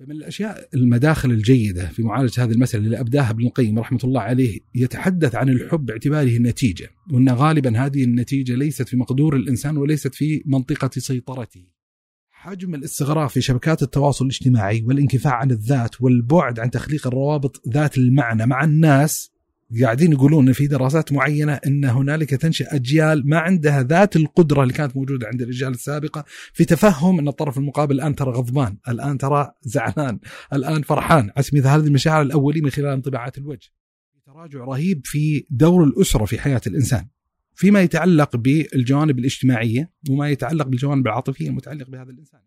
فمن الأشياء المداخل الجيدة في معالجة هذه المسألة اللي ابداها ابن القيم رحمة الله عليه يتحدث عن الحب باعتباره نتيجه وأن غالبا هذه النتيجة ليست في مقدور الإنسان وليست في منطقة سيطرته. حجم الاستغراق في شبكات التواصل الاجتماعي والانكفاء عن الذات والبعد عن تخليق الروابط ذات المعنى مع الناس قاعدين يقولون في دراسات معينة إن هنالك تنشا أجيال ما عندها ذات القدرة اللي كانت موجودة عند الاجيال السابقة في تفهم إن الطرف المقابل الآن ترى غضبان، الآن ترى زعلان، الآن فرحان، على سبيل هذه المشاعر الأولية من خلال انطباعات الوجه. تراجع رهيب في دور الأسرة في حياة الإنسان. فيما يتعلق بالجوانب الاجتماعية وما يتعلق بالجوانب العاطفية المتعلقة بهذا الإنسان.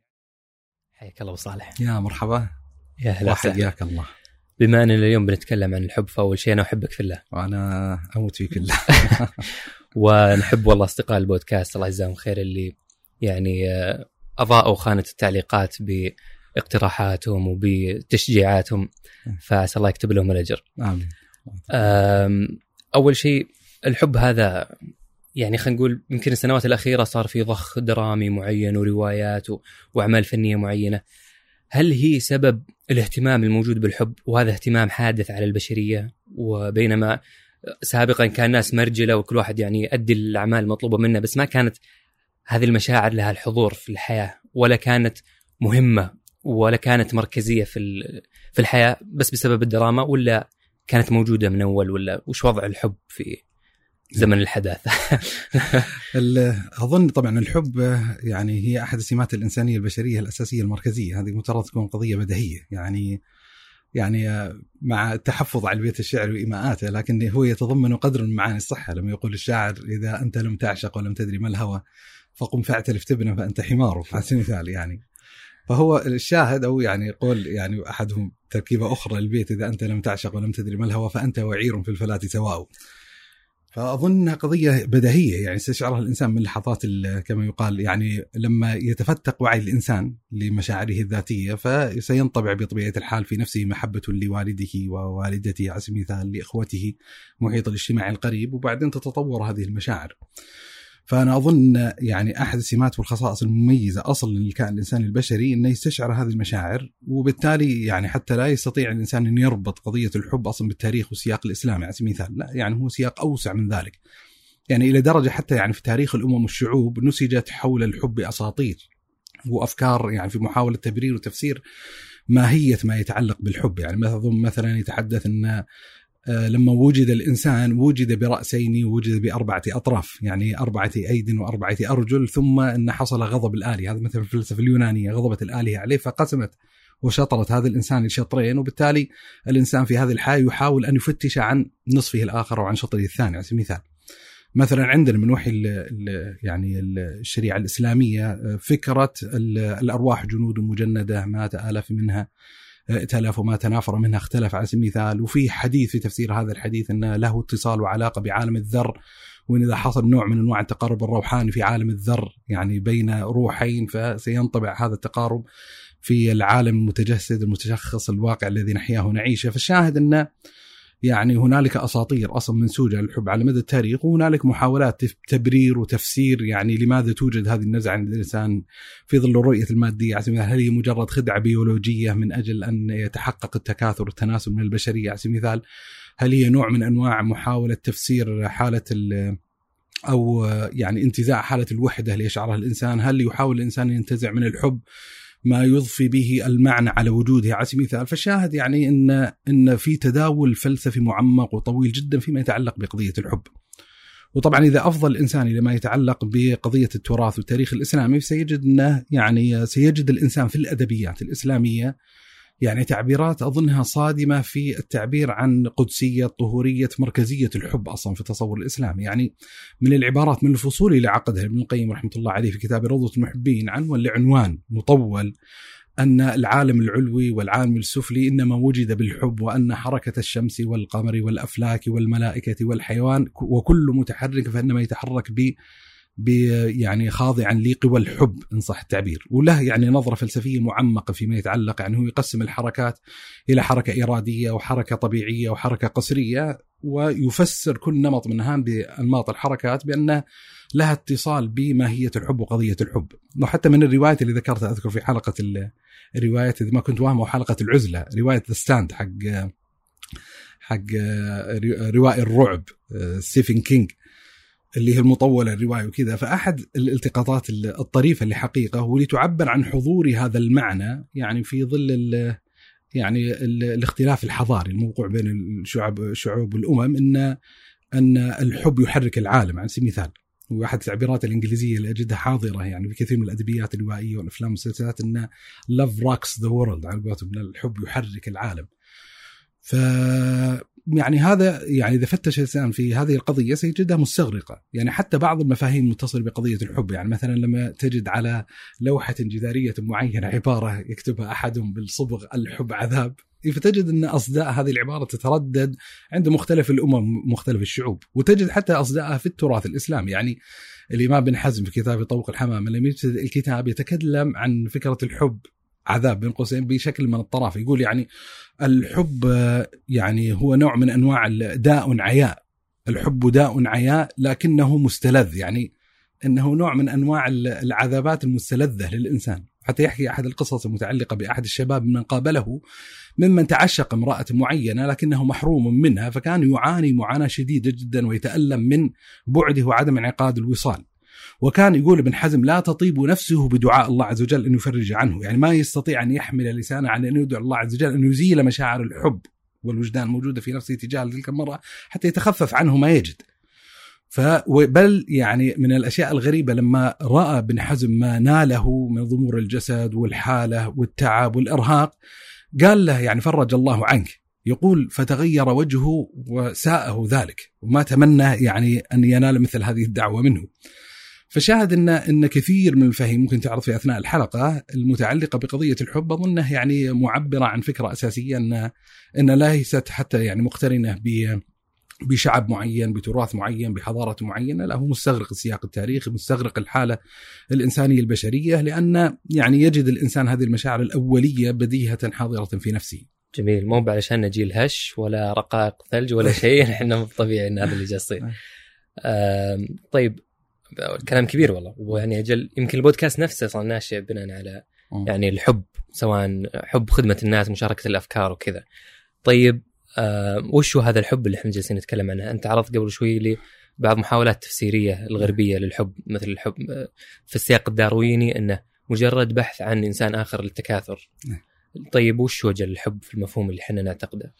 حياك الله أبو صالح. يا مرحبا. يا هلا وحياك الله. بما أننا اليوم بنتكلم عن الحب فأول شيء أنا أحبك في الله وأنا أموت فيك الله ونحب والله أصدقاء البودكاست الله يجزاهم خير اللي يعني أضاءوا خانة التعليقات باقتراحاتهم وبتشجيعاتهم فعسى الله يكتب لهم الأجر. آمين. أول شيء الحب هذا يعني خلينا نقول يمكن السنوات الأخيرة صار في ضخ درامي معين وروايات وأعمال فنية معينة. هل هي سبب الاهتمام الموجود بالحب وهذا اهتمام حادث على البشرية وبينما سابقا كان الناس مرجلة وكل واحد يعني يؤدي الأعمال المطلوبة منه بس ما كانت هذه المشاعر لها الحضور في الحياة ولا كانت مهمة ولا كانت مركزية في في الحياة بس بسبب الدراما ولا كانت موجودة من أول ولا وش وضع الحب في زمن الحداثه أظن طبعا الحب يعني هي أحد السمات الإنسانية البشرية الأساسية المركزية. هذه مفترض تكون قضية بديهية. يعني يعني مع التحفظ على بيت الشعر وإيماءاته لكن هو يتضمن قدر من معاني الصحة. لما يقول الشاعر إذا أنت لم تعشق ولم تدري ما الهوى فقم فاعترف تبنى فأنت حمار. على سبيل المثال يعني. فهو الشاهد أو يعني قول يعني أحدهم تركيبة أخرى للبيت إذا أنت لم تعشق ولم تدري ما الهوى فأنت وعير في الفلاة سواء. فأظن قضية بديهية يعني استشعرها الإنسان من لحظات كما يقال يعني لما يتفتق وعي الإنسان لمشاعره الذاتية فسينطبع بطبيعة الحال في نفسه محبة لوالده ووالدته على سبيل المثال لإخوته محيط الاجتماع القريب وبعدين تتطور هذه المشاعر. فأنا أظن يعني أحد السمات والخصائص المميزة أصلا للكائن الإنساني البشري إنه يستشعر هذه المشاعر وبالتالي يعني حتى لا يستطيع الإنسان إن يربط قضية الحب أصلا بالتاريخ والسياق الإسلامي على سبيل المثال، لا يعني هو سياق أوسع من ذلك. يعني إلى درجة حتى يعني في تاريخ الأمم والشعوب نسجت حول الحب أساطير وأفكار يعني في محاولة تبرير وتفسير ماهية ما يتعلق بالحب يعني مثلا مثلا يتحدث إن لما وجد الإنسان وجد برأسين ووجد بأربعة أطراف يعني أربعة أيد وأربعة أرجل ثم إن حصل غضب الآلهة هذا مثلا في الفلسفة اليونانية غضبت الآلهة عليه فقسمت وشطرت هذا الإنسان لشطرين وبالتالي الإنسان في هذه الحاله يحاول أن يفتش عن نصفه الآخر وعن شطره الثاني على سبيل المثال. مثلا عندنا من وحي ال ال يعني الشريعة الإسلامية آه، فكرة الأرواح جنود مجندة ما تالف منها ائتلف وما تنافر منها اختلف على سبيل المثال. وفي حديث في تفسير هذا الحديث أنه له اتصال وعلاقة بعالم الذر وإن إذا حصل نوع من أنواع التقارب الروحاني في عالم الذر يعني بين روحين فسينطبع هذا التقارب في العالم المتجسد المتشخص الواقع الذي نحياه ونعيشه. فالشاهد انه يعني هنالك أساطير أصلا منسوجه للحب على مدى التاريخ وهنالك محاولات تبرير وتفسير يعني لماذا توجد هذه النزعة عند الإنسان في ظل الرؤية المادية. على هل هي مجرد خدعة بيولوجية من أجل أن يتحقق التكاثر والتناسل من البشرية؟ على سبيل المثال هل هي نوع من أنواع محاولة تفسير حالة أو يعني انتزاع حالة الوحدة اللي يشعرها الإنسان؟ هل يحاول الإنسان ينتزع من الحب ما يضفي به المعنى على وجوده على سبيل المثال فالشاهد يعني ان إن في تداول فلسفي معمق وطويل جدا فيما يتعلق بقضية الحب. وطبعا إذا أفضل الإنسان إلى ما يتعلق بقضية التراث والتاريخ الإسلامي سيجد إنه يعني سيجد الإنسان في الأدبيات الإسلامية يعني تعبيرات أظنها صادمة في التعبير عن قدسية طهورية مركزية الحب أصلا في التصور الإسلامي، يعني من العبارات من الفصول اللي عقدها ابن القيم رحمة الله عليه في كتاب روضة المحبين عنوان لعنوان مطول أن العالم العلوي والعالم السفلي إنما وجد بالحب وأن حركة الشمس والقمر والأفلاك والملائكة والحيوان وكل متحرك فإنما يتحرك يعني خاضعا لقوى الحب إن صح التعبير. وله يعني نظرة فلسفية معمقة فيما يتعلق يعني هو يقسم الحركات إلى حركة إرادية وحركة طبيعية وحركة قسرية ويفسر كل نمط منها بأنماط الحركات بانه لها اتصال بماهية الحب وقضية الحب. وحتى من الروايات اللي ذكرتها أذكر في حلقة الروايات إذا ما كنت واهمه حلقة العزلة رواية The Stand حق حق روائي الرعب ستيفن كينج اللي هي المطولة الرواية وكذا فأحد الالتقاطات الطريفة اللي حقيقة واللي تعبر عن حضور هذا المعنى يعني في ظل ال يعني ال الاختلاف الحضاري الموقوع بين الشعوب الشعوب والامم ان أن الحب يحرك العالم على سبيل المثال وأحد التعبيرات الإنجليزية اللي أجدها حاضرة يعني في كثير من الأدبيات الروائية والأفلام والمسلسلات إن love rocks the world على قولتهم الحب يحرك العالم. ف يعني هذا يعني إذا فتش الإنسان في هذه القضية سيجدها مستغرقة، يعني حتى بعض المفاهيم المتصله بقضية الحب، يعني مثلا لما تجد على لوحة جدارية معينة عبارة يكتبها احدهم بالصبغ الحب عذاب، فتجد أن أصداء هذه العبارة تتردد عند مختلف الأمم مختلف الشعوب، وتجد حتى اصداءها في التراث الإسلامي، يعني الإمام بن حزم في كتابه طوق الحمامة لم يبتدئ الكتاب يتكلم عن فكرة الحب عذاب بين قوسين بشكل من الطرف. يقول يعني الحب يعني هو نوع من أنواع داء عياء. الحب داء عياء لكنه مستلذ يعني إنه نوع من أنواع العذابات المستلذة للإنسان. حتى يحكي أحد القصص المتعلقة بأحد الشباب من قابله ممن تعشق امرأة معينة لكنه محروم منها فكان يعاني معاناة شديدة جدا ويتألم من بعده وعدم انعقاد الوصال. وكان يقول ابن حزم لا تطيب نفسه بدعاء الله عز وجل أن يفرج عنه. يعني ما يستطيع أن يحمل لسانه على أن يدعو الله عز وجل أن يزيل مشاعر الحب والوجدان الموجودة في نفسه تجاه تلك المرأة حتى يتخفف عنه ما يجد. بل يعني من الأشياء الغريبة لما رأى ابن حزم ما ناله من ضمور الجسد والحالة والتعب والإرهاق قال له يعني فرج الله عنك. يقول فتغير وجهه وساءه ذلك وما تمنى يعني أن ينال مثل هذه الدعوة منه. فشاهد ان إن كثير من المفاهيم ممكن تعرض في أثناء الحلقة المتعلقة بقضية الحب أظنه يعني معبرة عن فكرة أساسية ان إن ليست حتى يعني مقترنة ب بشعب معين بتراث معين بحضارة معينة. لا هو مستغرق السياق التاريخي مستغرق الحالة الإنسانية البشرية لأن يعني يجد الإنسان هذه المشاعر الأولية بديهة حاضرة في نفسه. جميل. مو علشان نجيل هش ولا رقائق ثلج ولا شيء إحنا طبيعي إن هذا اللي جالس طيب كلام كبير والله. ويعني أجل يمكن البودكاست نفسه صار ناشئ بناء على يعني الحب سواء حب خدمة الناس مشاركة الأفكار وكذا. طيب آه وش هو هذا الحب اللي إحنا جالسين نتكلم عنه؟ أنت عرضت قبل شوي لي بعض محاولات تفسيرية الغربية للحب مثل الحب آه، في السياق الدارويني إنه مجرد بحث عن إنسان آخر للتكاثر. نعم. طيب وش وجه الحب في المفهوم اللي إحنا نعتقده؟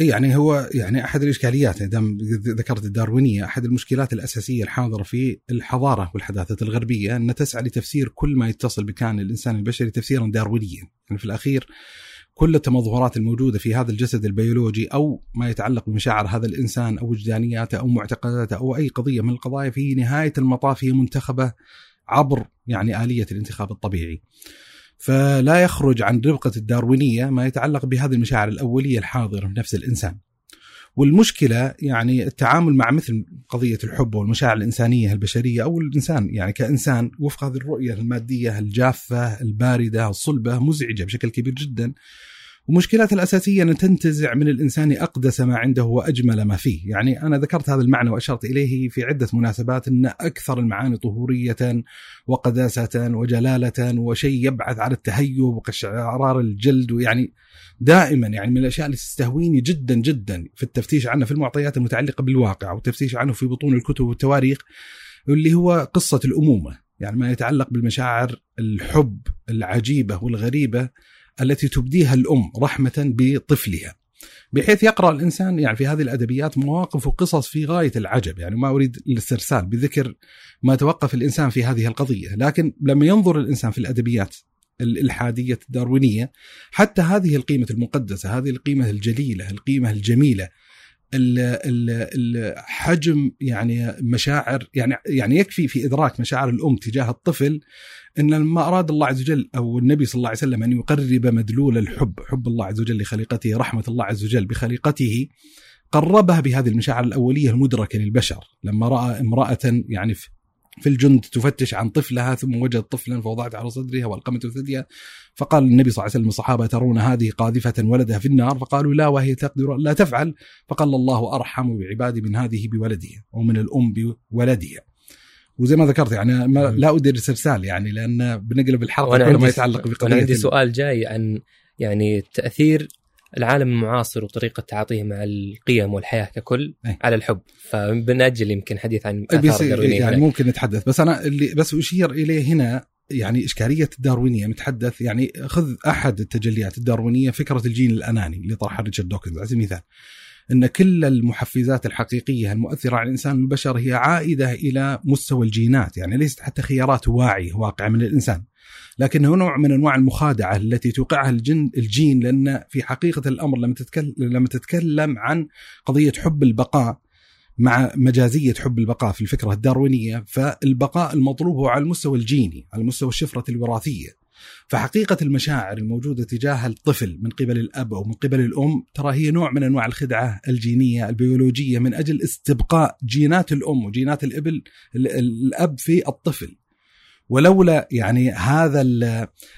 يعني هو يعني أحد الإشكاليات دام ذكرت الداروينية أحد المشكلات الأساسية الحاضرة في الحضارة والحداثه الغربية أن تسعى لتفسير كل ما يتصل بكان الإنسان البشري تفسيرا داروينيا يعني في الأخير كل التمظهرات الموجودة في هذا الجسد البيولوجي أو ما يتعلق بمشاعر هذا الإنسان أو وجدانياته أو معتقداته أو أي قضية من القضايا في نهاية المطاف هي منتخبة عبر يعني آلية الانتخاب الطبيعي. فلا يخرج عن ربقة الداروينية ما يتعلق بهذه المشاعر الأولية الحاضرة في نفس الإنسان. والمشكلة يعني التعامل مع مثل قضية الحب والمشاعر الإنسانية البشرية أو الإنسان يعني كإنسان وفق هذه الرؤية المادية الجافة الباردة الصلبة مزعجة بشكل كبير جدا. ومشكلتها الأساسية أن تنتزع من الإنسان أقدس ما عنده وأجمل ما فيه. يعني أنا ذكرت هذا المعنى وأشرت إليه في عدة مناسبات أن أكثر المعاني طهورية وقداسة وجلالة وشيء يبعث على التهيب وقشعرار الجلد. ويعني دائما يعني من الأشياء اللي تستهويني جدا جدا في التفتيش عنه في المعطيات المتعلقة بالواقع والتفتيش عنه في بطون الكتب والتواريخ اللي هو قصة الأمومة. يعني ما يتعلق بالمشاعر الحب العجيبة والغريبة التي تبديها الأم رحمة بطفلها. بحيث يقرأ الإنسان يعني في هذه الأدبيات مواقف وقصص في غاية العجب يعني ما أريد الاسترسال بذكر ما توقف الإنسان في هذه القضية، لكن لما ينظر الإنسان في الأدبيات الالحاديه الداروينية حتى هذه القيمة المقدسة، هذه القيمة الجليلة، القيمة الجميلة الحجم يعني مشاعر يعني يعني يكفي في إدراك مشاعر الأم تجاه الطفل إن لما أراد الله عز وجل أو النبي صلى الله عليه وسلم أن يقرب مدلول الحب، حب الله عز وجل لخليقته، رحمة الله عز وجل بخليقته قربها بهذه المشاعر الأولية المدركة للبشر، لما رأى امرأة يعني في الجند تفتش عن طفلها ثم وجدت طفلا فوضعت على صدرها والقمت ثديها. فقال النبي صلى الله عليه وسلم الصحابة ترون هذه قاذفة ولدها في النار. فقالوا لا وهي تقدر لا تفعل. فقال الله أرحم بعبادي من هذه بولدها أو من الأم بولدها. وزي ما ذكرت يعني ما لا أدري استرسال يعني لأن بنقلب الحلقة كل ما يتعلق بقضية أنا عندي سؤال جاي عن يعني تأثير العالم المعاصر وطريقة تعاطيه مع القيم والحياة ككل أي. على الحب. فبنأجل يمكن حديث عن بيصير- آثار يعني هناك. ممكن نتحدث. بس أنا اللي بس اشير اليه هنا؟ يعني إشكالية الداروينية. متحدث يعني خذ أحد التجليات الداروينية فكرة الجين الأناني اللي طرحها ريتشارد دوكنز. على سبيل المثال إن كل المحفزات الحقيقية المؤثرة على الإنسان والبشر هي عائدة إلى مستوى الجينات. يعني ليست حتى خيارات واعي واقعة من الإنسان. لكنه نوع من أنواع المخادعة التي توقعها الجن الجين لأن في حقيقة الأمر لما تتكلم لما تتكلم عن قضية حب البقاء مع مجازية حب البقاء في الفكرة الداروينية فالبقاء المطلوب هو على المستوى الجيني على مستوى الشفرة الوراثية. فحقيقة المشاعر الموجودة تجاه الطفل من قبل الأب أو من قبل الأم ترى هي نوع من أنواع الخدعة الجينية البيولوجية من أجل استبقاء جينات الأم وجينات الإبل ال- ال- الأب في الطفل. ولولا يعني هذا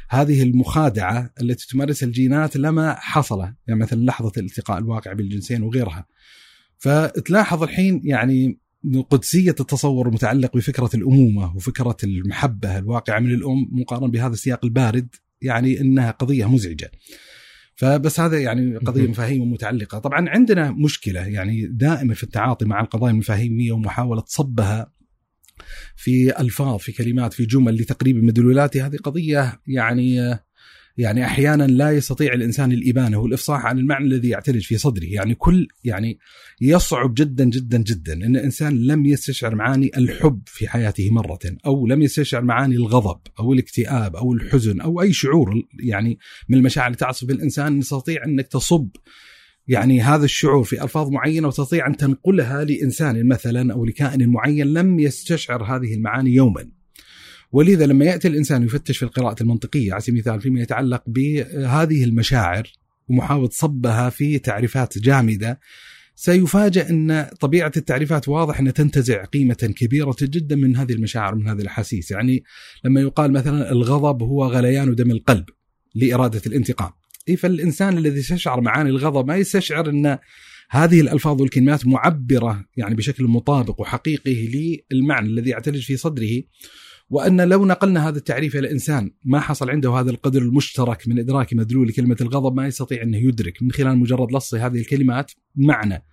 هذه المخادعة التي تمارسها الجينات لما حصل يعني مثلا لحظة الالتقاء الواقع بالجنسين وغيرها. فتلاحظ الحين يعني قدسية التصور المتعلق بفكرة الأمومة وفكرة المحبة الواقعة من الأم مقارنة بهذا السياق البارد يعني أنها قضية مزعجة. فبس هذا يعني قضية مهم. مفاهيم متعلقة. طبعا عندنا مشكلة يعني دائما في التعاطي مع القضايا المفاهيمية ومحاولة صبها في ألفاظ في كلمات في جمل لتقريب مدلولاتها هذه قضية يعني يعني أحيانا لا يستطيع الإنسان الإبانة والافصاح عن المعنى الذي يعتلج في صدره، يعني كل يعني يصعب جدا جدا جدا إن الإنسان لم يستشعر معاني الحب في حياته مرة، أو لم يستشعر معاني الغضب أو الاكتئاب أو الحزن أو أي شعور يعني من المشاعر اللي تعصف الانسان تستطيع إنك تصب يعني هذا الشعور في ألفاظ معينة وتستطيع أن تنقلها لإنسان مثلا أو لكائن معين لم يستشعر هذه المعاني يوما. ولذا لما يأتي الإنسان يفتش في القراءة المنطقية على سبيل المثال فيما يتعلق بهذه المشاعر ومحاوله صبها في تعريفات جامدة سيفاجأ أن طبيعة التعريفات واضح أنها تنتزع قيمة كبيرة جدا من هذه المشاعر ومن هذه الأحاسيس، يعني لما يقال مثلا الغضب هو غليان دم القلب لإرادة الانتقام. إيه فالإنسان الذي يستشعر معاني الغضب ما يستشعر إن هذه الألفاظ والكلمات معبرة يعني بشكل مطابق وحقيقي للمعنى الذي يعتلج في صدره وأن لو نقلنا هذا التعريف إلى إنسان ما حصل عنده هذا القدر المشترك من إدراك مدلول كلمه الغضب ما يستطيع إنه يدرك من خلال مجرد لص هذه الكلمات معنى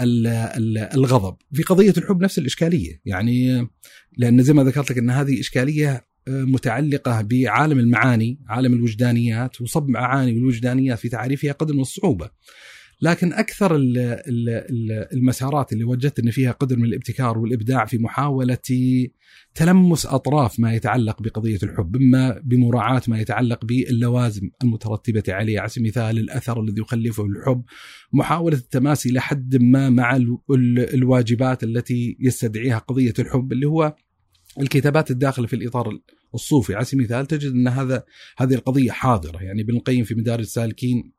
ال- ال- الغضب. في قضية الحب نفس الإشكالية يعني لأن زي ما ذكرت لك إن هذه إشكالية متعلقة بعالم المعاني عالم الوجدانيات وصب معاني الوجدانيات في تعريفها قدر من الصعوبة. لكن ال- المسارات اللي وجدت إن فيها قدر من الابتكار والإبداع في محاولة تلمس أطراف ما يتعلق بقضية الحب، إما بمراعاة ما يتعلق باللوازم المترتبة عليه، على سبيل المثال الأثر الذي يخلفه الحب، محاولة التماسي لحد ما مع ال- ال- الواجبات التي يستدعيها قضية الحب اللي هو الكتابات الداخله في الإطار الصوفي، على سبيل المثال تجد أن هذا هذه القضية حاضرة، يعني ابن القيم في مدارج السالكين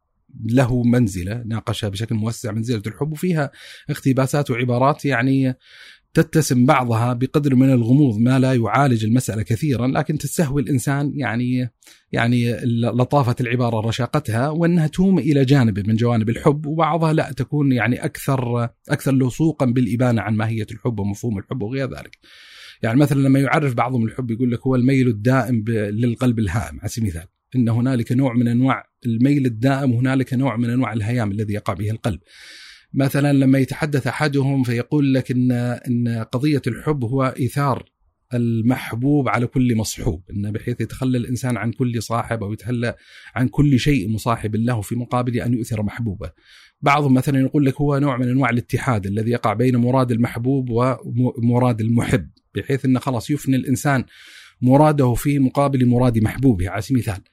له منزلة ناقشها بشكل موسع منزلة الحب وفيها اقتباسات وعبارات يعني تتسم بعضها بقدر من الغموض ما لا يعالج المسألة كثيرا لكن تستهوي الإنسان يعني يعني لطافة العبارة رشاقتها وأنها توم إلى جانب من جوانب الحب وبعضها لا تكون يعني أكثر أكثر لصوقا بالإبانة عن ماهية الحب ومفهوم الحب وغير ذلك. يعني مثلا لما يعرف بعضهم الحب يقول لك هو الميل الدائم للقلب الهائم على سبيل المثال إن هنالك نوع من أنواع الميل الدائم وهنالك نوع من أنواع الهيام الذي يقع به القلب. مثلا لما يتحدث أحدهم فيقول لك ان إن قضية الحب هو إيثار المحبوب على كل مصحوب إن بحيث يتخلى الإنسان عن كل صاحب أو يتخلى عن كل شيء مصاحب له في مقابل أن يؤثر محبوبه. بعضهم مثلا يقول لك هو نوع من أنواع الاتحاد الذي يقع بين مراد المحبوب ومراد المحب بحيث انه خلاص يفني الإنسان مراده في مقابل مراد محبوبه على سبيل المثال.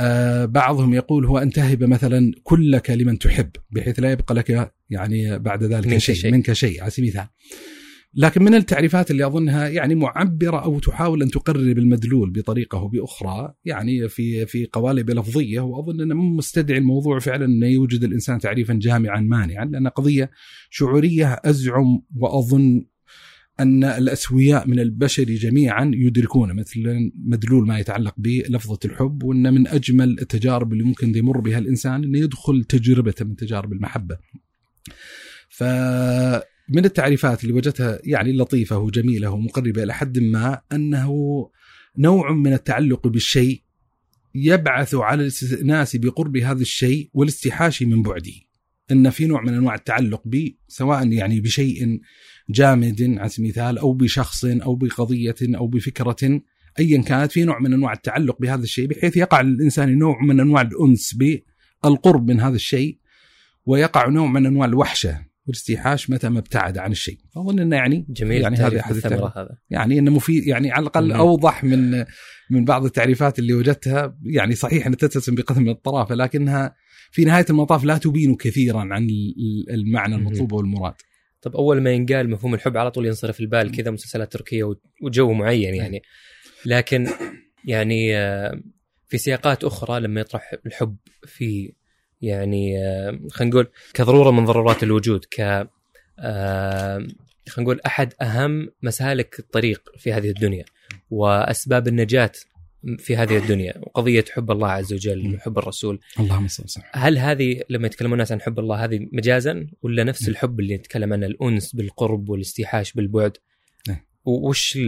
آه بعضهم يقول هو ان تهب مثلا كلك لمن تحب بحيث لا يبقى لك يعني بعد ذلك منك شيء, شيء. منك شيء على سبيل المثال. لكن من التعريفات اللي أظنها يعني معبرة أو تحاول أن تقرب المدلول بطريقة أو بأخرى يعني في في قوالب لفظية وأظن أنه مستدعي الموضوع فعلا انه يوجد الإنسان تعريفا جامعا مانعا لأن قضية شعورية أزعم وأظن أن الأسوياء من البشر جميعا يدركون مثل مدلول ما يتعلق بلفظة الحب وأن من أجمل التجارب اللي ممكن يمر بها الإنسان إنه يدخل تجربه من تجارب المحبة. فمن التعريفات اللي وجدتها يعني لطيفة وجميلة ومقربة إلى حد ما أنه نوع من التعلق بالشيء يبعث على الاستئناس بقرب هذا الشيء والاستحاشي من بعده. إن في نوع من أنواع التعلق ب سواء يعني بشيء جامد على سبيل المثال أو بشخص أو بقضية أو بفكرة ايا كانت في نوع من أنواع التعلق بهذا الشيء بحيث يقع للانسان نوع من أنواع الأنس بالقرب من هذا الشيء ويقع نوع من أنواع الوحشة والاستيحاش متى ما ابتعد عن الشيء. فاظن إنه يعني جميل يعني هذا أحد الثمره هذا. يعني إنه مفيد يعني على الأقل أوضح من من بعض التعريفات اللي وجدتها. يعني صحيح إنها تتسم بقدر من الطرافة لكنها في نهاية المطاف لا تبين كثيرا عن المعنى المطلوب والمراد. طب أول ما ينقال مفهوم الحب على طول ينصرف البال كذا مسلسلات تركية وجو معين يعني. لكن يعني آه، في سياقات أخرى لما يطرح الحب في يعني آه، خلينا نقول كضرورة من ضرورات الوجود ك آه، خلينا نقول أحد أهم مسالك الطريق في هذه الدنيا وأسباب النجاة في هذه الدنيا وقضيه حب الله عز وجل وحب الرسول. اللهم صل هل هذه لما يتكلمون الناس عن حب الله هذه مجازا ولا نفس الحب اللي نتكلم عنه؟ الأنس بالقرب والاستيحاش بالبعد. وش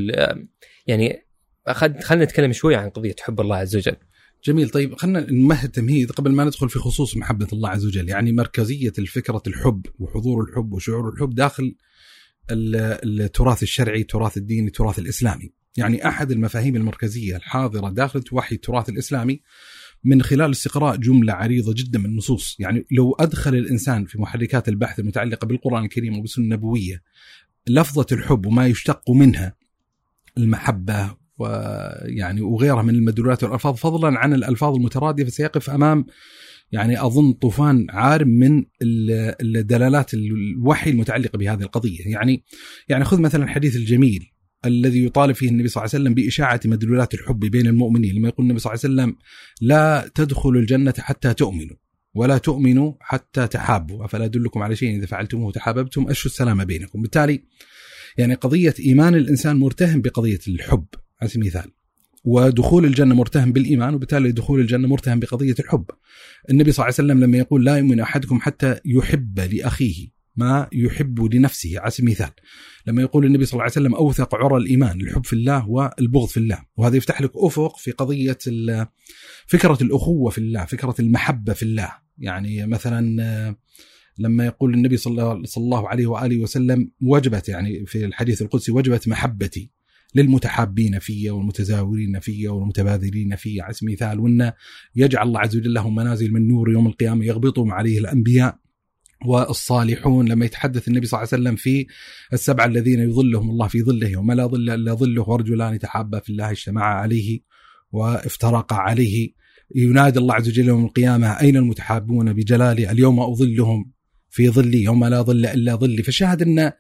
يعني خلينا نتكلم شوي عن قضية حب الله عز وجل. جميل. طيب خلينا نمهد تمهيد قبل ما ندخل في خصوص محبة الله عز وجل. يعني مركزية الفكرة الحب وحضور الحب وشعور الحب داخل التراث الشرعي التراث الديني التراث الإسلامي. يعني أحد المفاهيم المركزية الحاضرة داخل وحي التراث الإسلامي من خلال استقراء جملة عريضة جدا من النصوص، يعني لو أدخل الإنسان في محركات البحث المتعلقة بالقرآن الكريم وبالسنه النبوية لفظة الحب وما يشتق منها المحبة ويعني وغيرها من المدلولات والألفاظ فضلا عن الألفاظ المترادفة سيقف أمام يعني أظن طوفان عارم من الدلالات الوحي المتعلقة بهذه القضية، يعني يعني خذ مثلا الحديث الجميل. الذي يطالب فيه النبي صلى الله عليه وسلم بإشاعة مدلولات الحب بين المؤمنين. لما يقول النبي صلى الله عليه وسلم لا تدخلوا الجنة حتى تؤمنوا ولا تؤمنوا حتى تحابوا. أفلا أدلكم على شيء؟ إذا فعلتموه تحاببتم أشوا السلام بينكم. بالتالي يعني قضية إيمان الإنسان مرتهن بقضية الحب. على سبيل المثال ودخول الجنة مرتهن بالإيمان وبالتالي دخول الجنة مرتهن بقضية الحب. النبي صلى الله عليه وسلم لما يقول لا يؤمن أحدكم حتى يحب لأخيه ما يحب لنفسه. على سبيل المثال. لما يقول النبي صلى الله عليه وسلم أوثق عرى الإيمان الحب في الله والبغض في الله. وهذا يفتح لك أفق في قضية فكرة الأخوة في الله فكرة المحبة في الله. يعني مثلا لما يقول النبي صلى الله عليه وآله وسلم وجبت يعني في الحديث القدسي وجبت محبتي للمتحابين في والمتزاورين في والمتبادلين في. على سبيل المثال. وإن يجعل الله عز وجل لهم منازل من نور يوم القيامة يغبطهم عليه الأنبياء. والصالحون لما يتحدث النبي صلى الله عليه وسلم في السبعة الذين يظلهم الله في ظله وما لا ظل إلا ظله ورجلان تحابا في الله اجتمعا عليه وافترقا عليه. ينادي الله عز وجل يوم القيامة أين المتحابون؟ بجلالي اليوم أظلهم في ظلي يوم لا ظل إلا ظلي. فشاهد أن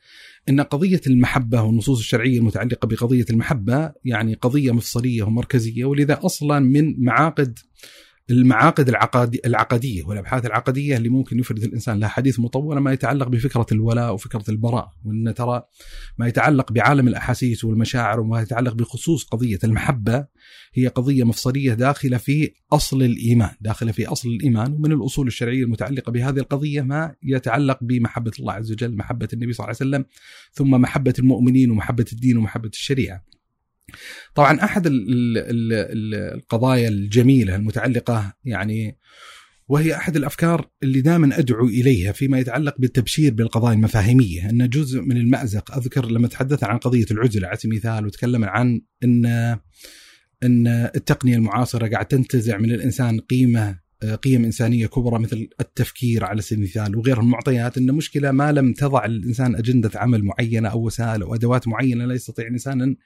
أن قضية المحبة والنصوص الشرعية المتعلقة بقضية المحبة يعني قضية مفصلية ومركزية ولذا أصلا من معاقد المعاقد العقدي العقدية والأبحاث العقدية اللي ممكن يفرد الإنسان لها حديث مطول ما يتعلق بفكرة الولاء وفكرة البراء وإن ترى ما يتعلق بعالم الأحاسيس والمشاعر وما يتعلق بخصوص قضية المحبة هي قضية مفصلية داخلة في أصل الإيمان، داخلة في أصل الإيمان ومن الأصول الشرعية المتعلقة بهذه القضية ما يتعلق بمحبة الله عز وجل، محبة النبي صلى الله عليه وسلم، ثم محبة المؤمنين ومحبة الدين ومحبة الشريعة. طبعا أحد القضايا الجميلة المتعلقة يعني وهي أحد الأفكار اللي دائما أدعو إليها فيما يتعلق بالتبشير بالقضايا المفاهيمية. أن جزء من المأزق أذكر لما تحدث عن قضية العزلة على سبيل المثال وتكلم عن إن إن التقنية المعاصرة قاعد تنتزع من الإنسان قيمة قيم إنسانية كبرى مثل التفكير على سبيل المثال وغيرها المعطيات إن مشكلة ما لم تضع الإنسان أجندة عمل معينة أو وسائل أو أدوات معينة لا يستطيع الإنسان أن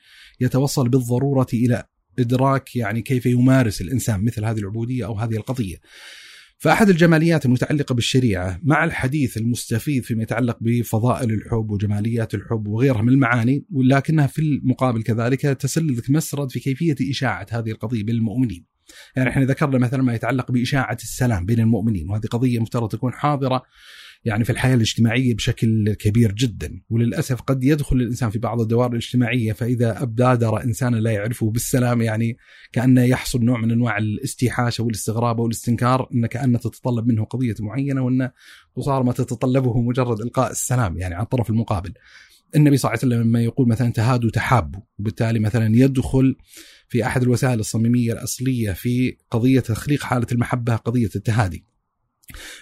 يتوصل بالضرورة إلى إدراك يعني كيف يمارس الإنسان مثل هذه العبودية أو هذه القضية. فأحد الجماليات المتعلقة بالشريعة مع الحديث المستفيد فيما يتعلق بفضائل الحب وجماليات الحب وغيرها من المعاني ولكنها في المقابل كذلك تسلك مسرد في كيفية إشاعة هذه القضية بالمؤمنين. يعني إحنا ذكرنا مثلا ما يتعلق بإشاعة السلام بين المؤمنين وهذه قضية مفترض تكون حاضرة يعني في الحياة الاجتماعية بشكل كبير جدا وللأسف قد يدخل الإنسان في بعض الدوائر الاجتماعية فإذا ابادر إنسانا لا يعرفه بالسلام يعني كأنه يحصل نوع من أنواع الاستيحاش أو الاستغراب أو الاستنكار إن كأنه تتطلب منه قضية معينة وإن قصار ما تتطلبه مجرد إلقاء السلام يعني عن الطرف المقابل. النبي صلى الله عليه وسلم لما يقول مثلا تهادوا تحابوا وبالتالي مثلا يدخل في أحد الوسائل الصميمية الأصلية في قضية تخليق حالة المحبة قضية التهادي.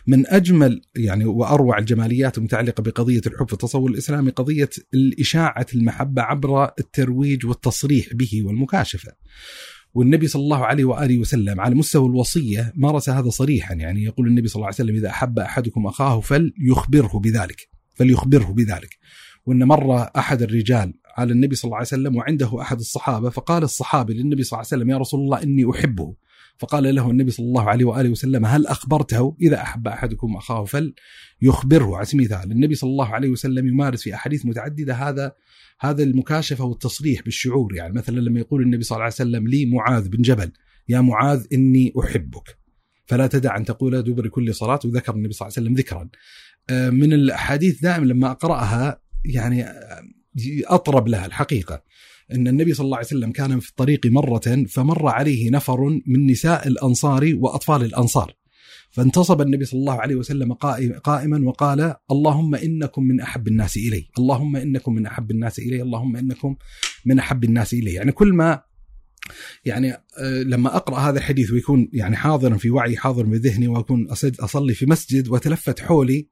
من أجمل يعني وأروع الجماليات المتعلقة بقضية الحب في التصور الإسلامي قضية الإشاعة المحبة عبر الترويج والتصريح به والمكاشفة. والنبي صلى الله عليه وآله وسلم على مستوى الوصية مارس هذا صريحا يعني يقول النبي صلى الله عليه وسلم إذا أحب أحدكم أخاه فليخبره بذلك فليخبره بذلك وإن مر أحد الرجال على النبي صلى الله عليه وسلم وعنده أحد الصحابة فقال الصحابي للنبي صلى الله عليه وسلم يا رسول الله إني أحبه فقال له النبي صلى الله عليه وآله وسلم هل أخبرته؟ إذا أحب أحدكم أخاه فليخبره على سبيل المثال النبي صلى الله عليه وسلم يمارس في أحاديث متعددة هذا هذا المكاشفة والتصريح بالشعور. يعني مثلا لما يقول النبي صلى الله عليه وسلم لي معاذ بن جبل يا معاذ إني أحبك. فلا تدع أن تقول دبر كل صلاة وذكر النبي صلى الله عليه وسلم ذكرا. من الأحاديث دائما لما أقرأها يعني أطرب لها الحقيقة. إن النبي صلى الله عليه وسلم كان في الطريق مرة فمر عليه نفر من نساء الأنصار وأطفال الأنصار. فانتصب النبي صلى الله عليه وسلم قائما وقال اللهم إنكم من أحب الناس إلي، اللهم إنكم من أحب الناس إلي، اللهم إنكم من أحب الناس إلي، يعني كل ما يعني لما أقرأ هذا الحديث ويكون يعني حاضرا في وعي حاضر بذهني وأكون أصلي في مسجد وتلفت حولي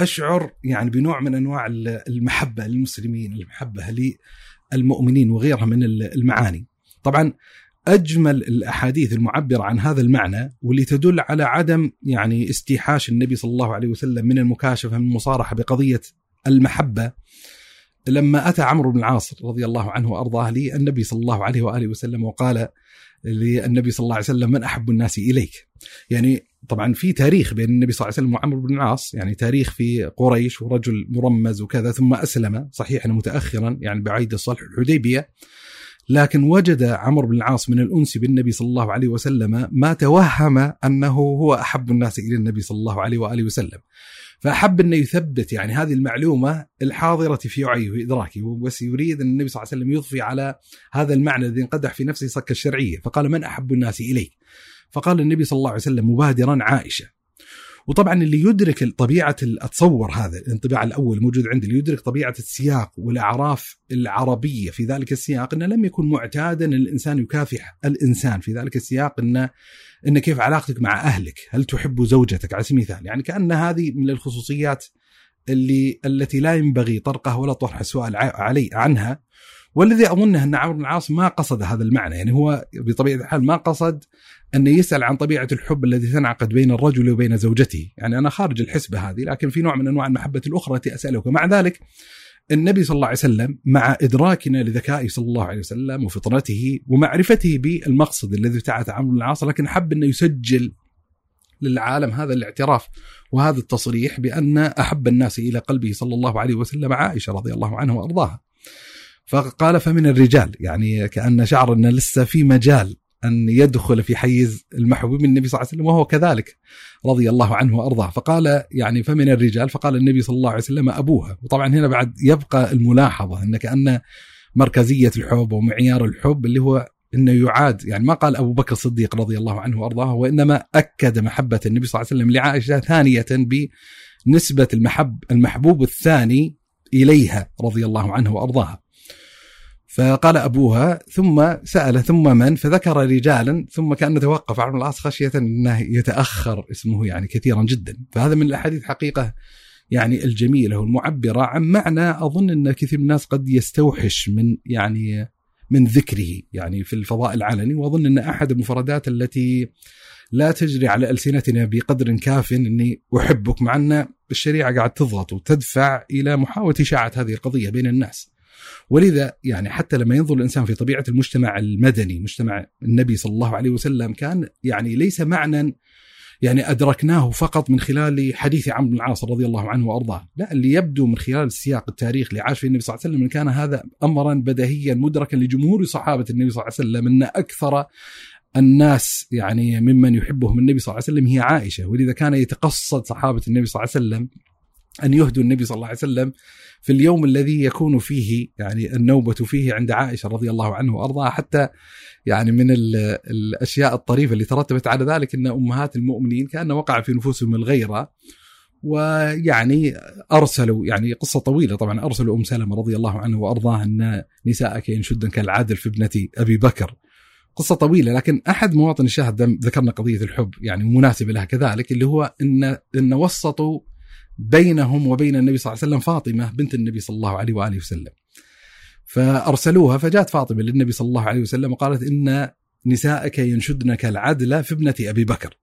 أشعر يعني بنوع من أنواع المحبة للمسلمين، المحبة للمؤمنين وغيرها من المعاني. طبعا أجمل الأحاديث المعبرة عن هذا المعنى واللي تدل على عدم يعني استيحاش النبي صلى الله عليه وسلم من المكاشفة من المصارحة بقضية المحبة لما أتى عمرو بن العاص رضي الله عنه وأرضاه لي النبي صلى الله عليه وآله وسلم وقال للنبي صلى الله عليه وسلم من أحب الناس إليك؟ يعني طبعا في تاريخ بين النبي صلى الله عليه وسلم وعمرو بن العاص يعني تاريخ في قريش ورجل مرمز وكذا ثم أسلم صحيح متاخرا يعني بعيد صلح الحديبية لكن وجد عمرو بن العاص من الأنس بالنبي صلى الله عليه وسلم ما توهم أنه هو أحب الناس إلى النبي صلى الله عليه وآله وسلم. فأحب إنه يثبت يعني هذه المعلومة الحاضرة في وعيه وادراكه بس يريد إن النبي صلى الله عليه وسلم يضفي على هذا المعنى الذي انقدح في نفسه صك الشرعية فقال من أحب الناس إليك؟ فقال النبي صلى الله عليه وسلم مبادرا عائشة وطبعا اللي يدرك طبيعة أتصور هذا الانطباع الأول موجود عندي اللي يدرك طبيعة السياق والأعراف العربية في ذلك السياق إنه لم يكن معتادا الإنسان يكافح الإنسان في ذلك السياق انه ان كيف علاقتك مع أهلك؟ هل تحب زوجتك على سبيل المثال؟ يعني كأن هذه من الخصوصيات اللي التي لا ينبغي طرقها ولا طرح السؤال علي عنها والذي أظنه أن عمرو بن العاص ما قصد هذا المعنى يعني هو بطبيعة الحال ما قصد أن يسأل عن طبيعة الحب الذي تنعقد بين الرجل وبين زوجته. يعني أنا خارج الحسبة هذه لكن في نوع من أنواع المحبة الأخرى التي أسألك. ومع ذلك النبي صلى الله عليه وسلم مع إدراكنا لذكائه صلى الله عليه وسلم وفطرته ومعرفته بالمقصد الذي عمرو بن العاص لكن حب أنه يسجل للعالم هذا الاعتراف وهذا التصريح بأن أحب الناس إلى قلبه صلى الله عليه وسلم عائشة رضي الله عنها وأرضاها. فقال فمن الرجال؟ يعني كأن شعر أن لسه في مجال. أن يدخل في حيز المحبوب من النبي صلى الله عليه وسلم وهو كذلك رضي الله عنه وأرضاه. فقال يعني فمن الرجال فقال النبي صلى الله عليه وسلم أبوها. وطبعا هنا بعد يبقى الملاحظة أن كأن مركزية الحب ومعيار الحب اللي هو إنه يعاد. يعني ما قال أبو بكر الصديق رضي الله عنه وأرضاه وإنما أكد محبة النبي صلى الله عليه وسلم لعائشة ثانية بنسبة المحب المحبوب الثاني إليها رضي الله عنه وأرضاها. فقال أبوها ثم سأل ثم من؟ فذكر رجالا ثم كأنه توقف عمرو العاص خشية أنه يتأخر اسمه يعني كثيرا جدا. فهذا من الأحاديث حقيقة يعني الجميلة والمعبرة عن معنى أظن أن كثير من الناس قد يستوحش من يعني من ذكره يعني في الفضاء العلني وأظن أن أحد المفردات التي لا تجري على ألسنتنا بقدر كاف أني أحبك مع أن الشريعة قاعد تضغط وتدفع إلى محاولة إشاعة هذه القضية بين الناس. ولذا يعني حتى لما ينظر الإنسان في طبيعة المجتمع المدني مجتمع النبي صلى الله عليه وسلم كان يعني ليس معنى يعني أدركناه فقط من خلال حديث عمرو بن العاص رضي الله عنه وأرضاه، لا اللي يبدو من خلال السياق التاريخ اللي عاش فيه النبي صلى الله عليه وسلم كان هذا امرا بديهيا مدركا لجمهور صحابة النبي صلى الله عليه وسلم إن أكثر الناس يعني ممن يحبهم النبي صلى الله عليه وسلم هي عائشة ولذا كان يتقصد صحابة النبي صلى الله عليه وسلم أن يهدوا النبي صلى الله عليه وسلم في اليوم الذي يكون فيه يعني النوبة فيه عند عائشة رضي الله عنه وأرضاها حتى يعني من الأشياء الطريفة اللي ترتبت على ذلك إن أمهات المؤمنين كأن وقع في نفوسهم الغيرة ويعني أرسلوا يعني قصة طويلة طبعا أرسلوا أم سلمة رضي الله عنه وأرضاها أن نساءك ينشدن كالعدل في ابنة أبي بكر. قصة طويلة لكن أحد مواطن الشاهد ذكرنا قضية الحب يعني مناسبة لها كذلك اللي هو إن إن وسطوا بينهم وبين النبي صلى الله عليه وسلم فاطمة بنت النبي صلى الله عليه وآله وسلم. فأرسلوها فجاءت فاطمة للنبي صلى الله عليه وسلم وقالت إن نساءك ينشدنك العدل في ابنة أبي بكر.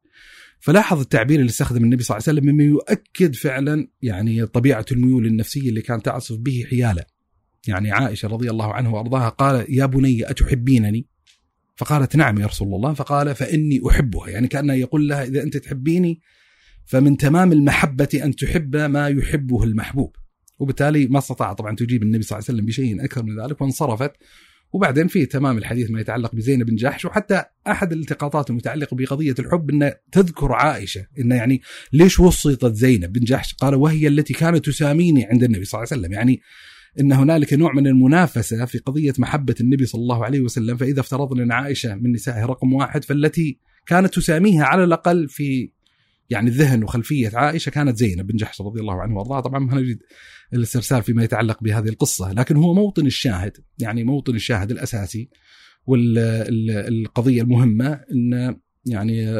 فلاحظ التعبير اللي استخدم النبي صلى الله عليه وسلم مما يؤكد فعلا يعني طبيعة الميول النفسية اللي كانت تعصف به حياله. يعني عائشة رضي الله عنه وأرضاها قال يا بني أتحبينني؟ فقالت نعم يا رسول الله. فقال فإني أحبها. يعني كأنه يقول لها إذا أنت تحبيني فمن تمام المحبة أن تحب ما يحبه المحبوب. وبالتالي ما استطاع طبعا تجيب النبي صلى الله عليه وسلم بشيء أكثر من ذلك وانصرفت. وبعدين في تمام الحديث ما يتعلق بزينب بن جحش وحتى أحد الالتقاطات المتعلقة بقضية الحب إنه تذكر عائشة إنه يعني ليش وسطت زينب بن جحش؟ قال وهي التي كانت تساميني عند النبي صلى الله عليه وسلم. يعني إن هنالك نوع من المنافسة في قضية محبة النبي صلى الله عليه وسلم فإذا افترضنا إن عائشة من نسائه رقم واحد فالتي كانت تساميها على الأقل في يعني الذهن وخلفية عائشة كانت زينب بن جحش رضي الله عنه وارضاها طبعا ما نجد الاسترسال فيما يتعلق بهذه القصة لكن هو موطن الشاهد يعني موطن الشاهد الأساسي والقضية المهمة إن يعني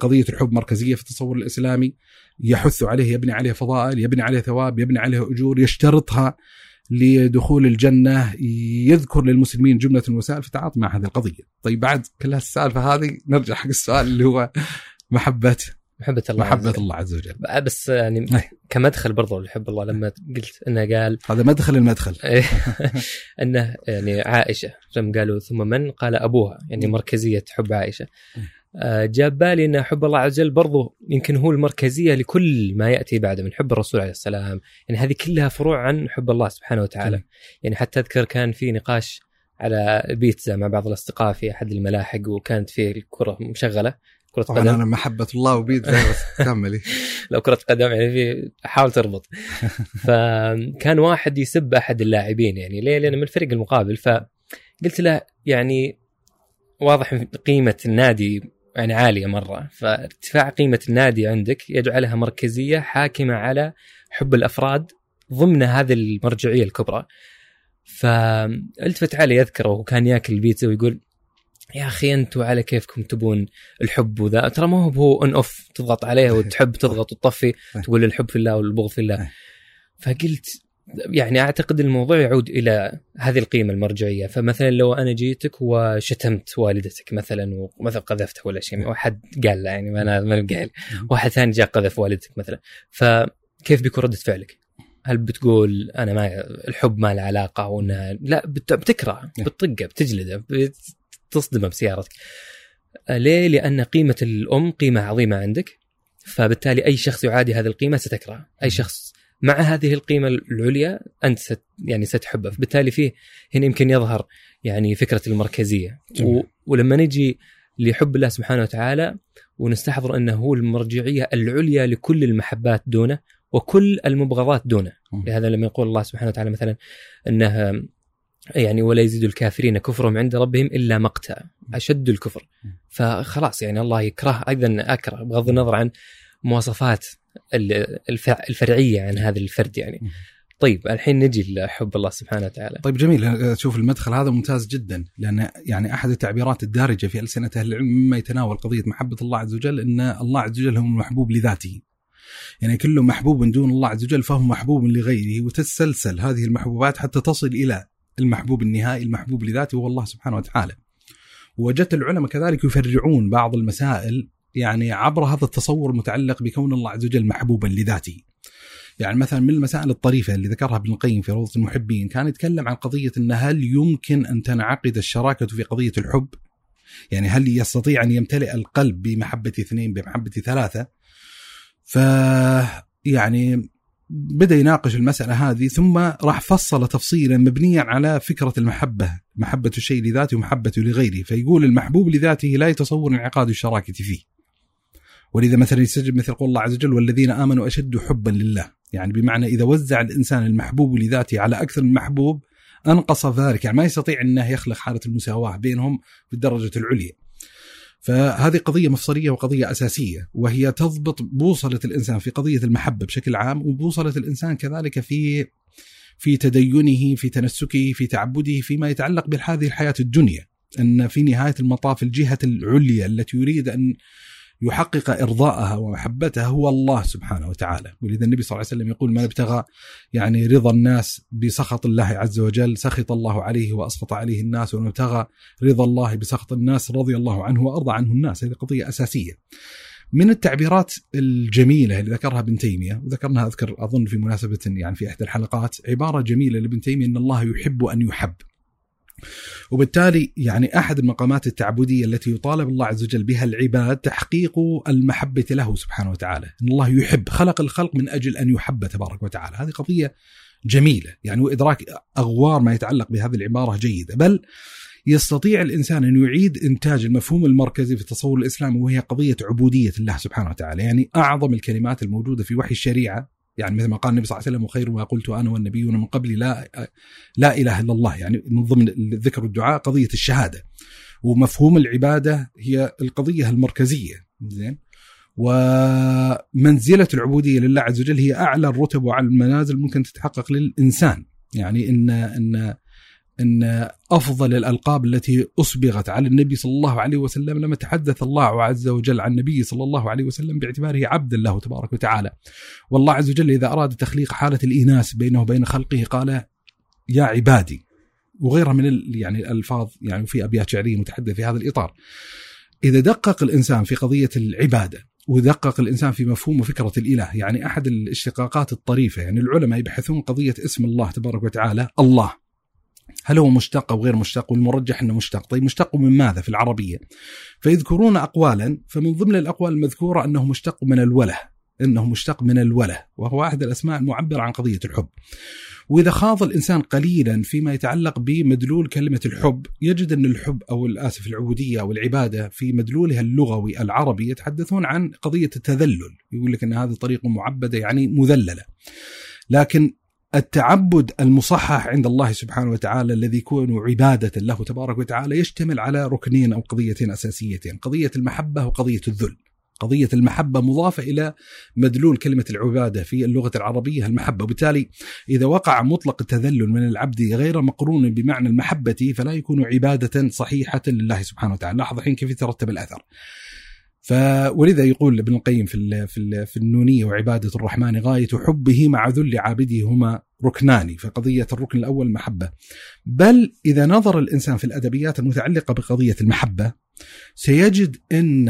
قضية الحب مركزية في التصور الإسلامي يحث عليه يبني عليه فضائل يبني عليه ثواب يبني عليه أجور يشترطها لدخول الجنة يذكر للمسلمين جملة الوسائل في التعاطي مع هذه القضية. طيب بعد كل السالفه هذه نرجع حق السؤال اللي هو محبة محبة الله محبة عز الله عز وجل. بس يعني أي. كمدخل برضو لحب الله لما قلت إنه قال هذا مدخل المدخل. إنه يعني عائشة لما قالوا ثم من؟ قال أبوها يعني مركزية حب عائشة. آه، جاب بالي إن حب الله عز وجل برضو يمكن هو المركزية لكل ما يأتي بعده من حب الرسول عليه السلام. يعني هذه كلها فروع عن حب الله سبحانه وتعالى. يعني حتى أذكر كان في نقاش على بيتزا مع بعض الأصدقاء في أحد الملاحق وكانت في الكرة مشغلة. كرة قدم. أنا محبة الله بس كملي. لو كرة قدم يعني في حاول تربط. فكان واحد يسب أحد اللاعبين يعني ليه؟ لأنه من الفريق المقابل. فقلت له يعني واضح قيمة النادي يعني عالية مرة. فارتفاع قيمة النادي عندك يجعلها مركزية حاكمة على حب الأفراد ضمن هذه المرجعية الكبرى. فالتفت علي يذكره وكان ياكل البيتزا ويقول يا أخي أنتم على كيفكم تبون الحب وذا؟ ترى ما هو on off تضغط عليه وتحب تضغط وتطفي تقول الحب في الله والبغض في الله. فقلت يعني أعتقد الموضوع يعود إلى هذه القيمة المرجعية. فمثلا لو أنا جيتك وشتمت والدتك مثلا ومثلا قذفتها ولا شيء واحد قال لا يعني ما أنا ما قال واحد ثاني جاء قذف والدتك مثلا. فكيف بيكون ردة فعلك؟ هل بتقول أنا ما الحب ما له علاقة وانها لا بتكره بتطقه بتجلده تصدمه بسيارتك. ليه؟ لأن قيمة الأم قيمة عظيمة عندك فبالتالي أي شخص يعادي هذه القيمة ستكره. أي شخص مع هذه القيمة العليا أنت ست يعني ستحبه. فبالتالي فيه هنا يمكن يظهر يعني فكرة المركزية. و... ولما نجي لحب الله سبحانه وتعالى ونستحضر أنه هو المرجعية العليا لكل المحبات دونه وكل المبغضات دونه. لهذا لما يقول الله سبحانه وتعالى مثلا أنه يعني ولا يزيد الكافرين كفرهم عند ربهم إلا مقتا أشد الكفر. فخلاص يعني الله يكره أيضا أكره بغض النظر عن مواصفات الفرعية عن هذا الفرد يعني. طيب الحين نجي لحب الله سبحانه وتعالى. طيب جميل. شوف المدخل هذا ممتاز جدا لأن يعني أحد التعبيرات الدارجة في ألسنة أهل العلم مما يتناول قضية محبة الله عز وجل إن الله عز وجل هو المحبوب لذاته. يعني كل محبوب دون الله عز وجل فهو محبوب لغيره وتتسلسل هذه المحبوبات حتى تصل إلى المحبوب النهائي المحبوب لذاته هو الله سبحانه وتعالى. وجدت العلماء كذلك يفرعون بعض المسائل يعني عبر هذا التصور المتعلق بكون الله عز وجل محبوبا لذاته. يعني مثلا من المسائل الطريفة اللي ذكرها ابن القيم في روضة المحبين كان يتكلم عن قضية أن هل يمكن أن تنعقد الشراكة في قضية الحب؟ يعني هل يستطيع أن يمتلئ القلب بمحبة اثنين بمحبة ثلاثة؟ ف يعني بدأ يناقش المسألة هذه ثم راح فصل تفصيلا مبنيا على فكرة المحبة، محبة الشيء لذاته ومحبته لغيره، فيقول المحبوب لذاته لا يتصور انعقاد الشراكة فيه. ولذا مثلا يستجب مثل قول الله عز وجل والذين آمنوا أشد حبا لله، يعني بمعنى إذا وزع الإنسان المحبوب لذاته على أكثر من محبوب أنقص ذلك يعني ما يستطيع إنه يخلق حالة المساواة بينهم في الدرجه العليا. فهذه قضية مفصلية وقضية أساسية وهي تضبط بوصلة الإنسان في قضية المحبة بشكل عام وبوصلة الإنسان كذلك في في تدينه في تنسكه في تعبده فيما يتعلق بهذه الحياة الدنيا. أن في نهاية المطاف الجهة العليا التي يريد أن يحقق إرضاءها ومحبتها هو الله سبحانه وتعالى، ولذا النبي صلى الله عليه وسلم يقول من ابتغى يعني رضا الناس بسخط الله عز وجل سخط الله عليه واسخط عليه الناس، ومن ابتغى رضا الله بسخط الناس رضي الله عنه وأرضى عنه الناس، هذه قضية أساسية. من التعبيرات الجميلة اللي ذكرها ابن تيمية وذكرناها أذكر أظن في مناسبة يعني في إحدى الحلقات عبارة جميلة لابن تيمية إن الله يحب أن يحب. وبالتالي يعني أحد المقامات التعبدية التي يطالب الله عز وجل بها العباد تحقيق المحبة له سبحانه وتعالى، إن الله يحب خلق الخلق من أجل أن يحب تبارك وتعالى، هذه قضية جميلة. يعني وإدراك أغوار ما يتعلق بهذه العبارة جيدة، بل يستطيع الإنسان أن يعيد إنتاج المفهوم المركزي في التصور الاسلامي وهي قضية عبودية الله سبحانه وتعالى، يعني أعظم الكلمات الموجودة في وحي الشريعة يعني مثل ما قال النبي صلى الله عليه وسلم وخير ما قلت أنا والنبيون من قبلي لا لا إله إلا الله. يعني من ضمن الذكر والدعاء قضية الشهادة. ومفهوم العبادة هي القضية المركزية. زين؟ ومنزلة العبودية لله عز وجل هي أعلى الرتب وعلى المنازل ممكن تتحقق للإنسان. يعني إن إن إن أفضل الألقاب التي أصبغت على النبي صلى الله عليه وسلم لما تحدث الله عز وجل عن النبي صلى الله عليه وسلم باعتباره عبدا له تبارك وتعالى. والله عز وجل إذا أراد تخليق حالة الاناث بينه وبين خلقه قال يا عبادي وغيرها من يعني الألفاظ يعني في أبيات شعرية متحدثة في هذا الإطار. إذا دقق الإنسان في قضية العبادة ودقق الإنسان في مفهوم وفكرة الإله، يعني أحد الاشتقاقات الطريفة يعني العلماء يبحثون قضية اسم الله تبارك وتعالى الله هل هو مشتق أو غير مشتق؟ والمرجح إنه مشتق. طيب مشتق من ماذا في العربية؟ فيذكرون اقوالا فمن ضمن الأقوال المذكورة أنه مشتق من الوله إنه مشتق من الوله وهو احد الأسماء المعبرة عن قضية الحب. وإذا خاض الإنسان قليلا فيما يتعلق بمدلول كلمة الحب يجد أن الحب أو الآسف العبودية أو العبادة في مدلولها اللغوي العربي يتحدثون عن قضية التذلل. يقول لك أن هذه طريقة معبدة يعني مذللة. لكن التعبد المصحح عند الله سبحانه وتعالى الذي يكون عبادة له تبارك وتعالى يشتمل على ركنين أو قضيتين أساسيتين قضية المحبة وقضية الذل. قضية المحبة مضافة إلى مدلول كلمة العبادة في اللغة العربية المحبة. وبالتالي إذا وقع مطلق التذلل من العبد غير مقرون بمعنى المحبة فلا يكون عبادة صحيحة لله سبحانه وتعالى. لاحظ الحين كيف يترتب الأثر. فولذا يقول ابن القيم في في في النونية وعبادة الرحمن غاية حبه مع ذل عابده هما ركنان فقضيه الركن الأول المحبه بل إذا نظر الإنسان في الأدبيات المتعلقة بقضية المحبة سيجد إن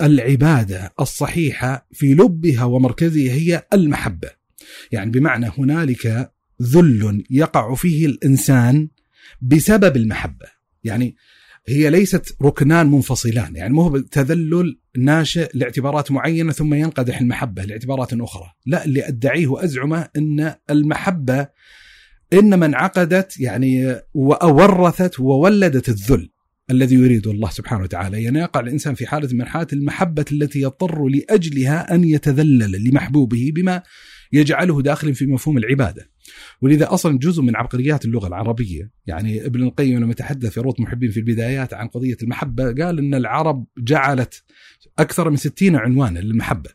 العبادة الصحيحة في لبها ومركزها هي المحبة. يعني بمعنى هنالك ذل يقع فيه الإنسان بسبب المحبة. يعني هي ليست ركنان منفصلان يعني مو تذلل ناشئ لاعتبارات معينة ثم ينقدح المحبة لاعتبارات أخرى. لا اللي أدعيه وأزعمه إن المحبة إنما انعقدت يعني وورثت وولدت الذل الذي يريده الله سبحانه وتعالى. يعني يقع الإنسان في حالة من حالات المحبة التي يضطر لأجلها أن يتذلل لمحبوبه بما يجعله داخلا في مفهوم العبادة. ولذا أصلا جزء من عبقريات اللغة العربية، يعني ابن القيم لما تحدث في روض محبين في البدايات عن قضية المحبة قال إن العرب جعلت أكثر من 60 عنوانا للمحبة.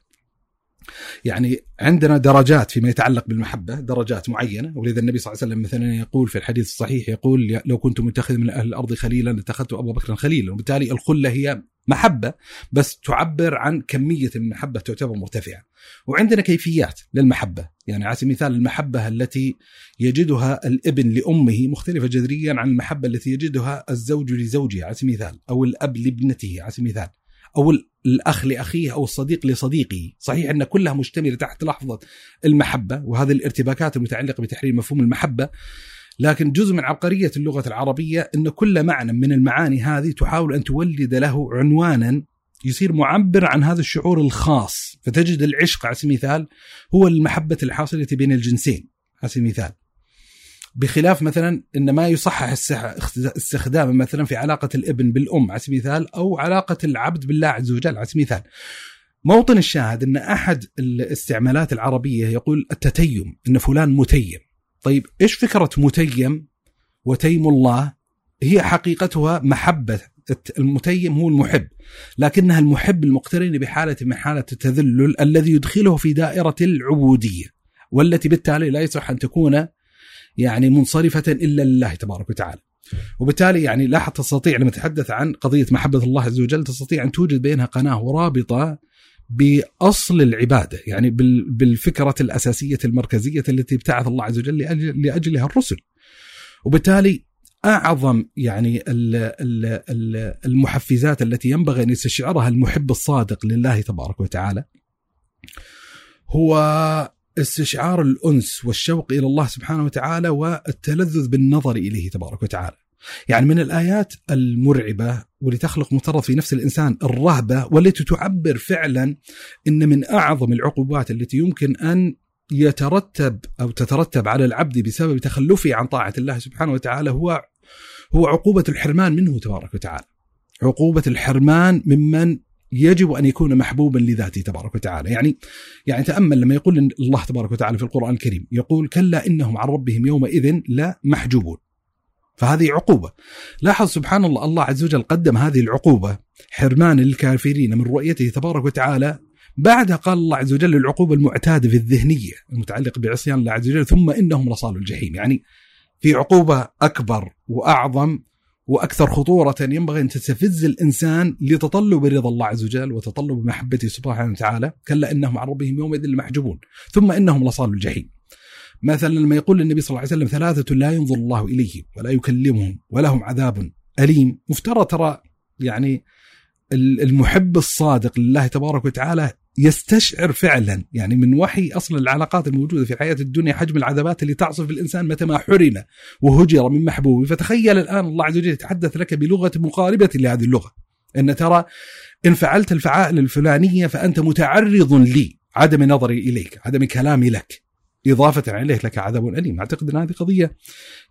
يعني عندنا درجات فيما يتعلق بالمحبة درجات معينة ولذا النبي صلى الله عليه وسلم مثلا يقول في الحديث الصحيح يقول لو كنت متخذ من أهل الأرض خليلا لاتخذت أبا بكر خليلا وبالتالي الخلة هي محبة بس تعبر عن كمية المحبة تعتبر مرتفعة. وعندنا كيفيات للمحبة. يعني على سبيل المثال المحبة التي يجدها الابن لأمه مختلفة جذريا عن المحبة التي يجدها الزوج لزوجه على سبيل المثال أو الأب لابنته. على سبيل المثال أو الأخ لأخيه أو الصديق لصديقه، صحيح أن كلها مشتملة تحت لحظة المحبة وهذه الارتباكات المتعلقة بتحرير مفهوم المحبة. لكن جزء من عبقرية اللغة العربية إن كل معنى من المعاني هذه تحاول أن تولد له عنوانا يصير معبر عن هذا الشعور الخاص. فتجد العشق على سبيل المثال هو المحبة الحاصلة بين الجنسين على سبيل المثال. بخلاف مثلا إن ما يصحح استخدامه مثلا في علاقة الابن بالأم على سبيل المثال أو علاقة العبد بالله عز وجل على سبيل المثال. موطن الشاهد إن أحد الاستعمالات العربية يقول التتيم إن فلان متيم. طيب إيش فكرة متيم وتيم الله هي حقيقتها محبة المتيم هو المحب لكنها المحب المقترن بحالة من حالة التذلل الذي يدخله في دائرة العبودية والتي بالتالي لا يصح أن تكون يعني منصرفة إلا لله تبارك وتعالى. وبالتالي يعني لا تستطيع لما تتحدث عن قضية محبة الله عز وجل تستطيع أن توجد بينها قناة ورابطه بأصل العبادة يعني بالفكرة الأساسية المركزية التي ابتعث الله عز وجل لاجلها الرسل. وبالتالي أعظم يعني المحفزات التي ينبغي أن يستشعرها المحب الصادق لله تبارك وتعالى هو استشعار الأنس والشوق إلى الله سبحانه وتعالى والتلذذ بالنظر إليه تبارك وتعالى. يعني من الآيات المرعبة واللي تخلق مفترض في نفس الإنسان الرهبة والتي تعبر فعلا إن من أعظم العقوبات التي يمكن أن يترتب أو تترتب على العبد بسبب تخلفه عن طاعة الله سبحانه وتعالى هو هو عقوبة الحرمان منه تبارك وتعالى. عقوبة الحرمان ممن يجب أن يكون محبوبا لذاته تبارك وتعالى، يعني يعني تأمل لما يقول الله تبارك وتعالى في القرآن الكريم، يقول كلا إنهم عن ربهم يومئذ لا محجوبون. فهذه عقوبة. لاحظ سبحان الله الله عز وجل قدم هذه العقوبة حرمان للكافرين من رؤيته تبارك وتعالى بعدها قال الله عز وجل العقوبة المعتادة في الذهنية المتعلقة بعصيان الله عز وجل ثم إنهم لصالوا الجحيم، يعني في عقوبة أكبر وأعظم وأكثر خطورة ينبغي أن تستفز الإنسان لتطلب رضا الله عز وجل وتطلب محبته سبحانه وتعالى كلا إنهم عن ربهم يومئذ لمحجوبون ثم إنهم لصالوا الجحيم مثلا لما يقول النبي صلى الله عليه وسلم ثلاثة لا ينظر الله إليهم ولا يكلمهم ولهم عذاب أليم مفترض ترى يعني المحب الصادق لله تبارك وتعالى يستشعر فعلا. يعني من وحي اصل العلاقات الموجودة في الحياة الدنيا حجم العذابات اللي تعصف الإنسان متى ما حرم وهجر من محبوبه فتخيل الآن الله عز وجل يتحدث لك بلغة مقاربة لهذه اللغة. إن ترى إن فعلت الفعائل الفلانية فأنت متعرض لي عدم نظري إليك عدم كلامي لك. إضافة عليه لك عذاب أليم. أعتقد أن هذه قضية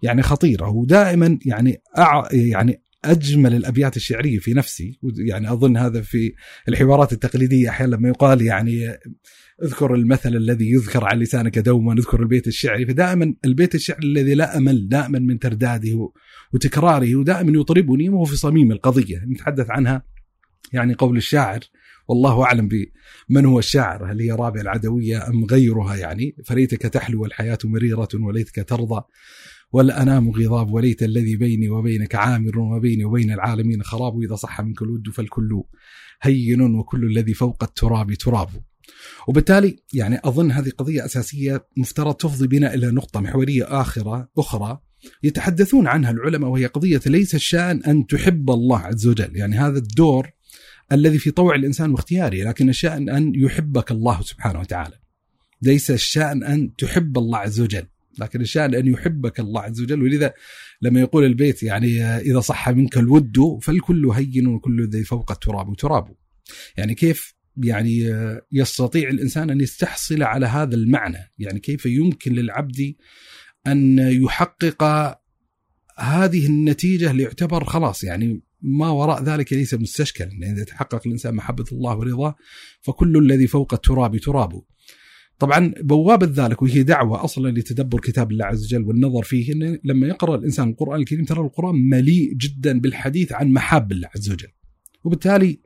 يعني خطيرة. ودائما يعني أع... يعني أجمل الأبيات الشعرية في نفسي. يعني أظن هذا في الحوارات التقليدية أحيانا لما يقال يعني اذكر المثل الذي يذكر على لسانك دوما اذكر البيت الشعري. فدائما البيت الشعري الذي لا أمل دائما من ترداده وتكراره ودائما يطربني وهو في صميم القضية. نتحدث عنها يعني قول الشاعر والله أعلم بمن هو الشاعر هل هي رابع العدوية أم غيرها يعني؟ فليتك تحلو والحياة مريرة وليتك ترضى والأنام غضاب وليت الذي بيني وبينك عامر وبيني وبين العالمين خراب إذا صح منك الود فالكل هين وكل الذي فوق التراب تراب. وبالتالي يعني أظن هذه قضية أساسية مفترض تفضي بنا إلى نقطة محورية آخرة أخرى يتحدثون عنها العلماء وهي قضية ليس الشأن أن تحب الله عز وجل. يعني هذا الدور الذي في طوع الإنسان واختياره لكن الشأن أن يحبك الله سبحانه وتعالى. ليس الشأن أن تحب الله عز وجل لكن الشأن أن يحبك الله عز وجل. ولذا لما يقول البيت يعني إذا صح منك الود فالكل هين وكل ذي فوق التراب تراب يعني كيف يعني يستطيع الإنسان أن يستحصل على هذا المعنى؟ يعني كيف يمكن للعبد أن يحقق هذه النتيجة ليعتبر خلاص يعني ما وراء ذلك ليس مستشكل يعني إذا تحقق الإنسان محبة الله ورضاه فكل الذي فوق التراب تراب طبعا بوابة ذلك وهي دعوة أصلا لتدبر كتاب الله عز وجل والنظر فيه إن لما يقرأ الإنسان القرآن الكريم ترى القرآن مليء جدا بالحديث عن محاب الله عز وجل. وبالتالي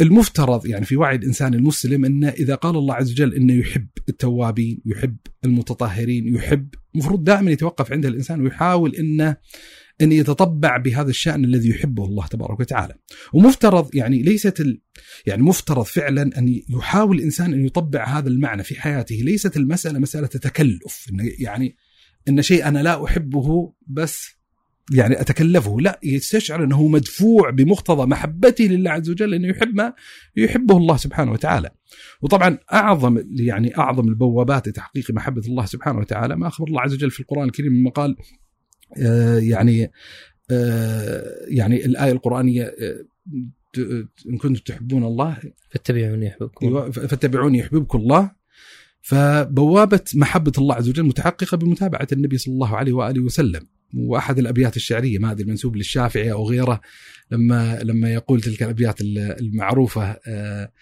المفترض يعني في وعي الإنسان المسلم أنه إذا قال الله عز وجل أنه يحب التوابين يحب المتطهرين يحب مفروض دائما يتوقف عند الإنسان ويحاول أنه أن يتطبع بهذا الشأن الذي يحبه الله تبارك وتعالى. ومفترض يعني ليست ال... يعني مفترض فعلا أن يحاول الإنسان أن يطبع هذا المعنى في حياته. ليست المسألة مسألة تكلف. يعني أن شيء أنا لا أحبه بس يعني أتكلفه. لا يستشعر أنه مدفوع بمقتضى محبته لله عز وجل انه يحب ما يحبه الله سبحانه وتعالى. وطبعا أعظم يعني أعظم البوابات لتحقيق محبة الله سبحانه وتعالى ما أخبر الله عز وجل في القرآن الكريم لما قال يعني آه، يعني الآية القرآنية آه، إن كنتم تحبون الله فاتبعوني يحببكم. الله فاتبعوني يحببكم الله. فبوابة محبة الله عز وجل متحققة بمتابعة النبي صلى الله عليه وآله وسلم. وأحد الأبيات الشعرية ما أدري منسوب للشافعي أو غيره لما لما يقول تلك الأبيات المعروفة آه،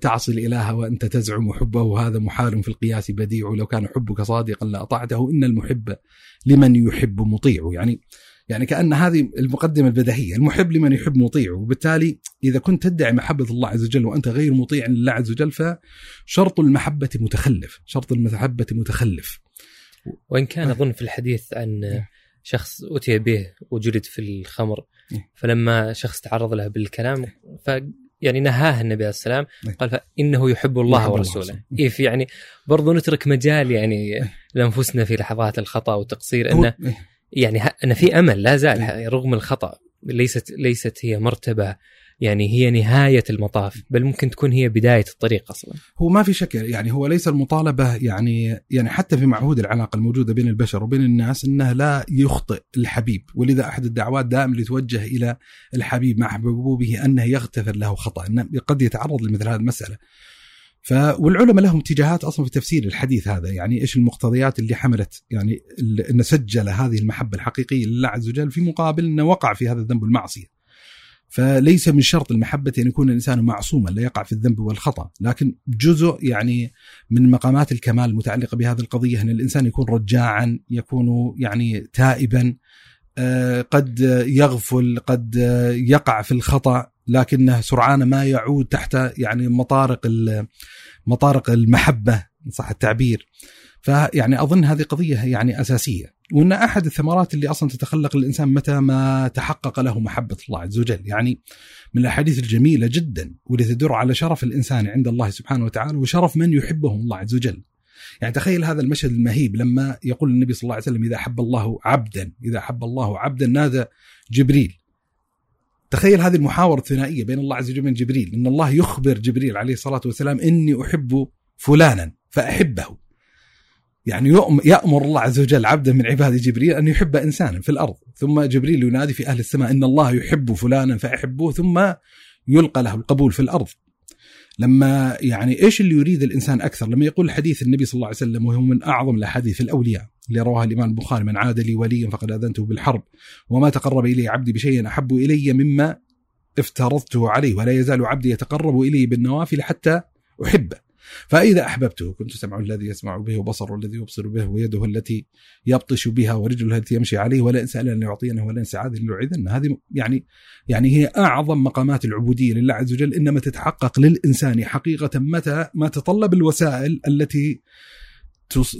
تعصي الإله وأنت تزعم حبه وهذا محال في القياس بديع. لو كان حبك صادقا لاطعته إن المحب لمن يحب مطيع. يعني يعني كأن هذه المقدمة البديهيه المحب لمن يحب مطيع. وبالتالي إذا كنت تدعي محبة الله عز وجل وأنت غير مطيع لله عز وجل فشرط المحبة متخلف شرط المحبة متخلف. وإن كان أظن في الحديث عن شخص أتي به وجلد في الخمر فلما شخص تعرض له بالكلام ف يعني نهاه النبي عليه السلام قال فإنه يحب الله ورسوله. إيه. في يعني برضو نترك مجال يعني لأنفسنا في لحظات الخطأ والتقصير انه يعني إن في أمل لا زال رغم الخطأ ليست ليست هي مرتبة يعني هي نهاية المطاف بل ممكن تكون هي بداية الطريق أصلا. هو ما في شك يعني هو ليس المطالبة يعني يعني حتى في معهود العلاقة الموجودة بين البشر وبين الناس إنه لا يخطئ الحبيب. ولذا أحد الدعوات دائما اللي توجه إلى الحبيب مع محبوبه أنه يغتفر له خطأ إنه قد يتعرض لمثل هذه المسألة. ف والعلماء لهم اتجاهات أصلا في تفسير الحديث هذا يعني إيش المقتضيات اللي حملت يعني إن سجل هذه المحبة الحقيقية لله عز وجل في مقابل إنه وقع في هذا الذنب والمعصيه فليس من شرط المحبة أن يكون الإنسان معصوما لا يقع في الذنب والخطأ لكن جزء يعني من مقامات الكمال المتعلقة بهذه القضية أن الإنسان يكون رجاعا يكون يعني تائبا آه، قد يغفل قد يقع في الخطأ لكنه سرعان ما يعود تحت يعني مطارق مطارق المحبة صح التعبير. فيعني أظن هذه قضية يعني أساسية. وإن أحد الثمرات اللي أصلا تتخلق الانسان متى ما تحقق له محبة الله عز وجل، يعني من الأحاديث الجميلة جدا واللي تدر على شرف الإنسان عند الله سبحانه وتعالى وشرف من يحبهم الله عز وجل. يعني تخيل هذا المشهد المهيب لما يقول النبي صلى الله عليه وسلم إذا أحب الله عبدا، إذا أحب الله عبدا نادى جبريل. تخيل هذه المحاورة الثنائية بين الله عز وجل وبين جبريل، إن الله يخبر جبريل عليه الصلاة والسلام إني أحب فلانا فأحبه. يعني يأمر الله عز وجل عبدا من عباده جبريل أن يحب إنسانا في الأرض ثم جبريل ينادي في أهل السماء إن الله يحب فلانا فأحبوه ثم يلقى له القبول في الأرض. لما يعني إيش اللي يريد الإنسان أكثر؟ لما يقول حديث النبي صلى الله عليه وسلم وهو من أعظم الأحاديث الأولياء اللي رواها الإمام البخاري من عاد لي وليا فقد آذنته بالحرب وما تقرب إلي عبدي بشيء أحب إلي مما افترضته عليه ولا يزال عبدي يتقرب إلي بالنوافل حتى أحبه. فإذا أحببته كنت سمعه الذي يسمع به وبصره الذي يبصر به ويده التي يبطش بها ورجله التي يمشي عليه ولئن سألني يعطينه ولئن سعاده ليعيذن هذه يعني يعني هي أعظم مقامات العبودية لله عز وجل إنما تتحقق للإنسان حقيقة متى؟ ما تطلب الوسائل التي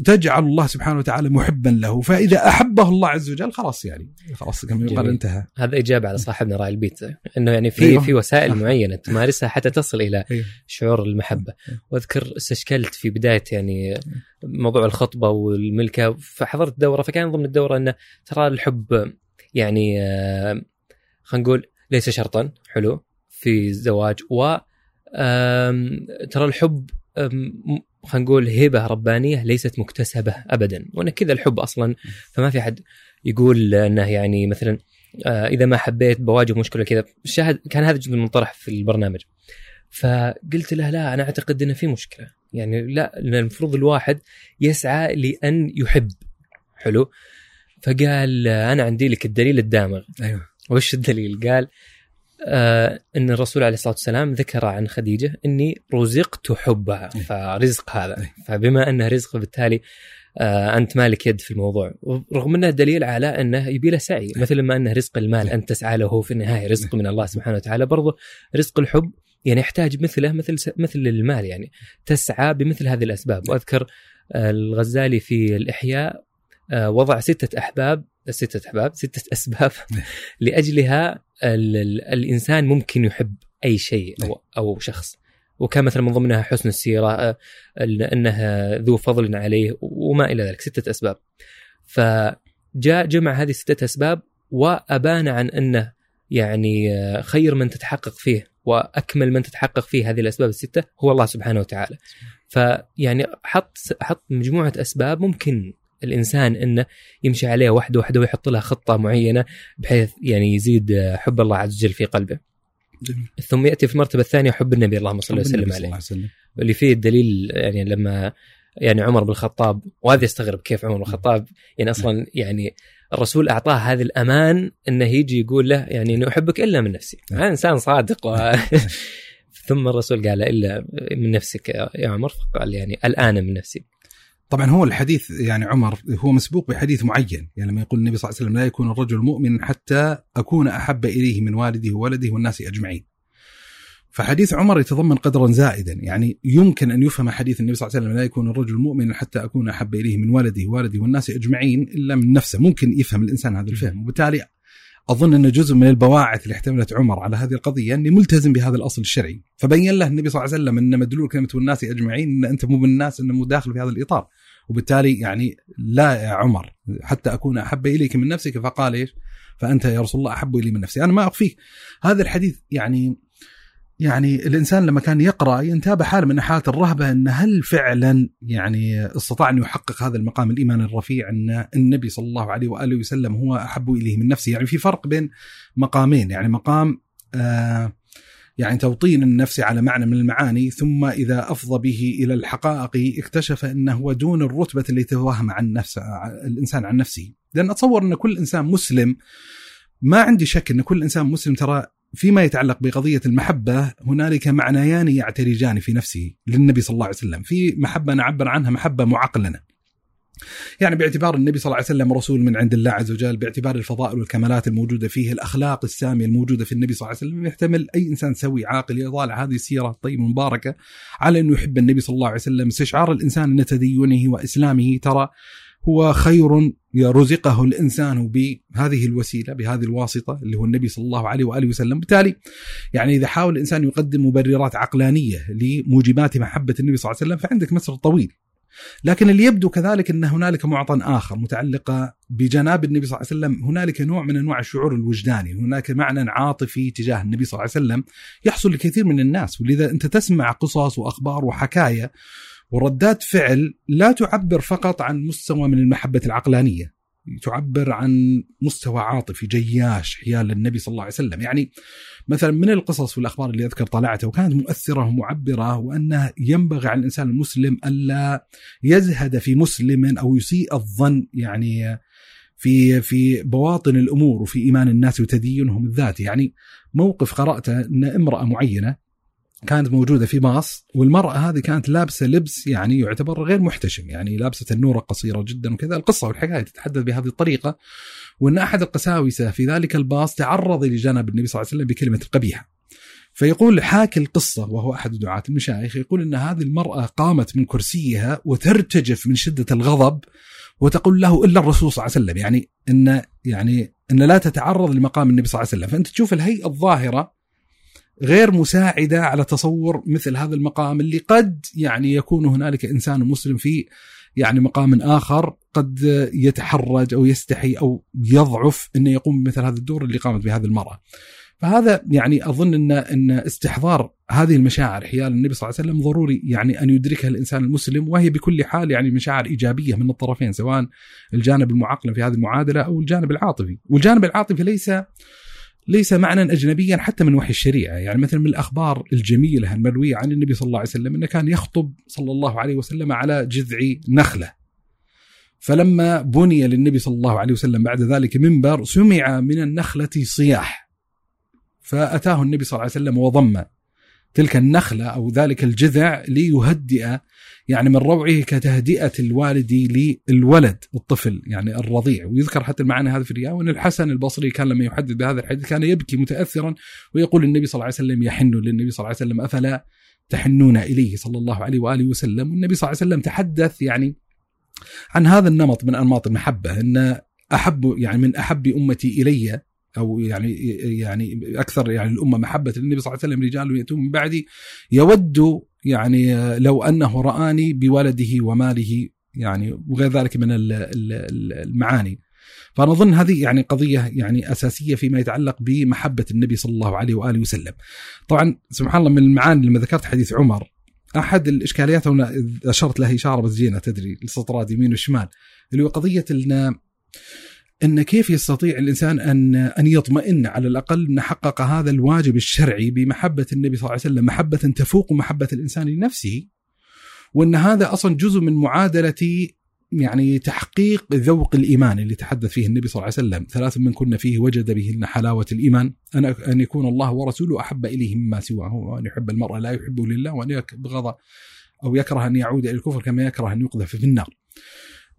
تجعل الله سبحانه وتعالى محبا له. فإذا أحبه الله عز وجل خلاص يعني. خلاص يقال انتهى. هذا إجابة على صاحبنا راي البيت. إنه يعني في أيوه. في وسائل معينة تمارسها حتى تصل إلى أيوه. شعور المحبة. أيوه. وأذكر استشكلت في بداية يعني موضوع الخطبة والملكة فحضرت دورة فكان ضمن الدورة أنه ترى الحب يعني آه، خلينا نقول ليس شرطا حلو في الزواج. و ترى الحب خلينا نقول هبة ربانية ليست مكتسبة ابدا. وأن كذا الحب أصلا فما في حد يقول إنه يعني مثلا آه، إذا ما حبيت بواجه مشكلة كذا. الشاهد كان هذا جزء منطرح في البرنامج. فقلت له لا أنا أعتقد إنه في مشكلة. يعني لا المفروض الواحد يسعى لأن يحب. حلو؟ فقال أنا عندي لك الدليل الدامغ. أيوه. وش الدليل؟ قال آه إن الرسول عليه الصلاة والسلام ذكر عن خديجة إني رزقت حبها إيه. فرزق هذا. إيه. فبما أنه رزق بالتالي آه أنت مالك يد في الموضوع. رغم أنه دليل على أنه يبي له سعي. إيه. مثل ما انه رزق المال انت تسعى له في النهاية رزق من الله سبحانه وتعالى. برضه رزق الحب يعني يحتاج مثله مثل مثل المال يعني. تسعى بمثل هذه الأسباب. وأذكر آه، الغزالي في الإحياء آه، وضع ستة أحباب ستة أحباب ستة أسباب لأجلها الإنسان ممكن يحب أي شيء أو, أو شخص. وكان مثلا من ضمنها حسن السيرة آه، أنها ذو فضل عليه وما إلى ذلك ستة أسباب. فجاء جمع هذه الستة أسباب وأبان عن أنه يعني آه، خير من تتحقق فيه وأكمل من تتحقق فيه هذه الأسباب الستة هو الله سبحانه وتعالى. فيعني حط حط مجموعة أسباب ممكن الإنسان إنه يمشي عليها واحدة واحدة ويحط لها خطة معينة بحيث يعني يزيد حب الله عز وجل في قلبه. جميل. ثم يأتي في المرتبة الثانية حب النبي اللهم صل وسلم عليه. واللي فيه الدليل يعني لما يعني عمر بن الخطاب وهذا يستغرب كيف عمر بن الخطاب يعني أصلا يعني الرسول أعطاه هذا الأمان إنه يجي يقول له يعني انه أحبك إلا من نفسي، هذا إنسان صادق و... ثم الرسول قال إلا من نفسك يا عمر فقال يعني الآن من نفسي. طبعا هو الحديث يعني عمر هو مسبوق بحديث معين يعني لما يقول النبي صلى الله عليه وسلم لا يكون الرجل مؤمن حتى أكون أحب إليه من والده وولده والناس أجمعين. فحديث عمر يتضمن قدرا زائدا يعني يمكن أن يفهم حديث النبي صلى الله عليه وسلم لا يكون الرجل مؤمنا حتى أكون أحب إليه من ولده وولده والناس أجمعين إلا من نفسه. ممكن يفهم الإنسان هذا الفهم. وبالتالي أظن أن جزء من البواعث اللي احتملت عمر على هذه القضية اني ملتزم بهذا الأصل الشرعي. فبين له النبي صلى الله عليه وسلم أن مدلول كلمة والناس أجمعين أن أنت مو من الناس انه مو داخل في هذا الإطار. وبالتالي يعني لا يا عمر حتى أكون أحب إليك من نفسك فقال إيش؟ فأنت يا رسول الله أحب إلي من نفسي. أنا ما أخفيك. هذا الحديث يعني يعني الإنسان لما كان يقرأ ينتابه حاله من حالات الرهبة أن هل فعلا يعني استطاع أن يحقق هذا المقام الإيمان الرفيع أن النبي صلى الله عليه وآله وسلم هو أحب إليه من نفسه؟ يعني في فرق بين مقامين يعني مقام آه يعني توطين النفس على معنى من المعاني ثم إذا افضى به إلى الحقائق اكتشف هو دون الرتبة اللي توهم عن نفسه الإنسان عن نفسه. لأن أتصور أن كل إنسان مسلم ما عندي شك أن كل إنسان مسلم ترى فيما يتعلق بقضية المحبة هنالك معنيان يعترجان في نفسه للنبي صلى الله عليه وسلم. في محبة نعبر عنها محبة معقلنة يعني باعتبار النبي صلى الله عليه وسلم رسول من عند الله عز وجل باعتبار الفضائل والكمالات الموجودة فيه الأخلاق السامية الموجودة في النبي صلى الله عليه وسلم يحتمل أي إنسان سوي عاقل يطالع هذه السيرة الطيبة المباركة على أنه يحب النبي صلى الله عليه وسلم استشعار الإنسان أن تدينه وإسلامه ترى هو خير رزقه الإنسان بهذه الوسيلة بهذه الواسطة اللي هو النبي صلى الله عليه وآله وسلم، بالتالي يعني إذا حاول الإنسان يقدم مبررات عقلانية لموجبات محبة النبي صلى الله عليه وسلم فعندك مسر طويل. لكن اللي يبدو كذلك إن هنالك معطى آخر متعلقة بجناب النبي صلى الله عليه وسلم، هنالك نوع من أنواع الشعور الوجداني، هناك معنى عاطفي تجاه النبي صلى الله عليه وسلم يحصل لكثير من الناس، ولذا أنت تسمع قصص وأخبار وحكاية وردات فعل لا تعبر فقط عن مستوى من المحبة العقلانية. تعبر عن مستوى عاطفي جياش حيال النبي صلى الله عليه وسلم. يعني مثلا من القصص والأخبار اللي أذكر طلعتها وكانت مؤثرة ومعبرة وأنه ينبغي على الإنسان المسلم ألا يزهد في مسلم أو يسيء الظن يعني في في بواطن الأمور وفي إيمان الناس وتدينهم الذاتي يعني موقف قرأته إن امرأة معينة كانت موجودة في باص والمرأة هذه كانت لابسة لبس يعني يعتبر غير محتشم يعني لابسة النورة قصيره جدا وكذا. القصة والحكاية تتحدث بهذه الطريقة وأن أحد القساوسة في ذلك الباص تعرض لجناب النبي صلى الله عليه وسلم بكلمة قبيحة. فيقول حاكي القصة وهو أحد دعاة المشايخ يقول أن هذه المرأة قامت من كرسيها وترتجف من شدة الغضب وتقول له إلا الرسول صلى الله عليه وسلم. يعني أن يعني أن لا تتعرض لمقام النبي صلى الله عليه وسلم. فأنت تشوف الهيئة الظاهرة غير مساعدة على تصور مثل هذا المقام اللي قد يعني يكون هنالك إنسان مسلم في يعني مقام آخر قد يتحرج أو يستحي أو يضعف إنه يقوم بمثل هذا الدور اللي قامت به هذه المرأة. فهذا يعني أظن إن إن استحضار هذه المشاعر حيال النبي صلى الله عليه وسلم ضروري يعني أن يدركها الإنسان المسلم وهي بكل حال يعني مشاعر إيجابية من الطرفين سواء الجانب المعقل في هذه المعادلة أو الجانب العاطفي، والجانب العاطفي ليس ليس معنى اجنبيا حتى من وحي الشريعة، يعني مثلا من الأخبار الجميلة المروية عن النبي صلى الله عليه وسلم إنه كان يخطب صلى الله عليه وسلم على جذع نخلة. فلما بني للنبي صلى الله عليه وسلم بعد ذلك منبر سمع من النخلة صياح. فأتاه النبي صلى الله عليه وسلم وضم تلك النخلة أو ذلك الجذع ليهدئ يعني من روعه كتهدئة الوالد للولد الطفل يعني الرضيع. ويذكر حتى المعنى هذا في الرياء وأن الحسن البصري كان لما يحدث بهذا الحديث كان يبكي متاثرا ويقول النبي صلى الله عليه وسلم يحن للنبي صلى الله عليه وسلم أفلا تحنون إليه؟ صلى الله عليه وآله وسلم. والنبي صلى الله عليه وسلم تحدث يعني عن هذا النمط من أنماط المحبة أن أحب يعني من أحب أمتي إلي أو يعني يعني أكثر يعني الأمة محبة للنبي صلى الله عليه وسلم رجال يأتون من بعدي يود يعني لو أنه رآني بولده وماله يعني وغير ذلك من المعاني فأنا أظن هذه يعني قضية يعني أساسية فيما يتعلق بمحبة النبي صلى الله عليه وآله وسلم. طبعا سبحان الله من المعاني لما ذكرت حديث عمر أحد الإشكاليات هنا أشرت لها إشارة بس جينا تدري السطرات يمين وشمال اللي هو قضية إن كيف يستطيع الإنسان ان أن يطمئن على الأقل أن حقق هذا الواجب الشرعي بمحبة النبي صلى الله عليه وسلم محبة تفوق محبة الإنسان لنفسه وأن هذا أصلا جزء من معادلة يعني تحقيق ذوق الإيمان اللي تحدث فيه النبي صلى الله عليه وسلم، ثلاث من كنا فيه وجد بهن حلاوة الإيمان، ان أن يكون الله ورسوله أحب إليه مما سواه، وأن يحب المرء لا يحبه لله وأن يبغض أو يكره أن يعود إلى الكفر كما يكره أن يقذف في النار.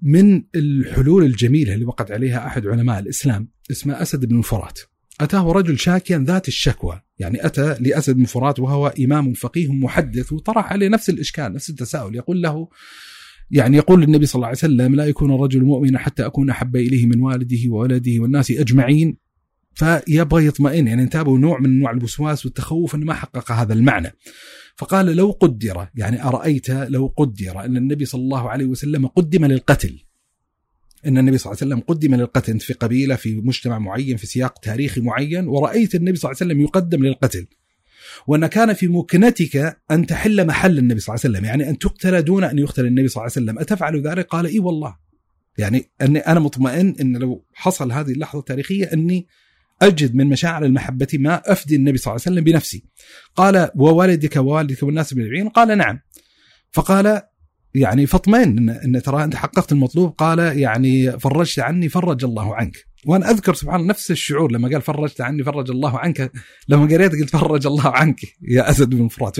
من الحلول الجميلة اللي وقت عليها أحد علماء الإسلام اسمه أسد بن الفرات. أتاه رجل شاكيا ذات الشكوى، يعني أتى لأسد بن فرات وهو إمام فقيه محدث وطرح عليه نفس الإشكال، نفس التساؤل، يقول له يعني يقول النبي صلى الله عليه وسلم لا يكون الرجل مؤمنا حتى أكون أحب إليه من والده وولده والناس أجمعين فيبغى يطمئن يعني انتابه نوع من أنواع الوسواس والتخوف إنه ما حقق هذا المعنى. فقال لو قدر يعني أرأيت لو قدر أن النبي صلى الله عليه وسلم قدم للقتل. أن النبي صلى الله عليه وسلم قدم للقتل في قبيلة في مجتمع معين في سياق تاريخي معين ورأيت النبي صلى الله عليه وسلم يقدم للقتل. وان كان في مكنتك أن تحل محل النبي صلى الله عليه وسلم، يعني أن تقتل دون أن يقتل النبي صلى الله عليه وسلم، أتفعل ذلك؟ قال إي والله. يعني أني أنا مطمئن أن لو حصل هذه اللحظة التاريخية أني أجد من مشاعر المحبة ما أفدي النبي صلى الله عليه وسلم بنفسي. قال ووالدك ووالدك والناس بالعين؟ قال نعم. فقال يعني فاطمئن ان, ترى أنت حققت المطلوب قال يعني فرجت عني فرج الله عنك وأنا أذكر سبحان نفس الشعور لما قال فرجت عني فرج الله عنك لما قريت قلت فرج الله عنك يا أسد بن فرات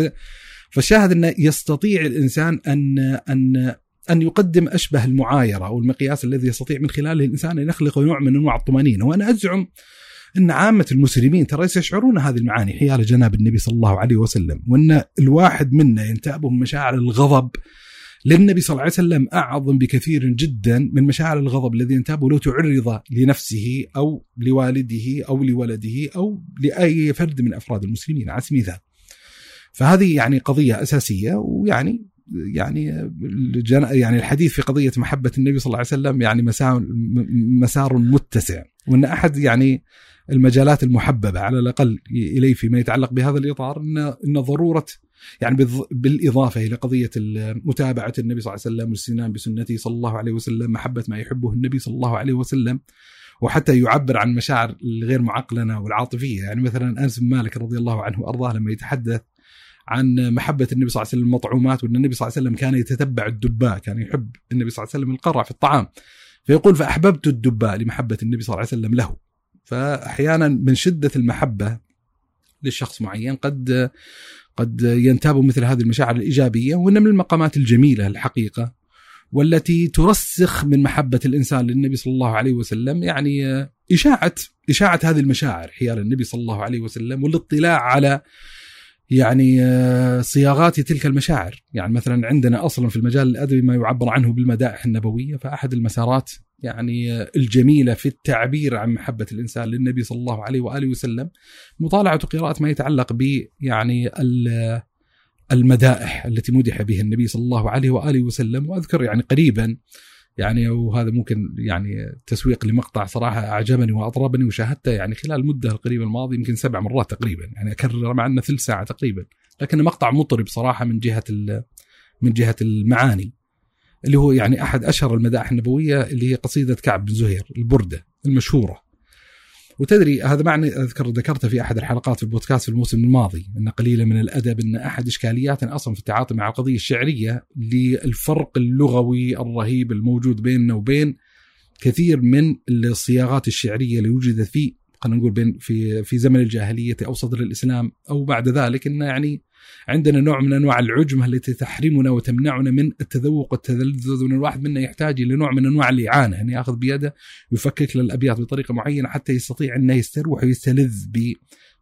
فالشاهد إنه يستطيع الإنسان ان ان أن يقدم أشبه المعايرة أو المقياس الذي يستطيع من خلاله الإنسان أن يخلق نوع من أنواع الطمأنينة وأنا أزعم إن عامة المسلمين ترى يستشعرون هذه المعاني حيال جناب النبي صلى الله عليه وسلم وإن الواحد منا ينتابه مشاعر الغضب للنبي صلى الله عليه وسلم أعظم بكثير جدا من مشاعر الغضب الذي ينتابه لو تعرض لنفسه أو لوالده أو لولده أو لأي فرد من أفراد المسلمين على سبيل المثال. فهذه يعني قضية أساسية ويعني يعني يعني الحديث في قضية محبة النبي صلى الله عليه وسلم يعني مسار مسار متسع وإن أحد يعني المجالات المحببة على الأقل اليه فيما يتعلق بهذا الإطار ان إن ضرورة يعني بالإضافة إلى قضية متابعة النبي صلى الله عليه وسلم والاستنان بسنته صلى الله عليه وسلم محبة ما يحبه النبي صلى الله عليه وسلم وحتى يعبر عن مشاعر الغير معقلنة والعاطفية. يعني مثلا أنس بن مالك رضي الله عنه وأرضاه لما يتحدث عن محبة النبي صلى الله عليه وسلم المطعومات وأن النبي صلى الله عليه وسلم كان يتتبع الدباء كان يحب النبي صلى الله عليه وسلم القرع في الطعام فيقول فأحببت الدباء لمحبة النبي صلى الله عليه وسلم له. فأحيانا من شدة المحبة للشخص معين قد قد ينتاب مثل هذه المشاعر الإيجابية وان من المقامات الجميلة الحقيقة والتي ترسخ من محبة الإنسان للنبي صلى الله عليه وسلم. يعني إشاعة إشاعة هذه المشاعر حيال النبي صلى الله عليه وسلم والاطلاع على يعني صياغات تلك المشاعر. يعني مثلا عندنا أصلا في المجال الأدبي ما يعبر عنه بالمدائح النبوية فأحد المسارات يعني الجميلة في التعبير عن محبة الإنسان للنبي صلى الله عليه وآله وسلم مطالعة وقراءه ما يتعلق ب يعني المدائح التي مدح به النبي صلى الله عليه وآله وسلم. وأذكر يعني قريبا يعني وهذا ممكن يعني تسويق لمقطع صراحة أعجبني وأطربني وشاهدته يعني خلال المده القريبه الماضيه يمكن سبع مرات تقريبا يعني أكرر مع أنه ثلث ساعة تقريبا. لكن مقطع مطرب صراحة من جهة من جهة المعاني اللي هو يعني أحد أشهر المدائح النبوية اللي هي قصيدة كعب بن زهير البردة المشهورة. وتدري هذا معنى أذكر ذكرته في أحد الحلقات في البودكاست في الموسم الماضي إن قليلا من الأدب إن أحد اشكالياتنا أصلا في التعاطي مع القضية الشعرية للفرق اللغوي الرهيب الموجود بيننا وبين كثير من الصياغات الشعرية اللي وجدت في خلينا نقول بين في في زمن الجاهلية أو صدر الإسلام أو بعد ذلك إنه يعني عندنا نوع من أنواع العجمة التي تحرمنا وتمنعنا من التذوق والتلذذ وان الواحد منا يحتاج إلى نوع من أنواع الإعانة. ان يعني يأخذ بيده ويفكك للابيات بطريقة معينة حتى يستطيع إنه يستروح ويستلذ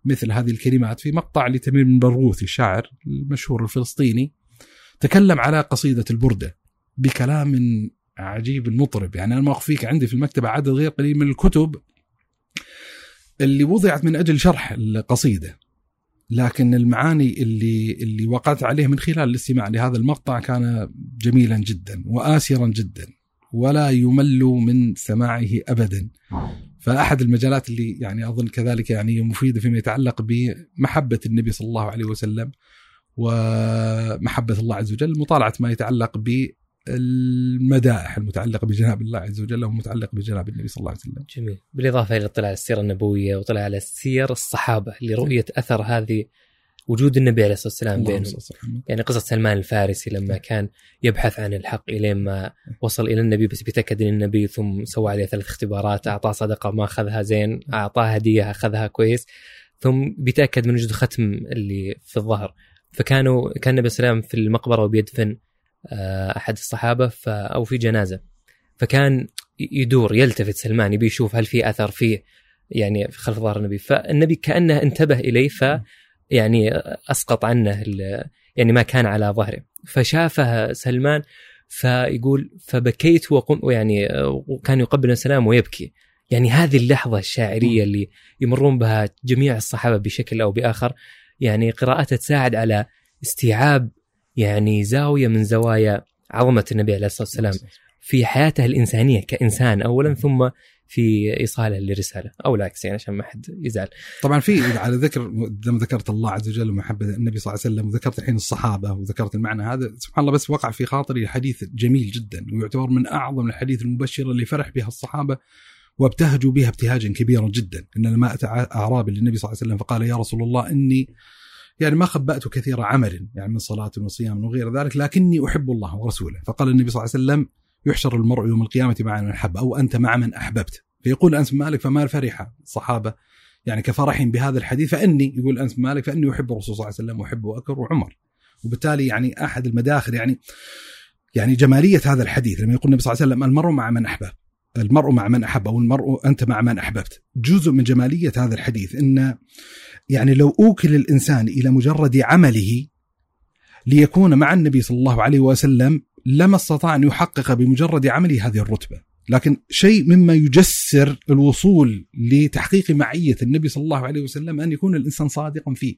بمثل هذه الكلمات في مقطع لتميم البرغوثي الشاعر المشهور الفلسطيني تكلم على قصيدة البردة بكلام عجيب المطرب يعني أنا ما أخفيك عندي في المكتبة عدد غير قليل من الكتب اللي وضعت من أجل شرح القصيدة. لكن المعاني اللي اللي وقعت عليه من خلال الاستماع لهذا المقطع كان جميلا جدا وآسرا جدا ولا يمل من سماعه ابدا. فأحد المجالات اللي يعني أظن كذلك يعني مفيدة فيما يتعلق بمحبة النبي صلى الله عليه وسلم ومحبة الله عز وجل، مطالعة ما يتعلق المدائح المتعلقة بجناب الله عز وجل ومتعلقه بجناب النبي صلى الله عليه وسلم. جميل، بالإضافة إلى الاطلاع على السيرة النبوية واطلاع على سير الصحابة لرؤية أثر هذه وجود النبي عليه الصلاة والسلام بينهم. يعني قصة سلمان الفارسي لما كان يبحث عن الحق إلين ما وصل إلى النبي بس بيتاكد إن النبي ثم سوى عليه ثلاث اختبارات أعطاه صدقة ما أخذها زين أعطاه هدية أخذها كويس ثم بيتاكد من وجود ختم اللي في الظهر. فكانوا كان النبي عليه وسلم في المقبرة وبيدفن. أحد الصحابة ف أو في جنازة. فكان يدور يلتفت سلمان يبي يشوف هل في أثر فيه يعني في خلف ظهر النبي. فالنبي كأنه انتبه إليه ف يعني أسقط عنه يعني ما كان على ظهره. فشافه سلمان فيقول فبكيت وقم يعني وكان يقبل السلام ويبكي. يعني هذه اللحظة الشاعرية اللي يمرون بها جميع الصحابة بشكل أو بآخر. يعني قراءتها تساعد على استيعاب يعني زاوية من زوايا عظمة النبي عليه الصلاة والسلام في حياته الإنسانية كإنسان اولا ثم في إيصاله للرساله أو العكس يعني عشان ما حد يزعل. طبعا في على ذكر لما ذكرت الله عز وجل ومحبة النبي صلى الله عليه وسلم وذكرت الحين الصحابة وذكرت المعنى هذا سبحان الله بس وقع في خاطري حديث جميل جدا ويعتبر من أعظم الحديث المبشرة اللي فرح بها الصحابة وابتهجوا بها ابتهاجا كبيرا جدا ان لما اتى أعرابي للنبي صلى الله عليه وسلم فقال يا رسول الله إني يعني ما خبأت كثير عمل يعني من صلاة وصيام وغير ذلك لكني أحب الله ورسوله. فقال النبي صلى الله عليه وسلم يحشر المرء يوم القيامة مع من أحب أو أنت مع من أحببت. فيقول أنس مالك فما فرح الصحابة يعني كفرحهم بهذا الحديث فإني يقول أنس مالك فإني أحب الرسول صلى الله عليه وسلم واحب بكر وعمر وبالتالي يعني أحد المداخل يعني يعني جمالية هذا الحديث لما يقول النبي صلى الله عليه وسلم المرء مع من احبب المرء مع من أحب أو المرء أنت مع من أحببت. جزء من جمالية هذا الحديث إن يعني لو أوكل الإنسان إلى مجرد عمله ليكون مع النبي صلى الله عليه وسلم لما استطاع أن يحقق بمجرد عمله هذه الرتبة. لكن شيء مما يجسر الوصول لتحقيق معية النبي صلى الله عليه وسلم أن يكون الإنسان صادقا في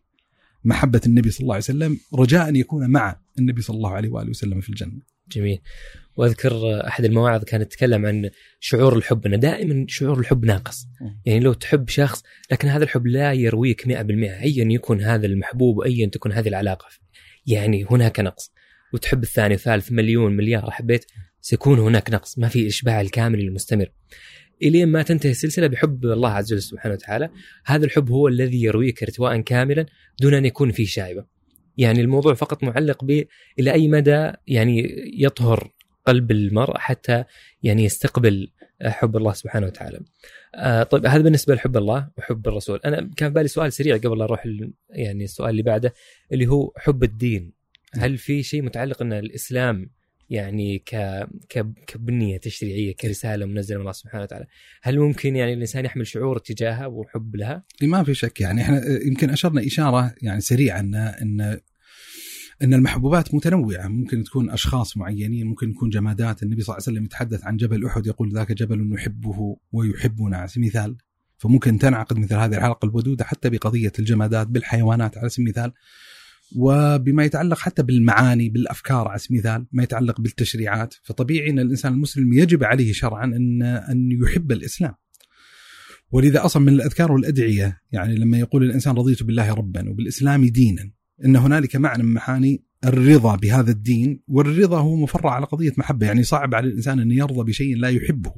محبة النبي صلى الله عليه وسلم رجاء أن يكون مع النبي صلى الله عليه وآله وسلم في الجنة. جميل. وأذكر أحد المواعظ كانت تتكلم عن شعور الحب أنه دائما شعور الحب ناقص. يعني لو تحب شخص لكن هذا الحب لا يرويك 100% ايا يكن هذا المحبوب وايا تكن هذه العلاقة. يعني هناك نقص. وتحب الثاني والثالث مليون مليار حبيت سيكون هناك نقص. ما في إشباع الكامل المستمر. الين ما تنتهي السلسلة بحب الله عز وجل سبحانه وتعالى هذا الحب هو الذي يرويك ارتواء كاملا دون أن يكون فيه شائبة. يعني الموضوع فقط معلق ب إلى أي مدى يعني يطهر قلب المرء حتى يعني يستقبل حب الله سبحانه وتعالى. آه طيب هذا بالنسبة لحب الله وحب الرسول، أنا كان بالي سؤال سريع قبل لا أروح يعني السؤال اللي بعده اللي هو حب الدين. هل في شيء متعلق أن الإسلام يعني ك... ك... كبنية تشريعية كرسالة منزلة من الله سبحانه وتعالى، هل ممكن يعني الإنسان يحمل شعور تجاهها وحب لها؟ ما في شك يعني إحنا يمكن أشرنا إشارة يعني سريعة ان أن إن المحبوبات متنوعة. ممكن تكون أشخاص معينين ممكن تكون جمادات. النبي صلى الله عليه وسلم يتحدث عن جبل أحد يقول ذاك جبل نحبه ويحبنا على سبيل المثال فممكن تنعقد مثل هذه الحلقة الودودة حتى بقضية الجمادات بالحيوانات على سبيل المثال وبما يتعلق حتى بالمعاني بالأفكار على سبيل المثال ما يتعلق بالتشريعات. فطبيعي أن الإنسان المسلم يجب عليه شرعا أن أن يحب الإسلام. ولذا أصلا من الأذكار والأدعية يعني لما يقول الإنسان رضيت بالله ربا وبالإسلام دينا إن هنالك معنى من معاني الرضا بهذا الدين والرضا هو مفرع على قضية محبة يعني صعب على الإنسان أن يرضى بشيء لا يحبه.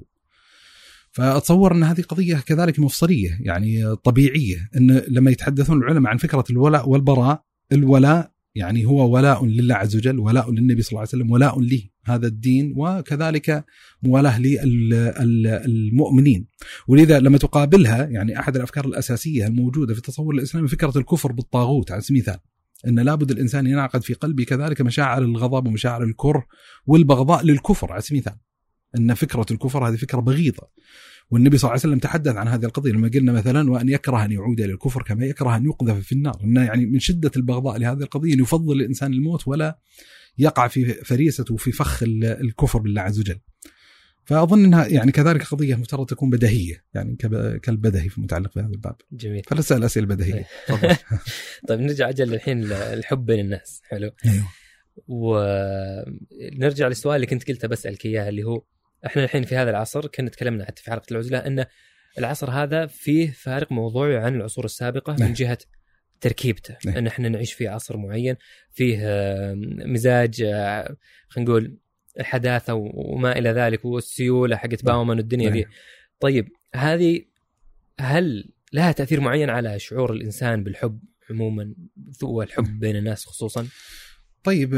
فأتصور إن هذه قضية كذلك مفصلية يعني طبيعية إن لما يتحدثون العلماء عن فكرة الولاء والبراء الولاء يعني هو ولاء لله عز وجل ولاء للنبي صلى الله عليه وسلم ولاء له هذا الدين وكذلك موالاة للمؤمنين ولذا لما تقابلها يعني أحد الأفكار الأساسية الموجودة في التصور الإسلامي فكرة الكفر بالطاغوت على سبيل المثال. إن لابد الإنسان ينعقد في قلبه كذلك مشاعر الغضب ومشاعر الكره والبغضاء للكفر على سبيل المثال. إن فكرة الكفر هذه فكرة بغيضة. والنبي صلى الله عليه وسلم تحدث عن هذه القضية لما قلنا مثلا وأن يكره أن يعود إلى الكفر كما يكره أن يقذف في النار. انه يعني من شدة البغضاء لهذه القضية يفضل الإنسان الموت ولا يقع في فريسته في فخ الكفر بالله عز وجل. فأظن إنها يعني كذلك قضية مفترض تكون بديهية يعني كالبدهي في متعلق بهذا الباب. جميل. فلسأل أسئلة بديهية. طيب نرجع أجل الحين الحب بين الناس حلو. أيوه. ونرجع للسؤال اللي كنت قلته بسألك إياه اللي هو إحنا الحين في هذا العصر كنا تكلمنا حتى في حلقة العزلة أن العصر هذا فيه فارق موضوعي عن العصور السابقة من جهة تركيبته نعم. أن إحنا نعيش في عصر معين فيه مزاج خلينا نقول الحداثه وما إلى ذلك والسيولة حقت باومان والدنيا ذي طيب هذه هل لها تأثير معين على شعور الإنسان بالحب عموما؟ والحب بين الناس خصوصا؟ طيب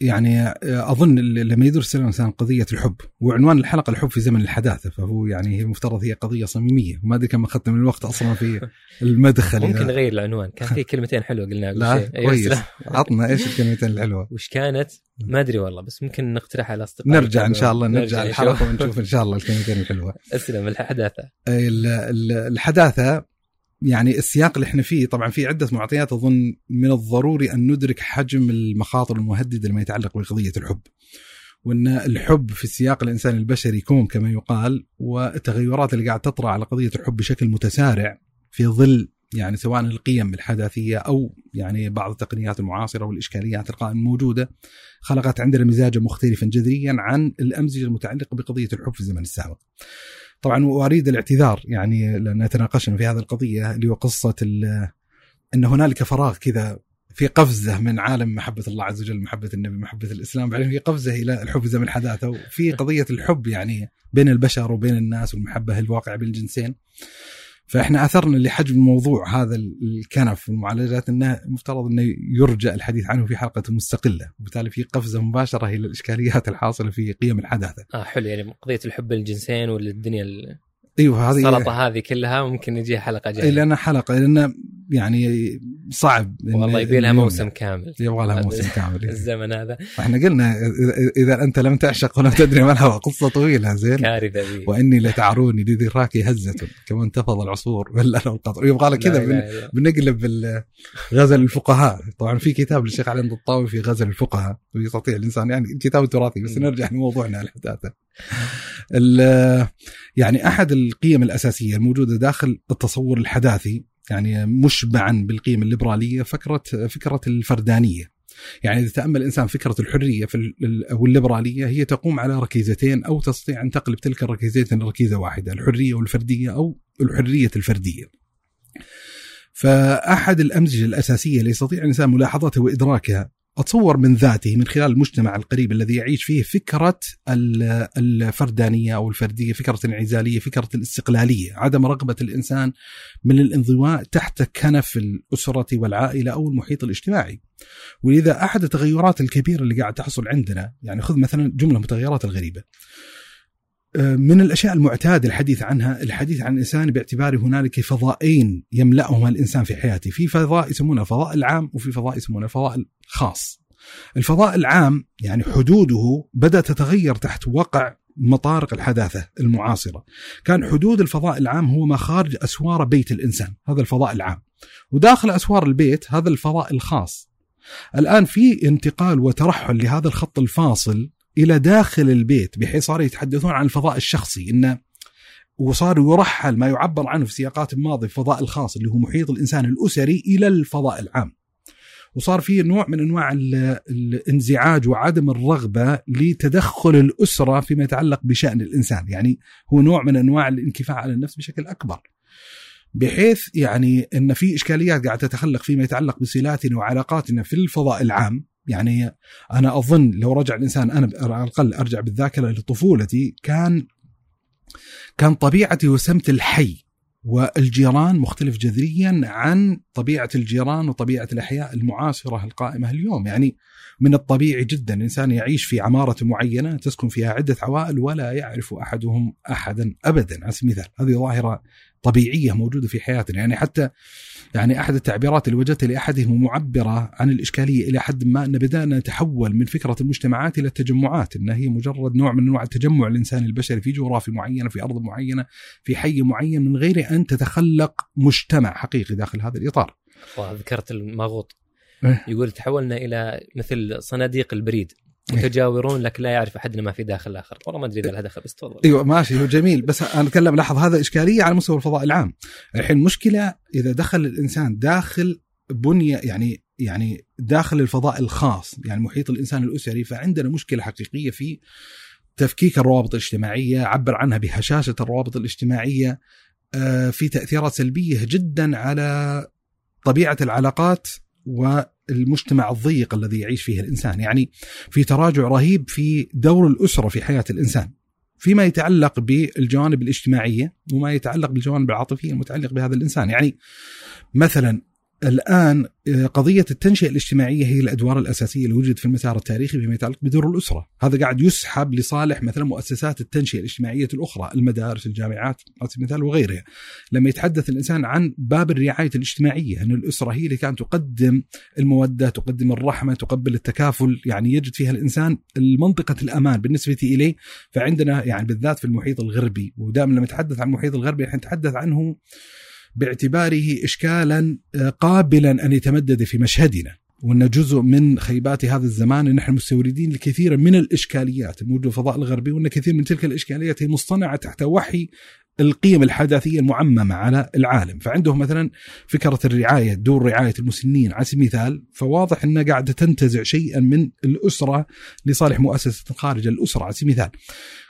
يعني أظن ال- لما يدرس الإنسان قضية الحب وعنوان الحلقة الحب في زمن الحداثة فهو يعني هي المفترض هي قضية صميمية. وما أدري كم أخذت من الوقت أصلا في المدخل ممكن نغير العنوان. كان في كلمتين حلوة قبل لا. أيوة، كويس. عطنا إيش الكلمتين الحلوة؟ وش كانت؟ ما أدري والله بس ممكن نقترح على الاصدقاء نرجع إن شاء الله نرجع. الحلقة ونشوف إن شاء الله الكلمتين الحلوة. أسلم الحداثة. ال- ال- الحداثة يعني السياق اللي إحنا فيه طبعا في عدة معطيات أظن من الضروري أن ندرك حجم المخاطر المهددة لما يتعلق بقضية الحب. وأن الحب في السياق الانساني البشري كوم كما يقال والتغيرات اللي قاعد تطرأ على قضية الحب بشكل متسارع في ظل يعني سواء القيم الحداثية أو يعني بعض التقنيات المعاصرة والإشكاليات القائمة الموجودة خلقت عندنا مزاجا مختلفا جذريا عن الأمزجة المتعلقة بقضية الحب في الزمن السابق. طبعا وأريد الاعتذار يعني لأن تناقشنا في هذه القضية اللي هو قصة إن هنالك فراغ كذا في قفزة من عالم محبة الله عز وجل محبة النبي محبة الإسلام بعدين في قفزة إلى الحب زمن الحداثة وفي قضية الحب يعني بين البشر وبين الناس والمحبة الواقع بين الجنسين. فإحنا أثرنا لحجم الموضوع هذا الكنف والمعالجات إنه مفترض إنه يرجى الحديث عنه في حلقة مستقلة وبالتالي في قفزة مباشرة إلى الإشكاليات الحاصلة في قيم الحداثة. آه حلو يعني قضية الحب الجنسين والدنيا إيوه هذه السلطة هذه كلها ممكن نجيها حلقة إيه، جاية لأن حلقة لأن يعني صعب والله يبي لها موسم. كامل. يبغى لها موسم كامل الزمن هذا. إحنا قلنا اذا أنت لم تعشق ولم تدري ما الهوى قصة طويلة زين. كارثة ذي. وإني لتعروني لذراك هزة كما انتفض العصفور بل أنا القطر يبغى لك كذا. بنقلب غزل الفقهاء. طبعا في كتاب للشيخ علي الطاوي في غزل الفقهاء ويستطيع الإنسان يعني كتاب تراثي بس. نرجع لموضوعنا الحداثة. ال- يعني أحد القيم الأساسية الموجودة داخل التصور الحداثي يعني مشبعا بالقيم الليبرالية فكره فكرة الفردانية. يعني إذا تأمل الإنسان فكرة الحرية في أو الليبرالية هي تقوم على ركيزتين أو تستطيع أن تقلب تلك الركيزتين ركيزة واحدة الحرية والفردية أو الحرية الفردية. فأحد الامزجه الأساسية اللي يستطيع الإنسان ملاحظتها وإدراكها أتصور من ذاته من خلال المجتمع القريب الذي يعيش فيه فكرة ال- الفردانية أو الفردية، فكرة الانعزالية، فكرة الاستقلالية، عدم رغبة الإنسان من الانضواء تحت كنف الأسرة والعائلة أو المحيط الاجتماعي. ولذا أحد التغيرات الكبيرة اللي قاعد تحصل عندنا، يعني خذ مثلا جملة من التغيرات الغريبة. من الأشياء المعتادة الحديث عنها الحديث عن الإنسان باعتبار هنالك فضائين يملأهما الإنسان في حياته، في فضاء يسمونه الفضاء العام وفي فضاء يسمونه الفضاء الخاص. الفضاء العام يعني حدوده بدات تتغير تحت وقع مطارق الحداثة المعاصرة. كان حدود الفضاء العام هو ما خارج أسوار بيت الإنسان، هذا الفضاء العام. وداخل أسوار البيت هذا الفضاء الخاص. الآن في انتقال وترحل لهذا الخط الفاصل إلى داخل البيت بحيث صاروا يتحدثون عن الفضاء الشخصي انه وصار يرحل ما يعبر عنه في سياقات ماضيه الفضاء الخاص اللي هو محيط الإنسان الأسري إلى الفضاء العام. وصار في نوع من أنواع ال- الانزعاج وعدم الرغبة لتدخل الأسرة فيما يتعلق بشأن الإنسان، يعني هو نوع من أنواع الانكفاء على النفس بشكل أكبر. بحيث يعني إن في إشكاليات قاعدة تتخلق فيما يتعلق بصلاتنا وعلاقاتنا في الفضاء العام، يعني أنا أظن لو رجع الإنسان أنا على الأقل أرجع بالذاكرة لطفولتي كان كان طبيعتي وسمت الحي والجيران مختلف جذريا عن طبيعة الجيران وطبيعة الأحياء المعاصرة القائمة اليوم، يعني من الطبيعي جدا الإنسان يعيش في عمارة معينة تسكن فيها عدة عوائل ولا يعرف أحدهم احدا ابدا. على سبيل المثال، هذه ظاهرة طبيعية موجودة في حياتنا، يعني حتى يعني أحد التعبيرات اللي وجدتها لاحدهم معبرة عن الإشكالية إلى حد ما أن بدأنا نتحول من فكرة المجتمعات إلى التجمعات، انها هي مجرد نوع من أنواع التجمع الإنساني البشري في جغرافيا معينة في أرض معينة في حي معين من غير أن تتخلق مجتمع حقيقي داخل هذا الإطار. ذكرت الماغوط إيه. يقول تحولنا إلى مثل صناديق البريد. متجاورون لكن لا يعرف أحدنا ما في داخل الآخر. والله ما أدري إذا لها دخل بس تفضل. أيوه ماشي هو جميل. بس أنا أتكلم لاحظ هذا إشكالية على مستوى الفضاء العام. الحين المشكلة إذا دخل الإنسان داخل بنية يعني يعني داخل الفضاء الخاص يعني محيط الإنسان الأسري فعندنا مشكلة حقيقية في تفكيك الروابط الاجتماعية عبر عنها بهشاشة الروابط الاجتماعية آه، في تأثيرات سلبية جدا على طبيعة العلاقات والمجتمع الضيق الذي يعيش فيه الإنسان، يعني في تراجع رهيب في دور الأسرة في حياة الإنسان. فيما يتعلق بالجوانب الاجتماعية وما يتعلق بالجوانب العاطفية المتعلقة بهذا الإنسان، يعني مثلا الآن آه، قضية التنشئة الاجتماعية هي الأدوار الأساسية اللي وجدت في المسار التاريخي فيما يتعلق بدور الأسرة، هذا قاعد يسحب لصالح مثلا مؤسسات التنشئة الاجتماعية الأخرى، المدارس، الجامعات على سبيل المثال وغيرها. لما يتحدث الإنسان عن باب الرعاية الاجتماعية، أن الأسرة هي اللي كانت تقدم المودة، تقدم الرحمة، تقبل التكافل، يعني يجد فيها الإنسان منطقه الأمان بالنسبة إليه، فعندنا يعني بالذات في المحيط الغربي، ودائما لما نتحدث عن المحيط الغربي إحنا نتحدث عنه باعتباره اشكالا آه، قابلا أن يتمدد في مشهدنا. وأن جزء من خيبات هذا الزمان إن نحن مستوردين لكثير من الإشكاليات الموجوده في الفضاء الغربي وأن كثير من تلك الإشكاليات هي مصطنعة تحت وحي القيم الحداثية المعممة على العالم، فعندهم مثلا فكرة الرعاية، دور رعاية المسنين. على سبيل المثال، فواضح أنها قاعدة تنتزع شيئا من الأسرة لصالح مؤسسة خارج الأسرة. على سبيل المثال.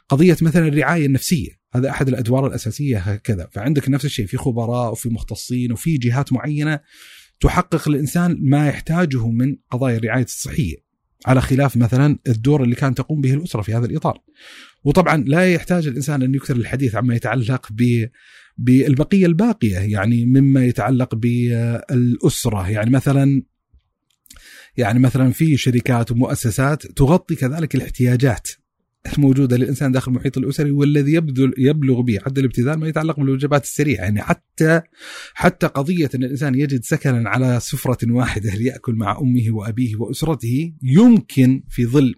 قضية مثلا الرعاية النفسية، هذا أحد الأدوار الأساسية هكذا، فعندك نفس الشيء في خبراء وفي مختصين وفي جهات معينة تحقق الإنسان ما يحتاجه من قضايا الرعاية الصحية. على خلاف مثلا الدور اللي كانت تقوم به الأسرة في هذا الإطار. وطبعا لا يحتاج الإنسان أن يكثر الحديث عما يتعلق ب بالبقية الباقية يعني مما يتعلق بالأسرة يعني مثلا يعني مثلا في شركات ومؤسسات تغطي كذلك الاحتياجات الموجودة للإنسان داخل المحيط الأسري والذي يبذل يبلغ به حد الابتذال ما يتعلق بالوجبات السريعة. يعني حتى حتى قضية أن الإنسان يجد سكنا على سفرة واحدة ليأكل مع أمه وأبيه وأسرته يمكن في ظل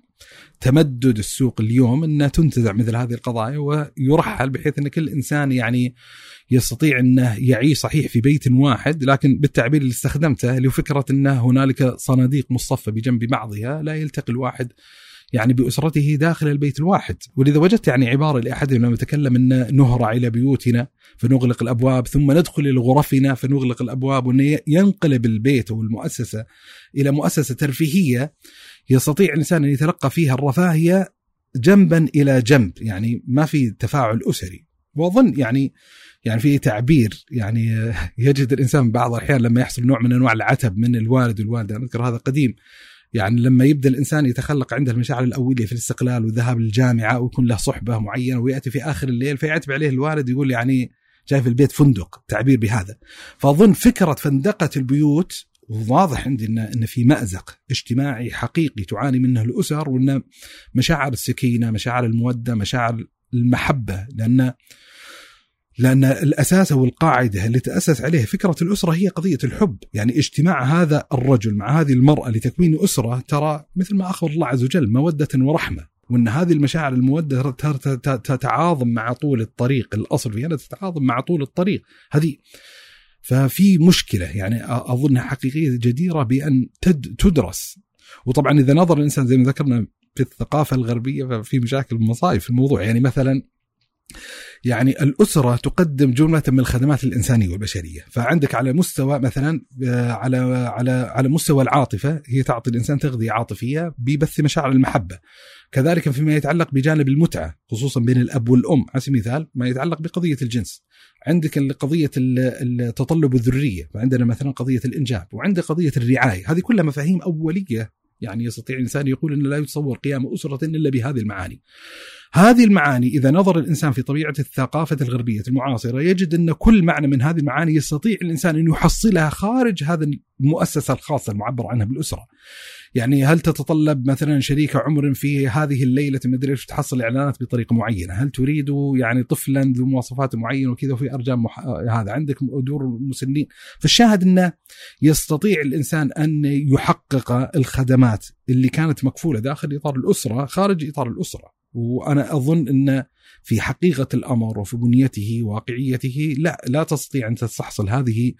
تمدد السوق اليوم انها تنتزع مثل هذه القضايا ويرحل بحيث أن كل إنسان يعني يستطيع أنه يعيش صحيح في بيت واحد. لكن بالتعبير اللي استخدمته اللي هو فكره أن هنالك صناديق مصفى بجنب بعضها لا يلتقي الواحد يعني بأسرته داخل البيت الواحد، ولذا وجدت يعني عبارة لاحدهم لما يتكلم أن نهرع إلى بيوتنا فنغلق الأبواب ثم ندخل إلى غرفنا فنغلق الأبواب وانه ينقلب البيت أو المؤسسة إلى مؤسسة ترفيهية يستطيع الإنسان أن يتلقى فيها الرفاهية جنبا إلى جنب يعني ما في تفاعل أسري. وأظن يعني يعني في تعبير يعني يجد الإنسان بعض الأحيان لما يحصل نوع من أنواع العتب من الوالد والوالدة أنا أذكر هذا قديم. يعني لما يبدأ الإنسان يتخلق عنده المشاعر الأولية في الاستقلال والذهاب للجامعة ويكون له صحبة معينة ويأتي في آخر الليل فيعتب عليه الوالد يقول يعني جاي في البيت فندق تعبير بهذا. فأظن فكرة فندقة البيوت واضح عندي ان إن في مأزق اجتماعي حقيقي تعاني منه الأسر وإن مشاعر السكينة، مشاعر المودة، مشاعر المحبة لأن لأن الأساس أو القاعدة اللي تأسس عليه فكرة الأسرة هي قضية الحب، يعني اجتماع هذا الرجل مع هذه المرأة لتكوين أسرة ترى مثل ما أخبر الله عز وجل مودة ورحمة، وأن هذه المشاعر المودة تتعاظم مع طول الطريق، الأصل فيها تتعاظم مع طول الطريق، هذه ففي مشكلة. يعني اظنها حقيقية جديرة بأن تدرس. وطبعا إذا نظر الإنسان زي ما ذكرنا في الثقافة الغربية ففي مشاكل ومصايب في الموضوع. يعني مثلا يعني الأسرة تقدم جملة من الخدمات الإنسانية والبشرية. فعندك على مستوى مثلا آه، على على على مستوى العاطفة هي تعطي الإنسان تغذية عاطفية ببث مشاعر المحبة. كذلك فيما يتعلق بجانب المتعة خصوصا بين الأب والأم على سبيل المثال ما يتعلق بقضية الجنس. عندك قضية التطلب الذرية فعندنا مثلا قضية الإنجاب وعندك قضية الرعاية. هذه كلها مفاهيم أولية يعني يستطيع الإنسان يقول أنه لا يتصور قيام أسرة إلا بهذه المعاني. هذه المعاني إذا نظر الإنسان في طبيعة الثقافة الغربية المعاصرة يجد أن كل معنى من هذه المعاني يستطيع الإنسان أن يحصلها خارج هذا المؤسسة الخاصة المعبر عنها بالأسرة. يعني هل تتطلب مثلا شريك عمر في هذه الليلة مدري إيش تحصل إعلانات بطريقة معينة، هل تريد يعني طفلا ذو مواصفات معينة وكذا وفي ارجام مح... هذا؟ عندك دور مسنين، فالشاهد إنه يستطيع الإنسان أن يحقق الخدمات اللي كانت مكفولة داخل إطار الأسرة خارج إطار الأسرة، وأنا أظن إن في حقيقة الأمر وفي بنيته وواقعيته لا لا تستطيع أن تستحصل هذه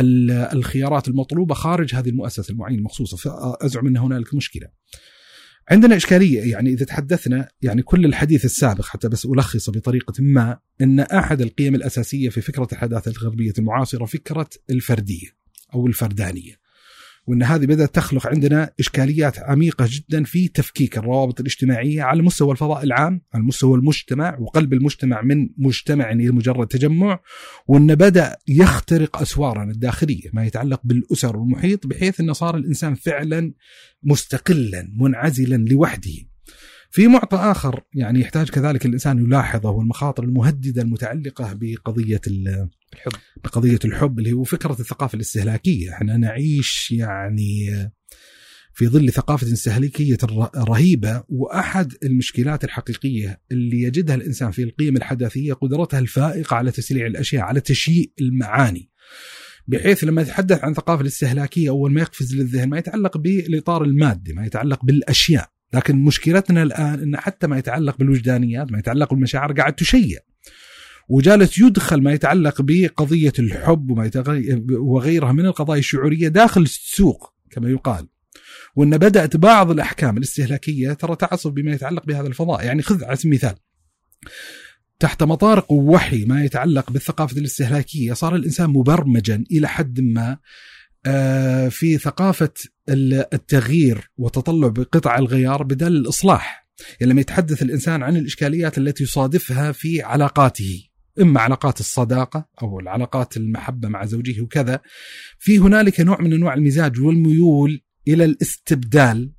الخيارات المطلوبة خارج هذه المؤسسة المعينة المخصوصة فازعم أن هنالك مشكلة. عندنا إشكالية يعني إذا تحدثنا يعني كل الحديث السابق حتى بس ألخص بطريقة ما أن أحد القيم الأساسية في فكرة الحداثة الغربية المعاصرة فكرة الفردية أو الفردانية. وإن هذه بدأت تخلق عندنا إشكاليات عميقة جدا في تفكيك الروابط الاجتماعية على مستوى الفضاء العام، على مستوى المجتمع وقلب المجتمع من مجتمع إلى مجرد تجمع، وإن بدأ يخترق أسوارنا الداخلية ما يتعلق بالأسر والمحيط بحيث انه صار الإنسان فعلا مستقلا منعزلا لوحده. في معطى آخر يعني يحتاج كذلك الإنسان يلاحظه هو المخاطر المهددة المتعلقة بقضية الحب. بقضية الحب اللي هو فكرة الثقافة الاستهلاكية، إحنا نعيش يعني في ظل ثقافة استهلاكية رهيبة وأحد المشكلات الحقيقية اللي يجدها الإنسان في القيم الحداثية قدرتها الفائقة على تسريع الأشياء، على تشييء المعاني. بحيث لما يتحدث عن ثقافة الاستهلاكية أول ما يقفز للذهن ما يتعلق بالإطار المادي، ما يتعلق بالأشياء، لكن مشكلتنا الآن إن حتى ما يتعلق بالوجدانيات، ما يتعلق بالمشاعر قاعد تشيع. وجالس يدخل ما يتعلق بقضية الحب وما وغيرها من القضايا الشعورية داخل السوق كما يقال. وإن بدأت بعض الأحكام الاستهلاكية ترى تعصب بما يتعلق بهذا الفضاء، يعني خذ على سبيل المثال تحت مطارق وحي ما يتعلق بالثقافة الاستهلاكية صار الإنسان مبرمجا إلى حد ما في ثقافة التغيير وتطلع بقطع الغيار بدل الإصلاح. يعني لما يتحدث الإنسان عن الإشكاليات التي يصادفها في علاقاته إما علاقات الصداقة أو العلاقات المحبة مع زوجه وكذا في هنالك نوع من أنواع المزاج والميول إلى الاستبدال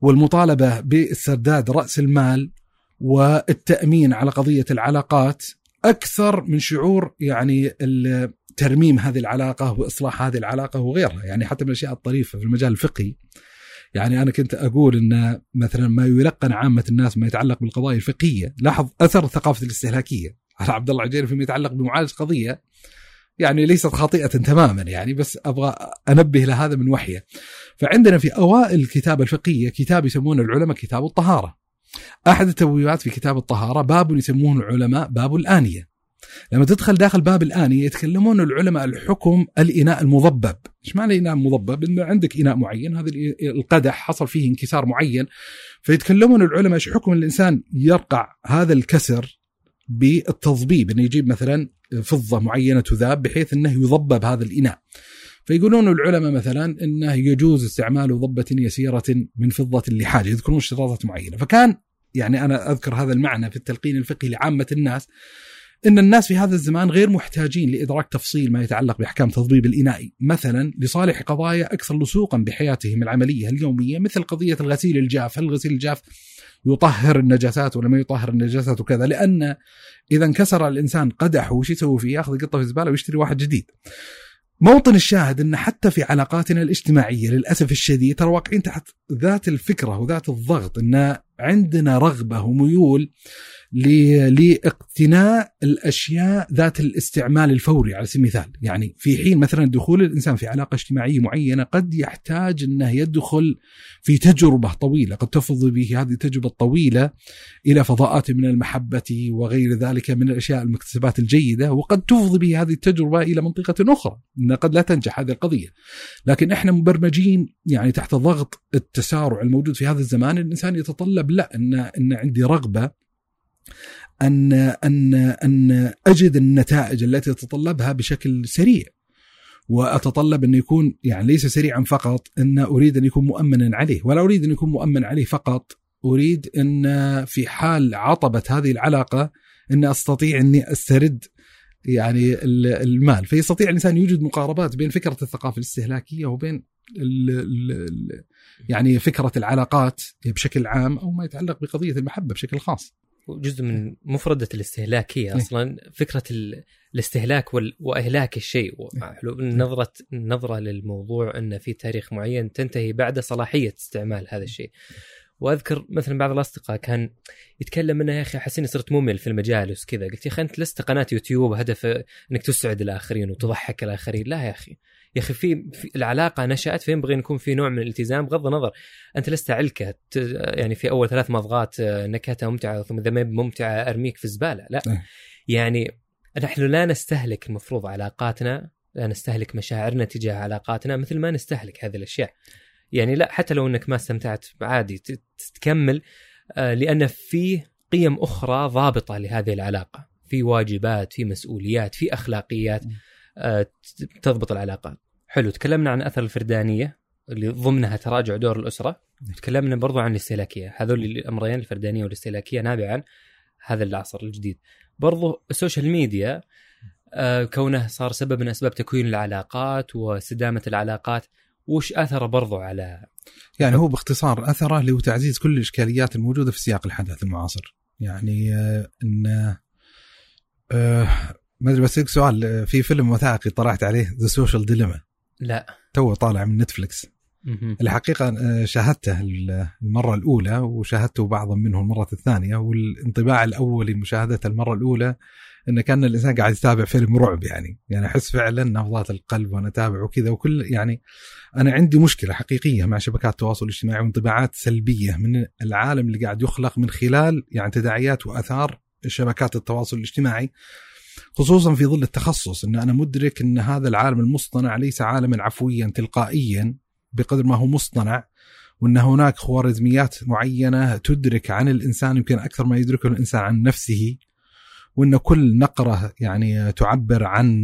والمطالبة باسترداد رأس المال والتأمين على قضية العلاقات أكثر من شعور يعني ترميم هذه العلاقة وإصلاح هذه العلاقة وغيرها. يعني حتى من الأشياء الطريفة في المجال الفقهي. يعني أنا كنت أقول إن مثلا ما يلقن عامة الناس ما يتعلق بالقضايا الفقهية. لاحظ أثر الثقافة الاستهلاكية. على عبد الله العجيري فيما يتعلق بمعالجة قضية. يعني ليست خاطئة تماما يعني بس أبغى أنبه لهذا من وحيه. فعندنا في أوائل الكتابه الفقهية كتاب يسمونه العلماء كتاب الطهارة. أحد التبويبات في كتاب الطهارة باب يسمونه العلماء باب الآنية. لما تدخل داخل باب الآنية يتكلمون العلماء الحكم الإناء المضبب. إيش معنى إناء مضبب إنه عندك إناء معين هذا القدح حصل فيه انكسار معين. فيتكلمون العلماء إيش حكم الإنسان يرقع هذا الكسر بالتضبيب إنه يجيب مثلا فضة معينة تذاب بحيث إنه يضبب هذا الإناء. فيقولون العلماء مثلا إنه يجوز استعمال ضبة يسيرة من فضة لحاجه، يذكرون اشتراطات معينة، فكان يعني أنا أذكر هذا المعنى في التلقين الفقهي لعامة الناس إن الناس في هذا الزمان غير محتاجين لإدراك تفصيل ما يتعلق بأحكام تضبيب الإناء مثلا لصالح قضايا أكثر لصوقا بحياتهم العملية اليومية مثل قضية الغسيل الجاف، هل الغسيل الجاف يطهر النجاسات ولا ما يطهر النجاسات وكذا لأن إذا انكسر الإنسان قدح وش يسوي فيه؟ ياخذ قطة في الزبالة ويشتري واحد جديد. موطن الشاهد إن حتى في علاقاتنا الاجتماعية للأسف الشديد ترى واقعين تحت ذات الفكرة وذات الضغط إن عندنا رغبة وميول لاقتناء الأشياء ذات الاستعمال الفوري على سبيل المثال، يعني في حين مثلا دخول الإنسان في علاقة اجتماعية معينة قد يحتاج أنه يدخل في تجربة طويلة، قد تفضي به هذه التجربة الطويلة إلى فضاءات من المحبة وغير ذلك من الأشياء المكتسبات الجيدة، وقد تفضي به هذه التجربة إلى منطقة أخرى، إن قد لا تنجح هذه القضية. لكن إحنا مبرمجين يعني تحت ضغط التسارع الموجود في هذا الزمان الإنسان يتطلب لا ان إن عندي رغبة ان ان أن أجد النتائج التي اتطلبها بشكل سريع. وأتطلب انه يكون يعني ليس سريعا فقط أن أريد أن يكون مؤمنا عليه. ولا أريد أن يكون مؤمن عليه فقط. أريد أن في حال عطبه هذه العلاقة أن أستطيع أني أسترد يعني المال. فيستطيع الإنسان يوجد مقاربات بين فكرة الثقافة الاستهلاكية وبين ال ال يعني فكرة العلاقات بشكل عام أو ما يتعلق بقضية المحبة بشكل خاص. جزء من مفردة الاستهلاكية إيه. أصلا فكرة الاستهلاك وإهلاك الشيء. نظرة نظرة للموضوع أن في تاريخ معين تنتهي بعد صلاحية استعمال هذا الشيء. وأذكر مثلا بعض الأصدقاء كان يتكلم إنه يا أخي احس اني صرت ممل في المجالس كذا قلت يا أخي أنت لست قناة يوتيوب هدف إنك تسعد الآخرين وتضحك الآخرين. لا يا أخي. يا أخي في, العلاقة نشأت فينبغي ان يكون في نوع من الالتزام بغض النظر. أنت لست علكة يعني في أول ثلاث مضغات آه، نكهتها ممتعة ثم إذا ما ممتعة أرميك في الزبالة. لا. إيه. يعني نحن لا نستهلك المفروض علاقاتنا لا نستهلك مشاعرنا تجاه علاقاتنا مثل ما نستهلك هذه الأشياء. يعني لا حتى لو إنك ما استمتعت عادي تكمل آه، لأن في قيم أخرى ضابطة لهذه العلاقة. في واجبات في مسؤوليات في أخلاقيات. آه، تضبط العلاقات حلو تكلمنا عن أثر الفردانية اللي ضمنها تراجع دور الأسرة. تكلمنا برضو عن الاستهلاكية. هذول الأمرين الفردانية والاستهلاكية نابعا عن هذا العصر الجديد. برضو ال social media آه، كونه صار سبب من أسباب تكوين العلاقات واستدامة العلاقات وش اثره برضو على يعني هو باختصار أثره اللي هو تعزيز كل الإشكاليات الموجودة في سياق الحدث المعاصر. يعني آه، إن آه، ما أدري بس سؤال في فيلم وثائقي طلعت عليه The Social Dilemma لا. تو طالع من نتفلكس. الحقيقة آه، شاهدته المرة الأولى وشاهدته بعضا منه المرة الثانية والانطباع الاولي مشاهدته المرة الأولى انه كان الإنسان قاعد يتابع فيلم رعب يعني. يعني أحس فعلا نبضات القلب وأنا اتابع وكذا وكل يعني أنا عندي مشكلة حقيقية مع شبكات التواصل الاجتماعي وانطباعات سلبية من العالم اللي قاعد يخلق من خلال يعني تداعيات وآثار شبكات التواصل الاجتماعي. خصوصا في ظل التخصص إن أنا مدرك إن هذا العالم المصطنع ليس عالما عفويا تلقائيا بقدر ما هو مصطنع وإن هناك خوارزميات معينة تدرك عن الإنسان يمكن أكثر ما يدركه الإنسان عن نفسه وإن كل نقرة يعني تعبر عن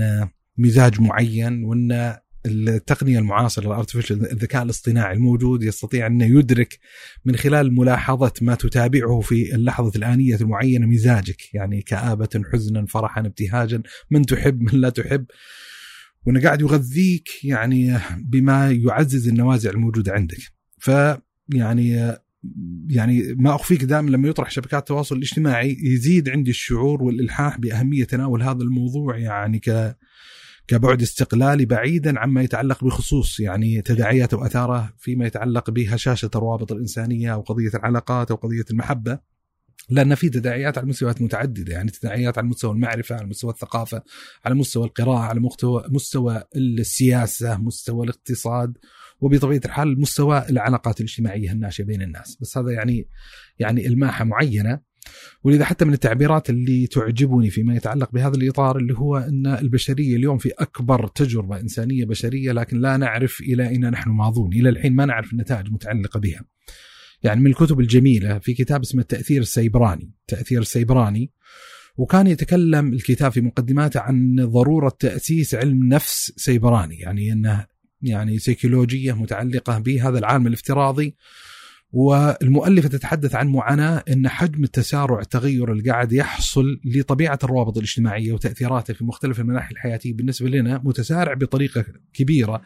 مزاج معين وإن التقنية المعاصرة الارتفيشال الذكاء الاصطناعي الموجود يستطيع أنه يدرك من خلال ملاحظة ما تتابعه في اللحظة الآنية المعينة مزاجك يعني كآبة حزنا فرحا ابتهاجا من تحب من لا تحب. وانه قاعد يغذيك يعني بما يعزز النوازع الموجودة عندك. ف يعني يعني ما أخفيك دائما لما يطرح شبكات التواصل الاجتماعي يزيد عندي الشعور والإلحاح بأهمية تناول هذا الموضوع يعني ك كبعد استقلالي بعيدا عما يتعلق بخصوص يعني تداعياته واثاره فيما يتعلق بهشاشة الروابط الإنسانية أو قضية العلاقات أو قضية المحبة. لأن في تداعيات على مستويات متعددة يعني تداعيات على مستوى المعرفة على مستوى الثقافة على مستوى القراءة على مستوى مستوى السياسة مستوى الاقتصاد وبطبيعة الحال مستوى العلاقات الاجتماعية الناشئة بين الناس. بس هذا يعني يعني إلماحة معينة. ولذا حتى من التعبيرات اللي تعجبني فيما يتعلق بهذا الإطار اللي هو أن البشرية اليوم في أكبر تجربة إنسانية بشرية لكن لا نعرف إلى أين نحن ماضون، إلى الحين ما نعرف النتائج المتعلقه بها. يعني من الكتب الجميلة في كتاب اسمه التأثير السيبراني، التأثير السيبراني وكان يتكلم الكتاب في مقدماته عن ضرورة تأسيس علم نفس سيبراني، يعني أنه يعني سيكولوجية متعلقة بهذا العالم الافتراضي والمؤلفة تتحدث عن معاناة أن حجم التسارع التغير اللي قاعد يحصل لطبيعة الروابط الاجتماعية وتأثيراته في مختلف المناحي الحياتية. بالنسبة لنا متسارع بطريقة كبيرة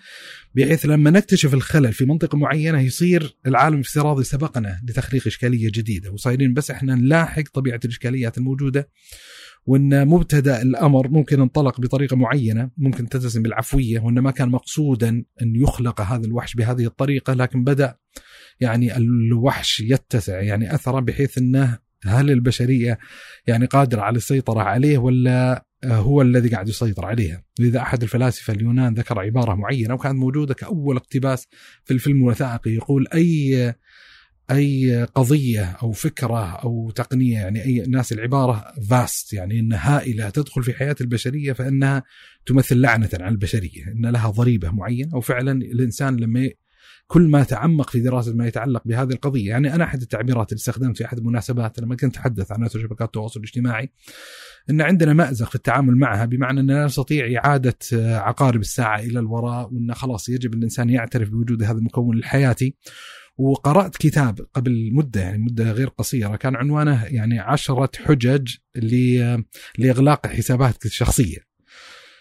بحيث لما نكتشف الخلل في منطقة معينة يصير العالم الافتراضي سبقنا لتخليق إشكالية جديدة. وصايرين بس إحنا نلاحق طبيعة الإشكاليات الموجودة وإن مبتدأ الأمر ممكن انطلق بطريقة معينة ممكن تتسم بالعفوية وان ما كان مقصودا أن يخلق هذا الوحش بهذه الطريقة لكن بدأ يعني الوحش يتسع يعني اثره بحيث إنه هل البشرية يعني قادرة على السيطرة عليه ولا هو الذي قاعد يسيطر عليها؟ لذا أحد الفلاسفة اليونان ذكر عبارة معينة وكانت موجودة كأول اقتباس في الفيلم الوثائقي يقول أي أي قضية أو فكرة أو تقنية يعني أي ناس العبارة فاست يعني انها هائلة تدخل في حياة البشرية فإنها تمثل لعنة على البشرية إن لها ضريبة معينة. وفعلا الإنسان لما كل ما تعمق في دراسة ما يتعلق بهذه القضية، يعني أنا أحد التعبيرات اللي استخدمت في أحد المناسبات لما كنت أتحدث عن شبكات التواصل الاجتماعي إن عندنا مأزق في التعامل معها بمعنى أننا نستطيع إعادة عقارب الساعة إلى الوراء وإن خلاص يجب الإنسان يعترف بوجود هذا المكون الحياتي. وقرأت كتاب قبل مدة يعني مدة غير قصيرة كان عنوانه يعني عشرة حجج لإغلاق حساباتك الشخصية.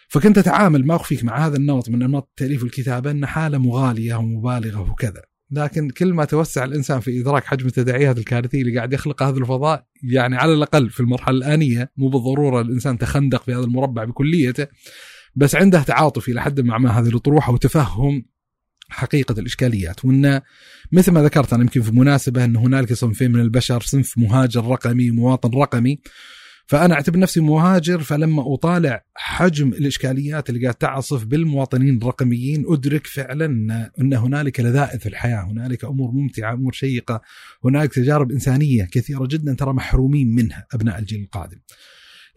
فكنت أتعامل ما أخفيك مع هذا النمط من أنماط التأليف والكتابة أن حالة مغالية ومبالغة وكذا. لكن كل ما توسع الإنسان في إدراك حجم التداعيات الكارثية اللي قاعد يخلقها هذا الفضاء يعني على الأقل في المرحلة الآنية مو بالضرورة الإنسان تخندق في هذا المربع بكليته بس عنده تعاطف إلى حد مع ما هذه الأطروحة وتفهم حقيقة الإشكاليات. وأن مثل ما ذكرت أنا يمكن في مناسبة أن هنالك صنفين من البشر صنف مهاجر رقمي ومواطن رقمي فأنا أعتبر نفسي مهاجر فلما أطالع حجم الإشكاليات اللي قاعد تعصف بالمواطنين الرقميين أدرك فعلا أن هنالك لذائذ في الحياة هنالك أمور ممتعة أمور شيقة هنالك تجارب إنسانية كثيرة جدا ترى محرومين منها أبناء الجيل القادم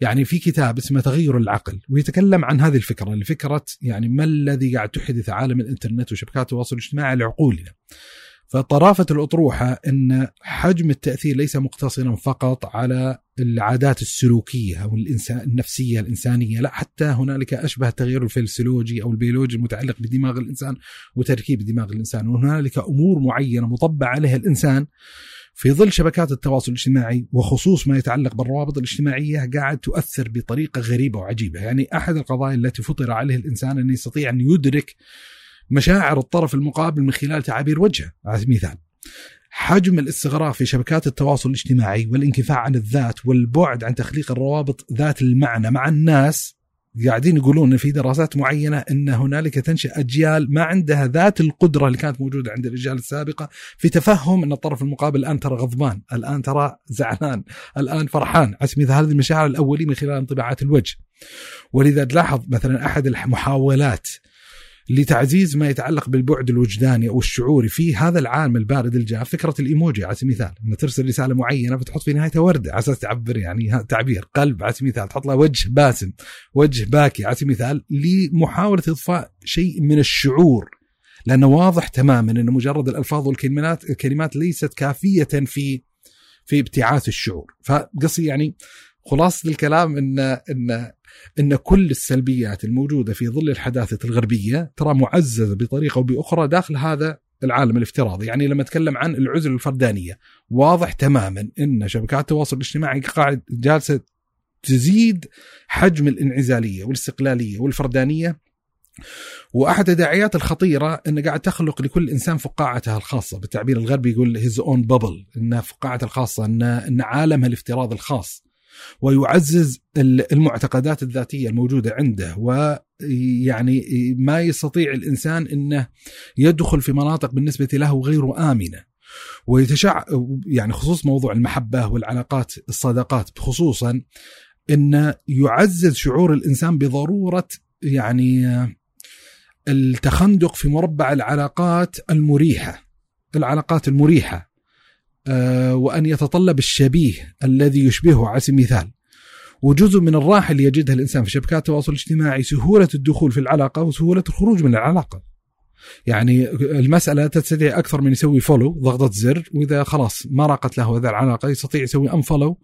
يعني في كتاب اسمه تغير العقل ويتكلم عن هذه الفكرة لفكره يعني ما الذي قاعد تحدث عالم الإنترنت وشبكات التواصل الاجتماعي لعقولنا. فطرافة الأطروحة إن حجم التأثير ليس مقتصرا فقط على العادات السلوكية أو الأنساق النفسية الإنسانية، لا حتى هنالك أشبه التغير الفسيولوجي أو البيولوجي المتعلق بدماغ الإنسان وتركيب دماغ الإنسان، وهنالك أمور معينة انطبع عليها الإنسان في ظل شبكات التواصل الاجتماعي وخصوص ما يتعلق بالروابط الاجتماعية قاعد تؤثر بطريقة غريبة وعجيبة، يعني أحد القضايا التي فطر عليه الإنسان انه يستطيع أن يدرك مشاعر الطرف المقابل من خلال تعابير وجهه. على سبيل المثال حجم الاستغراق في شبكات التواصل الاجتماعي والانكفاء عن الذات والبعد عن تخليق الروابط ذات المعنى مع الناس قاعدين يقولون في دراسات معينة إن هنالك تنشا أجيال ما عندها ذات القدرة اللي كانت موجودة عند الاجيال السابقة في تفهم إن الطرف المقابل الآن ترى غضبان، الآن ترى زعلان، الآن فرحان، على سبيل هذه المشاعر الأولية من خلال انطباعات الوجه. ولذا تلاحظ مثلا أحد المحاولات لتعزيز ما يتعلق بالبعد الوجداني أو الشعوري في هذا العالم البارد الجاف. فكرة الإيموجي على سبيل المثال ان ترسل رسالة معينة فتحط في نهايتها وردة على أساس تعبر يعني تعبير قلب على سبيل المثال تحط لها وجه باسم وجه باكي على سبيل المثال لمحاولة إضفاء شيء من الشعور. لأنه واضح تماما ان مجرد الألفاظ والكلمات الكلمات ليست كافية في في ابتعاث الشعور. فقصي يعني خلاصة الكلام ان إن إن كل السلبيات الموجودة في ظل الحداثة الغربية ترى معززة بطريقة أو بأخرى داخل هذا العالم الافتراضي. يعني لما أتكلم عن العزلة الفردانية واضح تماما إن شبكات التواصل الاجتماعي قاعد جالسة تزيد حجم الانعزالية والاستقلالية والفردانية. وأحد التداعيات الخطيرة انه قاعد تخلق لكل إنسان فقاعته الخاصة. بالتعبير الغربي يقول هيز اون بابل إن فقاعته الخاصة ان إن عالمها الافتراضي الخاص. ويعزز المعتقدات الذاتية الموجودة عنده ويعني ما يستطيع الإنسان إنه يدخل في مناطق بالنسبة له غير آمنة. ويتشع يعني خصوص موضوع المحبة والعلاقات الصداقات خصوصا إنه يعزز شعور الإنسان بضرورة يعني التخندق في مربع العلاقات المريحة العلاقات المريحة. وأن يتطلب الشبيه الذي يشبهه على سبيل المثال. وجزء من الراحة اللي يجدها الإنسان في شبكات التواصل الاجتماعي سهولة الدخول في العلاقة وسهولة الخروج من العلاقة. يعني المسألة تستطيع أكثر من يسوي follow ضغطة زر وإذا خلاص ما راقت له هذا العلاقة يستطيع يسوي unfollow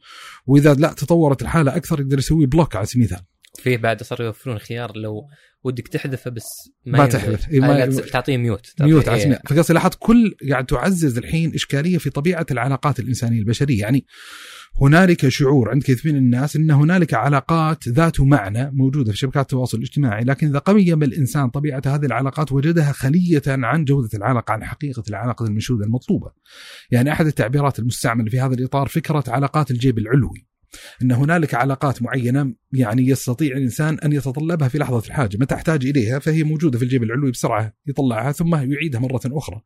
وإذا لا تطورت الحالة أكثر يقدر يسوي block على سبيل المثال. فيه بعد صاروا يوفرون خيار لو ودك تحذفه بس ما, ما تحذف إيه تعطيه mute mute إيه. فقصدي لاحظت كل قاعد تعزز الحين إشكالية في طبيعة العلاقات الإنسانية البشرية يعني هنالك شعور عند كثير من الناس إن هنالك علاقات ذات معنى موجودة في شبكات التواصل الاجتماعي، لكن إذا قيّم الإنسان طبيعة هذه العلاقات وجدها خلية عن جودة العلاقة، عن حقيقة العلاقة المنشوده المطلوبة. يعني أحد التعبيرات المستعملة في هذا الإطار فكرة علاقات الجيب العلوي. إن هنالك علاقات معينة يعني يستطيع الإنسان أن يتطلبها في لحظة الحاجة، متى احتاج إليها فهي موجودة في الجيب العلوي بسرعة يطلعها ثم يعيدها مرة أخرى.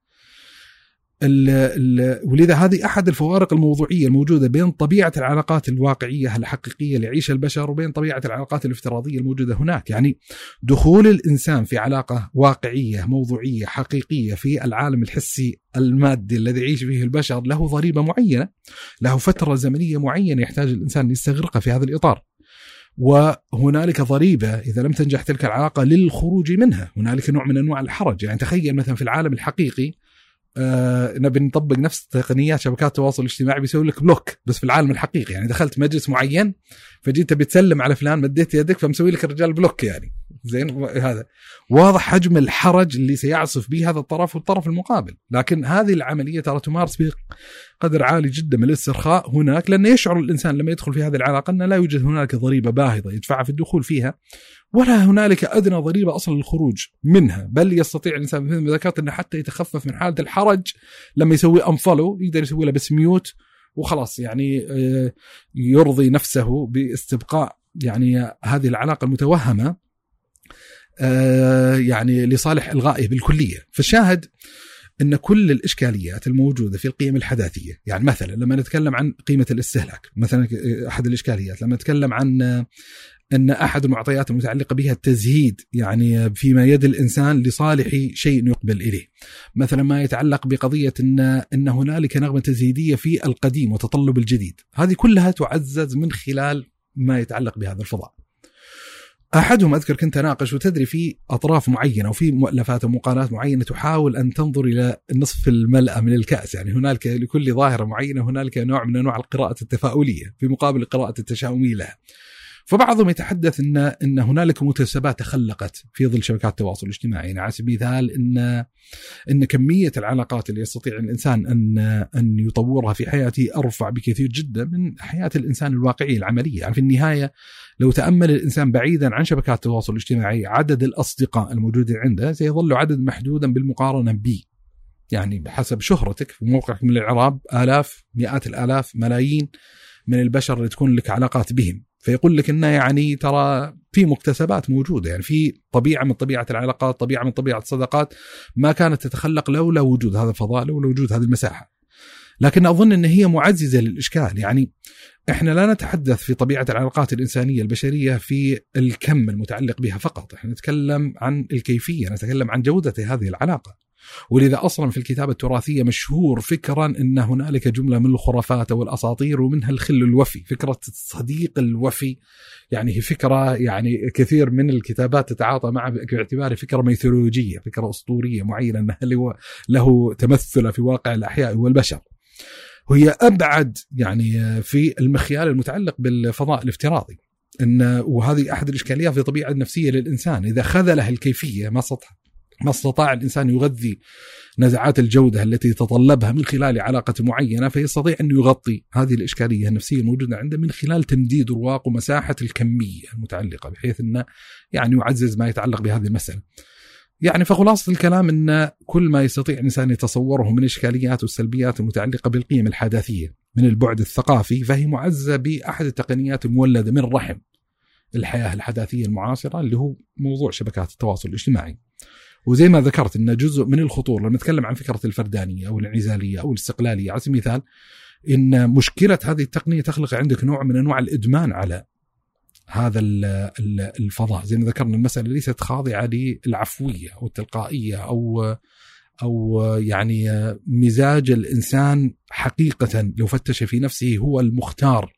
ولذا هذه أحد الفوارق الموضوعية الموجودة بين طبيعة العلاقات الواقعية الحقيقية اللي يعيشها البشر وبين طبيعة العلاقات الافتراضية الموجودة هناك، يعني دخول الإنسان في علاقة واقعية موضوعية حقيقية في العالم الحسي المادي الذي يعيش فيه البشر له ضريبة معينة، له فترة زمنية معينة يحتاج الإنسان أن يستغرقها في هذا الإطار. وهنالك ضريبة إذا لم تنجح تلك العلاقة للخروج منها، هنالك نوع من أنواع الحرج، يعني تخيل مثلا في العالم الحقيقي آه نبي نطبق نفس تقنيات شبكات التواصل الاجتماعي بيسوي لك block بس في العالم الحقيقي. يعني دخلت مجلس معين فجيت تبي تسلم على فلان مديت يدك فمسوي لك الرجال block يعني. زين هذا. واضح حجم الحرج اللي سيعصف به هذا الطرف والطرف المقابل. لكن هذه العملية ترى تمارس بقدر عالي جدا من الاسترخاء هناك لأنه يشعر الإنسان لما يدخل في هذه العلاقة انه لا يوجد هنالك ضريبة باهظة يدفعها في الدخول فيها. ولا هنالك أدنى ضريبة أصلا للخروج منها. بل يستطيع الإنسان مثل ما ذكرت أنه حتى يتخفف من حالة الحرج لما يسوي انفولو يقدر يسوي له بس ميوت وخلاص يعني آه، يرضي نفسه باستبقاء يعني هذه العلاقه المتوهمة آه، يعني لصالح إلغائه بالكلية. فالشاهد أن كل الإشكاليات الموجودة في القيم الحداثية يعني مثلا لما نتكلم عن قيمة الاستهلاك مثلا أحد الإشكاليات لما نتكلم عن أن أحد المعطيات المتعلقة بها التزهيد يعني فيما يد الإنسان لصالح شيء يقبل إليه. مثلا ما يتعلق بقضية ان إن هنالك نغمة تزهيدية في القديم وتطلب الجديد، هذه كلها تعزز من خلال ما يتعلق بهذا الفضاء. أحدهم أذكر كنت أناقش وتدري في أطراف معينة وفي مؤلفات ومقالات معينة تحاول أن تنظر إلى نصف الملأ من الكأس، يعني هنالك لكل ظاهرة معينة هنالك نوع من أنواع القراءة التفاؤلية في مقابل القراءه التشاؤميه لها. فبعضهم يتحدث ان إن هنالك مكتسبات تخلقت في ظل شبكات التواصل الاجتماعي. يعني على سبيل المثال ان إن كمية العلاقات اللي يستطيع الإنسان ان أن يطورها في حياته أرفع بكثير جدا من حياة الإنسان الواقعية العملية. يعني في النهاية لو تأمل الإنسان بعيدا عن شبكات التواصل الاجتماعي عدد الأصدقاء الموجودين عنده سيظل عدد محدودا بالمقارنة ب. يعني بحسب شهرتك في موقعك من الإعراب آلاف مئات الآلاف ملايين من البشر اللي تكون لك علاقات بهم. فيقول لك إنه يعني ترى في مكتسبات موجودة يعني في طبيعة من طبيعة العلاقات طبيعة من طبيعة الصداقات ما كانت تتخلق لولا وجود هذا الفضاء لولا وجود هذه المساحة. لكن أظن إن هي معززة للإشكال يعني إحنا لا نتحدث في طبيعة العلاقات الإنسانية البشرية في الكم المتعلق بها فقط إحنا نتكلم عن الكيفية نتكلم عن جودة هذه العلاقة. ولذا أصلا في الكتابه التراثية مشهور فكرا إن هنالك جملة من الخرافات والأساطير ومنها الخل الوفي، فكرة الصديق الوفي يعني هي فكرة يعني كثير من الكتابات تتعاطى معها باعتباره فكرة ميثولوجية، فكرة أسطورية معينة إنها له تمثل في واقع الأحياء والبشر. وهي أبعد يعني في المخيال المتعلق بالفضاء الافتراضي. إن وهذه أحد الإشكاليات في الطبيعه النفسيه للإنسان، إذا خذله الكيفية ما استطاع ما استطاع الإنسان يغذي نزعات الجودة التي يتطلبها من خلال علاقة معينة فيستطيع أن يغطي هذه الإشكالية النفسية الموجودة عنده من خلال تمديد رواق ومساحة الكمية المتعلقة بحيث أنه يعني يعزز ما يتعلق بهذه المسألة. يعني فخلاصة الكلام أن كل ما يستطيع الإنسان يتصوره من اشكاليات والسلبيات المتعلقة بالقيم الحداثية من البعد الثقافي فهي معززة بأحد التقنيات المولدة من رحم الحياة الحداثية المعاصرة اللي هو موضوع شبكات التواصل الاجتماعي. وزي ما ذكرت ان جزء من الخطورة لما نتكلم عن فكرة الفردانية أو الانعزالية أو الاستقلالية على سبيل المثال إن مشكلة هذه التقنية تخلق عندك نوع من أنواع الإدمان على هذا الفضاء. زي ما ذكرنا المسألة ليست خاضعة للعفوية أو التلقائية أو أو يعني مزاج الإنسان حقيقة لو فتش في نفسه هو المختار.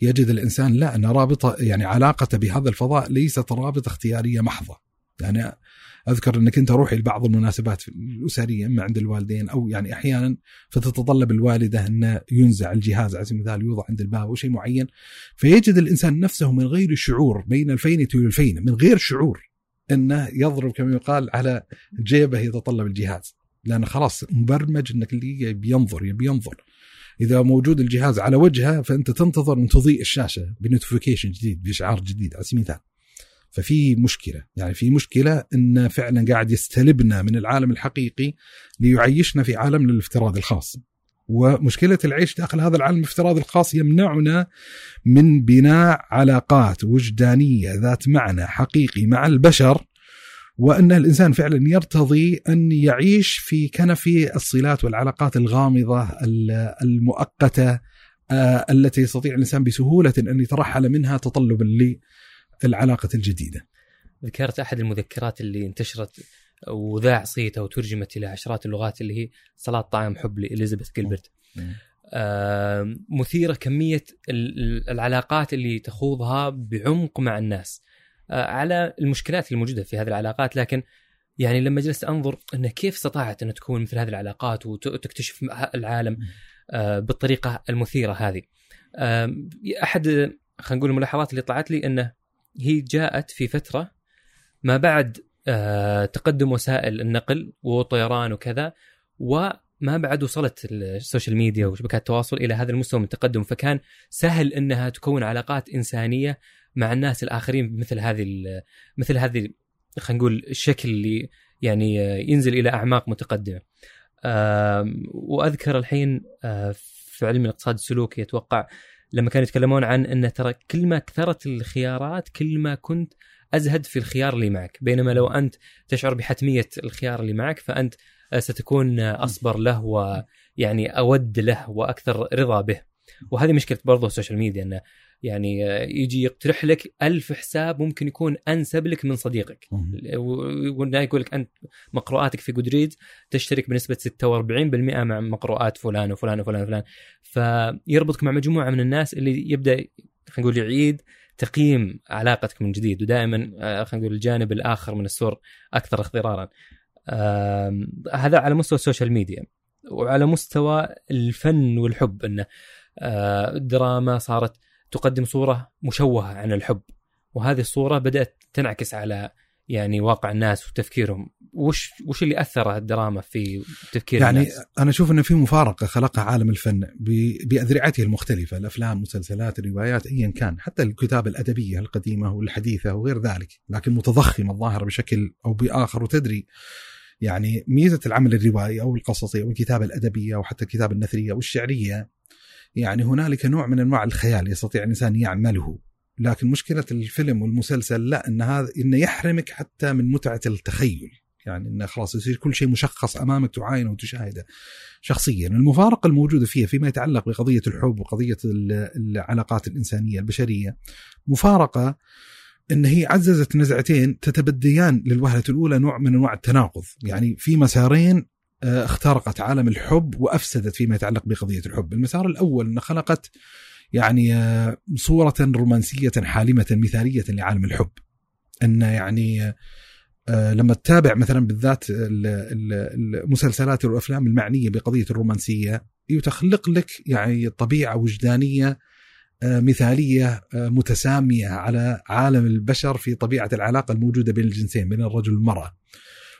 يجد الإنسان لا أن رابطة يعني علاقته بهذا الفضاء ليست رابطة اختيارية محضة. يعني أذكر إنك أنت روحي لبعض المناسبات الأسرية إما عند الوالدين أو يعني أحيانا فتتطلب الوالدة أن ينزع الجهاز على سبيل المثال يوضع عند الباب أو شيء معين. فيجد الإنسان نفسه من غير شعور بين الفينه والفينه من غير شعور أنه يضرب كما يقال على جيبه يتطلب الجهاز. لأنه خلاص مبرمج إنك اللي يبي ينظر يبي ينظر. إذا موجود الجهاز على وجهه فأنت تنتظر أن تضيء الشاشة بنوتيفيكيشن جديد بإشعار جديد على سبيل المثال. ففي مشكلة. يعني في مشكلة إن فعلا قاعد يستلبنا من العالم الحقيقي ليعيشنا في عالمنا الافتراضي الخاص. ومشكلة العيش داخل هذا العالم الافتراضي الخاص يمنعنا من بناء علاقات وجدانية ذات معنى حقيقي مع البشر وأن الإنسان فعلا يرتضي أن يعيش في كنف الصلات والعلاقات الغامضة المؤقتة آه، التي يستطيع الإنسان بسهولة أن يترحل منها تطلبا العلاقة الجديدة. ذكرت أحد المذكرات اللي انتشرت وذاع صيتها وترجمت إلى عشرات اللغات اللي هي صلاة طعام حب لإليزابيث جيلبرت. آه مثيرة كمية العلاقات اللي تخوضها بعمق مع الناس. آه على المشكلات الموجودة في هذه العلاقات لكن يعني لما جلست أنظر انه كيف استطاعت إن تكون مثل هذه العلاقات وتكتشف العالم آه بالطريقة المثيرة هذه. آه أحد خلينا نقول الملاحظات اللي طلعت لي إنه هي جاءت في فترة ما بعد آه تقدم وسائل النقل والطيران وكذا وما بعد وصلت السوشيال ميديا وشبكات التواصل إلى هذا المستوى من التقدم فكان سهل إنها تكون علاقات إنسانية مع الناس الآخرين بمثل هذه مثل هذه خلينا نقول الشكل اللي يعني ينزل إلى أعماق متقدمة. وأذكر الحين آه في علم الاقتصاد السلوكي أتوقع لما كانوا يتكلمون عن إن ترى كل ما كثرت الخيارات كل ما كنت أزهد في الخيار اللي معك. بينما لو أنت تشعر بحتمية الخيار اللي معك فأنت ستكون أصبر له ويعني أود له وأكثر رضا به. وهذه مشكلة برضه السوشيال ميديا انه يعني يجي يقترح لك ألف حساب ممكن يكون أنسب لك من صديقك. يقول لك أنت مقروءاتك في Goodreads تشترك بنسبة 46% مع مقروءات فلان وفلان وفلان وفلان. فيربطك مع مجموعة من الناس اللي يبدأ خلينا نقول يعيد تقييم علاقتك من جديد ودائما آه، خلينا نقول الجانب الآخر من السور أكثر اخضرارا هذا على مستوى السوشيال ميديا وعلى مستوى الفن والحب إنه الدراما آه، صارت تقدم صورة مشوهة عن الحب. وهذه الصورة بدأت تنعكس على يعني واقع الناس وتفكيرهم. وش وش اللي أثر الدراما في تفكير يعني الناس؟ أنا أشوف ان في مفارقة خلقها عالم الفن بأذرعته المختلفة. الأفلام المسلسلات الروايات ايا كان. حتى الكتابه الأدبية القديمة والحديثة وغير ذلك. لكن متضخمة الظاهرة بشكل أو بآخر. وتدري يعني ميزة العمل الروائي أو القصصي أو الكتابة الأدبية أو حتى الكتابة النثرية أو الشعرية يعني هنالك نوع من أنواع الخيال يستطيع الإنسان يعمله. لكن مشكلة الفيلم والمسلسل لا إن هذا انه يحرمك حتى من متعة التخيل. يعني انه خلاص يصير كل شيء مشخص أمامك تعاينه وتشاهده شخصيا. المفارقة الموجودة فيها فيما يتعلق بقضية الحب وقضية ال- العلاقات الإنسانية البشرية مفارقة إن هي عززت نزعتين تتبديان للوهلة الأولى نوع من أنواع التناقض. يعني في مسارين اخترقت عالم الحب وأفسدت فيما يتعلق بقضية الحب المسار الأول أن خلقت يعني آه، صورة رومانسية حالمة مثالية لعالم الحب أن يعني آه، لما تتابع مثلا بالذات ال- ال- المسلسلات والافلام المعنية بقضية الرومانسية يتخلق لك يعني طبيعة وجدانية آه، مثالية آه، متسامية على عالم البشر في طبيعة العلاقة الموجودة بين الجنسين بين الرجل والمرأة.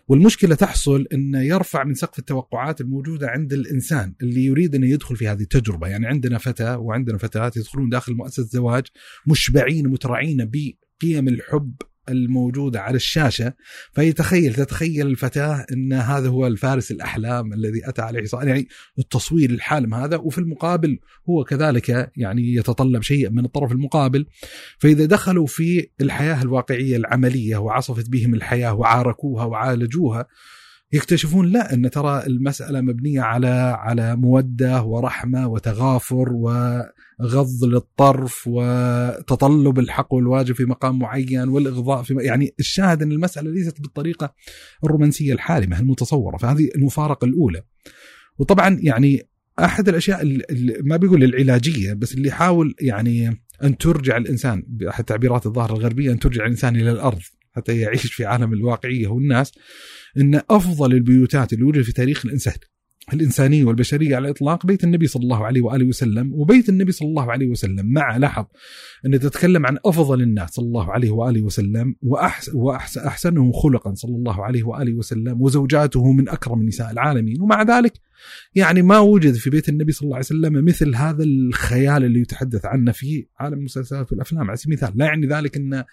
والمشكلة تحصل انه يرفع من سقف التوقعات الموجودة عند الإنسان اللي يريد إنه يدخل في هذه التجربة، يعني عندنا فتى وعندنا فتاه يدخلون داخل مؤسسة زواج مشبعين مترعين بقيم الحب الموجودة على الشاشة فيتخيل تتخيل الفتاة أن هذا هو الفارس الأحلام الذي أتى عليه صار يعني التصوير الحالم هذا وفي المقابل هو كذلك يعني يتطلب شيء من الطرف المقابل. فإذا دخلوا في الحياة الواقعية العملية وعصفت بهم الحياة وعاركوها وعالجوها يكتشفون لا إن ترى المسألة مبنية على على مودة ورحمة وتغافر وغض للطرف وتطلب الحق والواجب في مقام معين والإغضاء في م... يعني الشاهد إن المسألة ليست بالطريقة الرومانسية الحالمة المتصورة فهذه المفارقة الأولى. وطبعا يعني أحد الأشياء اللي ما بيقول العلاجية بس اللي يحاول يعني أن ترجع الإنسان بأحد تعبيرات الظاهرة الغربية أن ترجع الإنسان إلى الأرض حتى يعيش في عالم الواقعية والناس إن أفضل البيوتات اللي وجدت في تاريخ الإنسان الإنسانية والبشرية على الاطلاق بيت النبي صلى الله عليه وآله وسلم وبيت النبي صلى الله عليه وسلم. مع لاحظ إن تتكلم عن أفضل الناس صلى الله عليه وآله وسلم وأحسن أحسنهم خلقا صلى الله عليه وآله وسلم وزوجاته من أكرم نساء العالمين. ومع ذلك يعني ما وجد في بيت النبي صلى الله عليه وسلم مثل هذا الخيال اللي يتحدث عنه في عالم المسلسلات والأفلام. على سبيل المثال لا يعني ذلك إن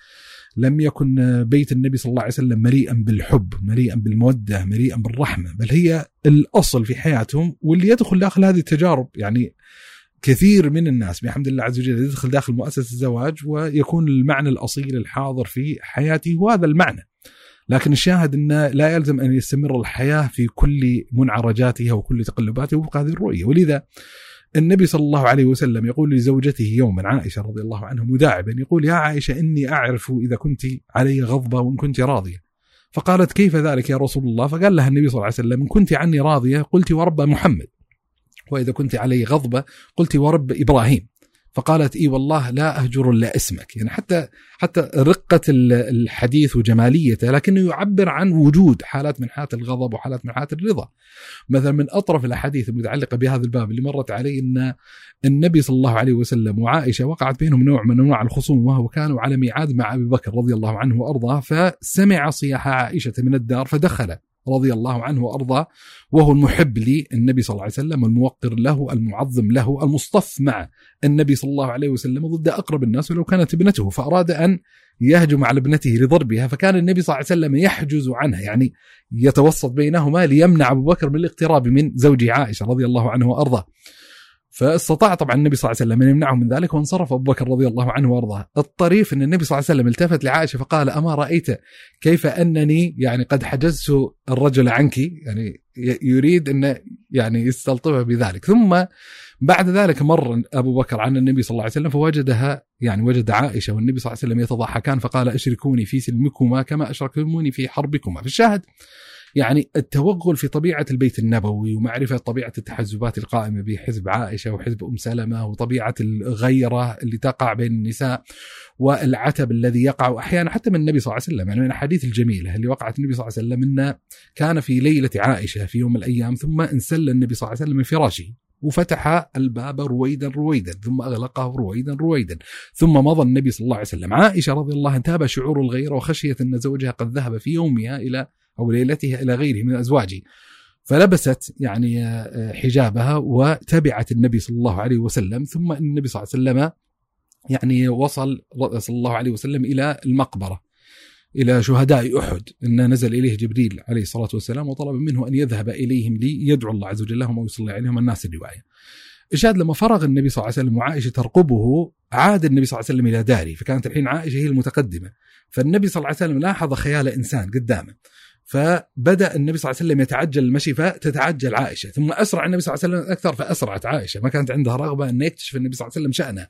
لم يكن بيت النبي صلى الله عليه وسلم مليئا بالحب مليئا بالمودة مليئا بالرحمة بل هي الأصل في حياتهم واللي يدخل داخل هذه التجارب. يعني كثير من الناس بحمد الله عز وجل يدخل داخل مؤسسة الزواج ويكون المعنى الأصيل الحاضر في حياته هو هذا المعنى. لكن الشاهد أنه لا يلزم أن يستمر الحياة في كل منعرجاتها وكل تقلباتها وفق هذه الرؤية. ولذا النبي صلى الله عليه وسلم يقول لزوجته يوما عائشة رضي الله عنها مداعبا يقول يا عائشة إني أعرف إذا كنت علي غضبة وإن كنت راضية. فقالت كيف ذلك يا رسول الله؟ فقال لها النبي صلى الله عليه وسلم إن كنت عني راضية قلت ورب محمد. وإذا كنت علي غضبة قلت ورب إبراهيم. فقالت إي والله لا أهجر إلا اسمك. يعني حتى حتى رقة الحديث وجماليته لكنه يعبر عن وجود حالات من حالات الغضب وحالات من حالات الرضا. مثلا من أطرف الأحاديث المتعلقة بهذا الباب اللي مرت علي إن النبي صلى الله عليه وسلم وعائشة وقعت بينهم نوع من أنواع الخصومه وكانوا على ميعاد مع أبي بكر رضي الله عنه وأرضاه فسمع صياح عائشة من الدار فدخل. رضي الله عنه وأرضاه وهو المحب للنبي صلى الله عليه وسلم الموقر له المعظم له المصطف مع النبي صلى الله عليه وسلم ضد أقرب الناس ولو كانت ابنته فأراد أن يهجم على ابنته لضربها فكان النبي صلى الله عليه وسلم يحجز عنها يعني يتوسط بينهما ليمنع أبو بكر من الاقتراب من زوج عائشة رضي الله عنه وأرضاه. فاستطاع طبعا النبي صلى الله عليه وسلم أن يمنعه من ذلك وانصرف أبو بكر رضي الله عنه وأرضاه. الطريف أن النبي صلى الله عليه وسلم التفت لعائشة فقال أما رأيت كيف أنني يعني قد حجزت الرجل عنك؟ يعني يريد أن يعني يستلطفها بذلك. ثم بعد ذلك مر أبو بكر عن النبي صلى الله عليه وسلم فوجدها يعني وجد عائشة والنبي صلى الله عليه وسلم يتضاحكان فقال أشركوني في سلمكما كما أشركتموني في حربكما. في الشاهد يعني التوغل في طبيعة البيت النبوي ومعرفة طبيعة التحزبات القائمة بحزب عائشة وحزب أم سلمة وطبيعة الغيرة اللي تقع بين النساء والعتب الذي يقع أحيانا حتى من النبي صلى الله عليه وسلم يعني من الأحاديث الجميلة اللي وقعت النبي صلى الله عليه وسلم انه كان في ليلة عائشة في يوم من الأيام ثم انسل النبي صلى الله عليه وسلم من فراشه وفتح الباب رويدا رويدا ثم أغلقه رويدا رويدا ثم مضى النبي صلى الله عليه وسلم. عائشة رضي الله عنها تاب شعور الغيرة وخشية أن زوجها قد ذهب في يومها إلى أو ليلتها إلى غيره من ازواجه فلبست يعني آه، حجابها وتبعت النبي صلى الله عليه وسلم. ثم إن النبي صلى الله عليه وسلم يعني وصل صلى الله عليه وسلم إلى المقبرة إلى شهداء أحد. إن نزل إليه جبريل عليه الصلاة والسلام وطلب منه أن يذهب إليهم ليدعو الله عز وجل لهم ويصلي عليهم. الناس الرواية. الشاهد لما فرغ النبي صلى الله عليه وسلم وعائشة ترقبه عاد النبي صلى الله عليه وسلم إلى داره. فكانت الحين عائشة هي المتقدمة. فالنبي صلى الله عليه وسلم لاحظ خيال إنسان قدامه. فبدأ النبي صلى الله عليه وسلم يتعجل المشي فتتعجل عائشة. ثم أسرع النبي صلى الله عليه وسلم أكثر فأسرعت عائشة. ما كانت عندها رغبة أن يكتشف النبي صلى الله عليه وسلم شانه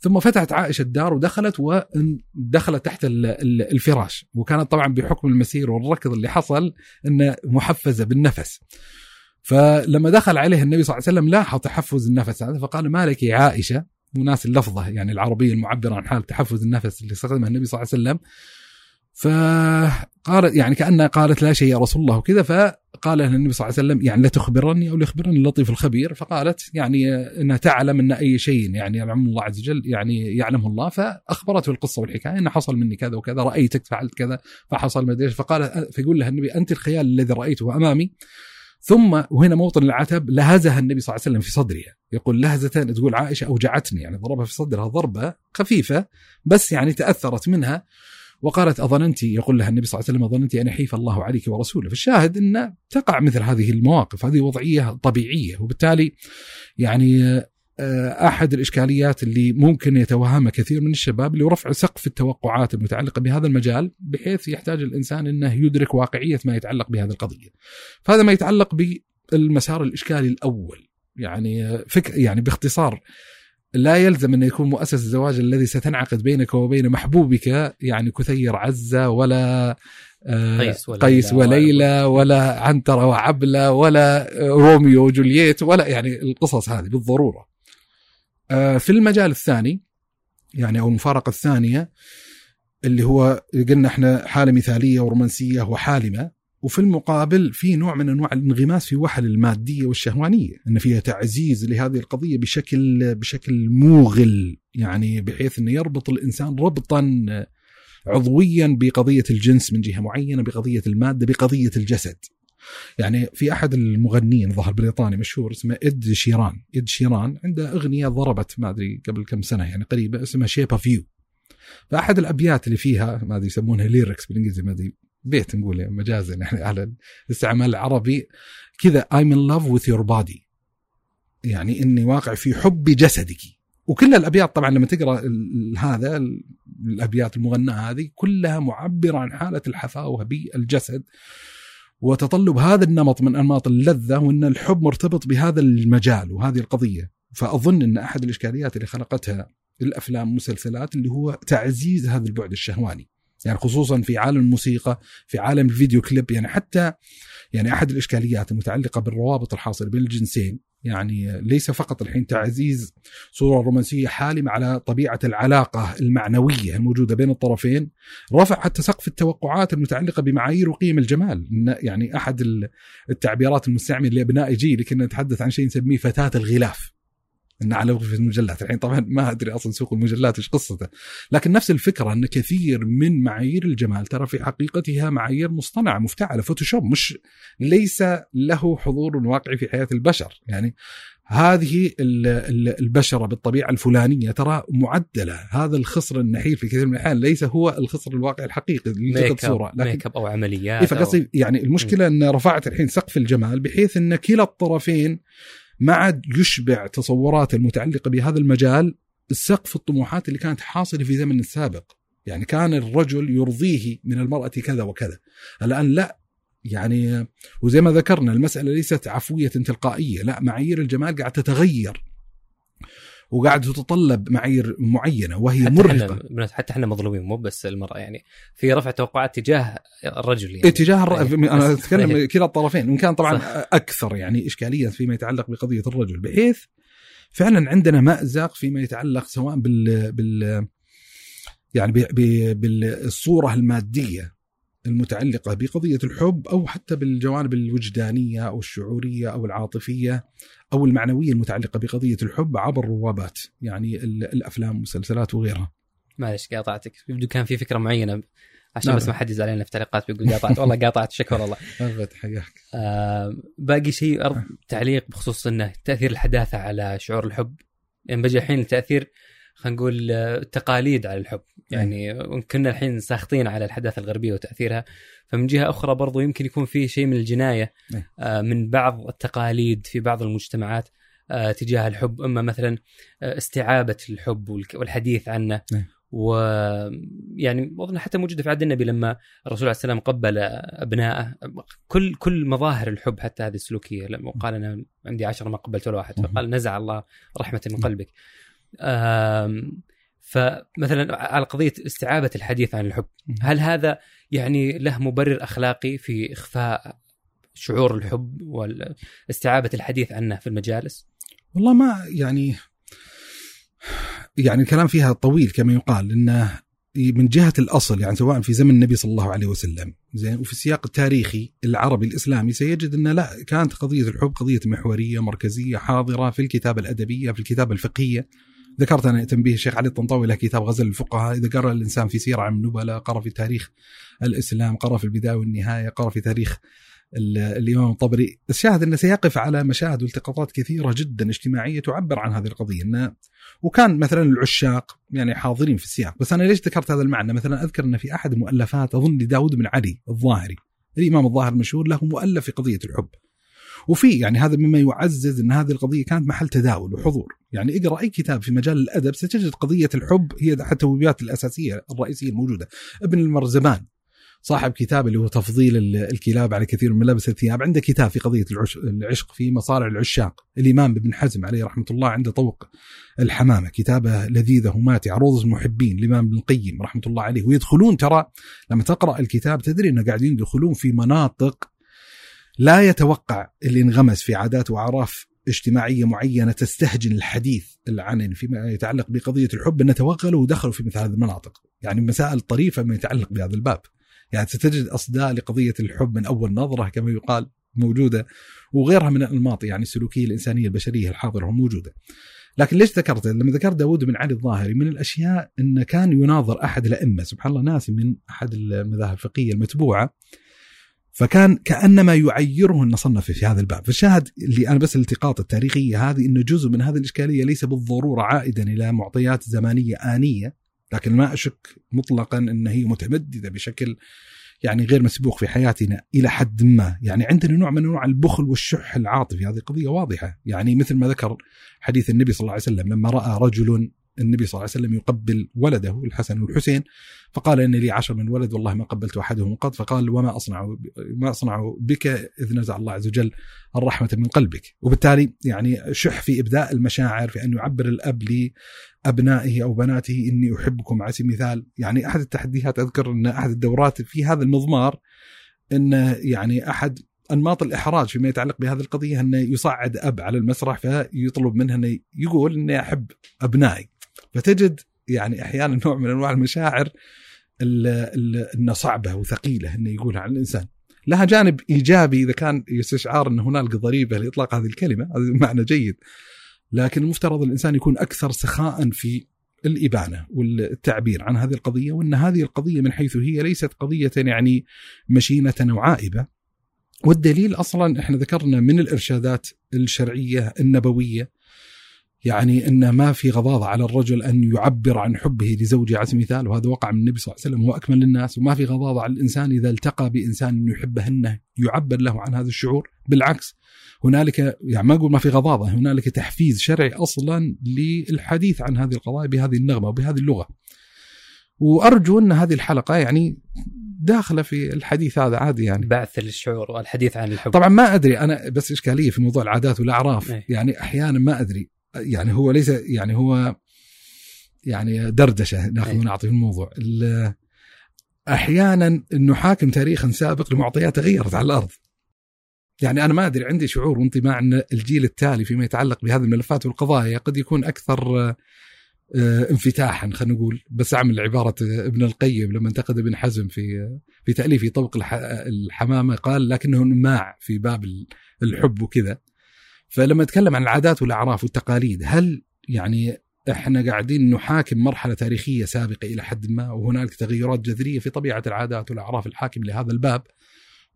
ثم فتحت عائشة الدار ودخلت ودخلت تحت الفراش. وكانت طبعا بحكم المسير والركض اللي حصل إنه محفزة بالنفس. فلما دخل عليه النبي صلى الله عليه وسلم لاحظ تحفز النفس هذا فقال ما لك يا عائشة؟ وناس اللفظة يعني العربية المعبرة عن حال تحفز النفس اللي استخدمها النبي صلى الله عليه وسلم. فقالت يعني كأنها قالت لا شيء يا رسول الله وكذا فقال لها النبي صلى الله عليه وسلم يعني لا تخبرني أو ليخبرني اللطيف الخبير. فقالت يعني إنها تعلم أن أي شيء يعني يعلم الله عز وجل يعني يعلمه الله فأخبرته القصة والحكاية أنه حصل مني كذا وكذا رأيتك فعلت كذا فحصل ما فقال فيقول لها النبي أنت الخيال الذي رأيته أمامي. ثم وهنا موطن العتب لهزها النبي صلى الله عليه وسلم في صدرها يقول لهزة تقول عائشة أوجعتني يعني ضربها في صدرها ضربة خفيفة بس يعني تأثرت منها. وقالت أظننت يقول لها النبي صلى الله عليه وسلم أظننت أن يحيف الله عليك ورسوله. فالشاهد أن تقع مثل هذه المواقف هذه وضعية طبيعية وبالتالي يعني آه، أحد الإشكاليات اللي ممكن يتوهمها كثير من الشباب اللي رفع سقف التوقعات المتعلقة بهذا المجال بحيث يحتاج الإنسان أنه يدرك واقعية ما يتعلق بهذه القضية. فهذا ما يتعلق بالمسار الإشكالي الأول. يعني فك يعني باختصار لا يلزم أن يكون مؤسس الزواج الذي ستنعقد بينك وبين محبوبك يعني كثير عزة ولا آه، قيس, وليلى قيس وليلى ولا عنترة وعبلة ولا روميو وجولييت ولا يعني القصص هذه بالضرورة. آه، في المجال الثاني يعني أو المفارقة الثانية اللي هو قلنا إحنا حالة مثالية ورومانسية وحالمة وفي المقابل في نوع من أنواع الانغماس في وحل المادية والشهوانية إن فيها تعزيز لهذه القضية بشكل بشكل موغل يعني بحيث إنه يربط الإنسان ربطا عضويا بقضية الجنس من جهة معينة بقضية المادة بقضية الجسد. يعني في أحد المغنيين ظهر بريطاني مشهور اسمه إد شيران. إد شيران عنده أغنية ضربت ما أدري قبل كم سنة يعني قريبة اسمها Shape of You فأحد الأبيات اللي فيها ما أدري يسمونها ليركس بالإنجليزي ما أدري بيت نقول مجازا يعني على الاستعمال العربي كذا I'm in love with your body. يعني إني واقع في حب جسدك. وكل الأبيات طبعا لما تقرأ هذا الأبيات المغناه هذه كلها معبرة عن حالة الحفاوة بالجسد وتطلب هذا النمط من أنماط اللذة وإن الحب مرتبط بهذا المجال وهذه القضية. فأظن إن أحد الإشكاليات اللي خلقتها الأفلام والمسلسلات اللي هو تعزيز هذا البعد الشهواني. يعني خصوصا في عالم الموسيقى في عالم الفيديو كليب يعني حتى يعني أحد الإشكاليات المتعلقة بالروابط الحاصلة بين الجنسين يعني ليس فقط الحين تعزيز صورة رومانسية حالمة على طبيعة العلاقة المعنوية الموجودة بين الطرفين رفع حتى سقف التوقعات المتعلقة بمعايير وقيم الجمال. يعني أحد التعبيرات المستعملة لأبناء جيلي كنا نتحدث عن شيء نسميه فتاة الغلاف. إن أغلفة المجلات. الحين طبعا ما أدري أصلا سوق المجلات إيش قصته. لكن نفس الفكرة إن كثير من معايير الجمال ترى في حقيقتها معايير مصطنعة مفتعلة فوتوشوب مش ليس له حضور واقعي في حياة البشر. يعني هذه البشرة بالطبيعة الفلانية ترى معدلة. هذا الخصر النحيل في كثير من الأحيان ليس هو الخصر الواقعي الحقيقي اللي صوره لكن make up أو عمليات إيه فقصدي يعني المشكلة إن رفعت الحين سقف الجمال بحيث إن كلا الطرفين ما عاد يشبع تصورات المتعلقة بهذا المجال سقف الطموحات اللي كانت حاصلة في زمن السابق. يعني كان الرجل يرضيه من المرأة كذا وكذا. الآن لا. يعني وزي ما ذكرنا المسألة ليست عفوية تلقائية. لا معايير الجمال قاعدة تتغير. وقاعد تتطلب معايير معينة وهي حتى مرهقة. حتى, حتى إحنا مظلومين مو بس المرأة يعني في رفع توقعات تجاه الرجل يعني. اتجاه الر... يعني أنا أتكلم كلا الطرفين وإن كان طبعا صح. أكثر يعني اشكاليه فيما يتعلق بقضية الرجل. بحيث فعلا عندنا مازق فيما يتعلق سواء بال بال يعني بالصورة المادية المتعلقة بقضية الحب أو حتى بالجوانب الوجدانية أو الشعورية أو العاطفية. أو المعنوية المتعلقة بقضية الحب عبر روابات يعني الأفلام والمسلسلات وغيرها. معلش قاطعتك. يبدو كان في فكرة معينة عشان بس ما حد يزعل علينا في التعليقات بيقول قاطعت. والله قاطعت شكرا الله حياك. آه باقي شيء أرض تعليق بخصوص إنه تأثير الحداثة على شعور الحب. يعني بجي الحين التأثير خلينا نقول التقاليد على الحب. يعني كنا الحين ساخطين على الحداثة الغربية وتأثيرها فمن جهة أخرى برضو يمكن يكون في شيء من الجناية آه من بعض التقاليد في بعض المجتمعات آه تجاه الحب. أما مثلا آه استعابه الحب والحديث عنه. ويعني اظن حتى موجودة في عهد النبي لما الرسول عليه السلام قبل أبنائه. كل كل مظاهر الحب حتى هذه السلوكية. لما قال أنا عندي عشرة ما قبلت ولا واحد فقال نزع الله رحمة من قلبك. فمثلا على قضية استعابه الحديث عن الحب هل هذا يعني له مبرر أخلاقي في إخفاء شعور الحب واستعابه الحديث عنه في المجالس؟ والله ما يعني يعني الكلام فيها طويل كما يقال إنه من جهة الأصل يعني سواء في زمن النبي صلى الله عليه وسلم زين وفي السياق التاريخي العربي الإسلامي سيجد ان لا كانت قضية الحب قضية محورية مركزية حاضرة في الكتابه الأدبية في الكتابه الفقهية ذكرت أنا تنبيه الشيخ علي الطنطاوي له كتاب غزل الفقهاء. إذا قرأ الإنسان في سيرة عن النبلاء قرأ في تاريخ الإسلام قرأ في البداية والنهاية قرأ في تاريخ الإمام الطبري. الشاهد انه سيقف على مشاهد والتقاطات كثيرة جدا اجتماعية تعبر عن هذه القضية. انه وكان مثلا العشاق يعني حاضرين في السياق بس أنا ليش ذكرت هذا المعنى؟ مثلا أذكر أن في أحد المؤلفات أظن لداود بن علي الظاهري الإمام الظاهر المشهور له مؤلف في قضية الحب. وفي يعني هذا مما يعزز إن هذه القضية كانت محل تداول وحضور، يعني اقرأ أي كتاب في مجال الأدب ستجد قضية الحب هي حتى التوبيات الأساسية الرئيسية الموجودة، ابن المرزبان صاحب كتاب اللي هو تفضيل الكلاب على كثير من ملابس الثياب عنده كتاب في قضية العشق في مصارع العشاق. الإمام ابن حزم عليه رحمة الله عنده طوق الحمامة كتابة لذيذة وماتعة روض المحبين الإمام ابن القيم رحمة الله عليه. ويدخلون ترى لما تقرأ الكتاب تدري أنه قاعدين يدخلون في مناطق لا يتوقع اللي انغمس في عادات وأعراف اجتماعية معينة تستهجن الحديث العنن فيما يتعلق بقضية الحب إن توغلوا ودخلوا في مثل هذه المناطق، يعني مسائل طريفة ما يتعلق بهذا الباب. يعني ستجد أصداء لقضية الحب من أول نظرة كما يقال موجودة وغيرها من الأنماط يعني السلوكية الإنسانية البشرية الحاضرة موجودة. لكن ليش ذكرت؟ لما ذكرت داود بن علي الظاهري من الأشياء انه كان يناظر أحد الأئمة سبحان الله ناسي من أحد المذاهب الفقهية المتبوعة فكان كأنما يعيره ان صنف في هذا الباب، فالشاهد اللي أنا بس الالتقاط التاريخية هذه إنه جزء من هذه الإشكالية ليس بالضرورة عائدا إلى معطيات زمانية آنية لكن ما أشك مطلقا إن هي متمددة بشكل يعني غير مسبوق في حياتنا إلى حد ما، يعني عندنا نوع من أنواع البخل والشح العاطفي، هذه قضية واضحة، يعني مثل ما ذكر حديث النبي صلى الله عليه وسلم لما رأى رجل النبي صلى الله عليه وسلم يقبل ولده الحسن والحسين فقال ان لي عشر من ولد والله ما قبلت أحدهم قط فقال وما أصنع ما أصنع بك إذ نزع الله عز وجل الرحمة من قلبك. وبالتالي يعني شح في إبداء المشاعر في أن يعبر الأب لأبنائه أو بناته إني أحبكم على سبيل المثال. يعني أحد التحديات أذكر أن أحد الدورات في هذا المضمار إن يعني أحد أنماط الإحراج فيما يتعلق بهذه القضية انه يصعد أب على المسرح فيطلب منه انه يقول إني أحب أبنائي. فتجد يعني أحيانا نوع من أنواع المشاعر إنه صعبة وثقيلة إنه يقولها عن الإنسان. لها جانب إيجابي إذا كان يستشعر إن هنالك ضريبة لإطلاق هذه الكلمة، هذا معنى جيد. لكن المفترض الإنسان يكون أكثر سخاء في الإبانة والتعبير عن هذه القضية وإن هذه القضية من حيث هي ليست قضية يعني مشينة أو عائبة. والدليل أصلا إحنا ذكرنا من الإرشادات الشرعية النبوية يعني إن ما في غضاضه على الرجل أن يعبر عن حبه لزوجه على سبيل المثال وهذا وقع من النبي صلى الله عليه وسلم هو أكمل الناس وما في غضاضه على الإنسان إذا التقى بإنسان يحبه انه يعبر له عن هذا الشعور. بالعكس هنالك يعني ما أقول ما في غضاضة هنالك تحفيز شرعي أصلا للحديث عن هذه القضايا بهذه النغمة وبهذه اللغة. وأرجو أن هذه الحلقة يعني داخلة في الحديث هذا عادي يعني. بعث للشعور والحديث عن الحب. طبعا ما أدري أنا بس إشكالية في موضوع العادات والأعراف. أي. يعني أحيانا ما أدري. يعني هو ليس يعني هو يعني دردشة ناخذ إيه. ونعطي في الموضوع أحيانا نحاكم تاريخا سابق لمعطيات تغيرت على الأرض. يعني أنا ما أدري عندي شعور وانطباع أن الجيل التالي فيما يتعلق بهذه الملفات والقضايا قد يكون أكثر آه، انفتاحا خلينا نقول. بس أعمل عبارة ابن القيم لما انتقد ابن حزم في في تاليف طوق الحمامة قال لكنه نماع في باب الحب وكذا. فلما نتكلم عن العادات والأعراف والتقاليد هل يعني إحنا قاعدين نحاكم مرحلة تاريخية سابقة إلى حد ما وهنالك تغيرات جذرية في طبيعة العادات والأعراف الحاكم لهذا الباب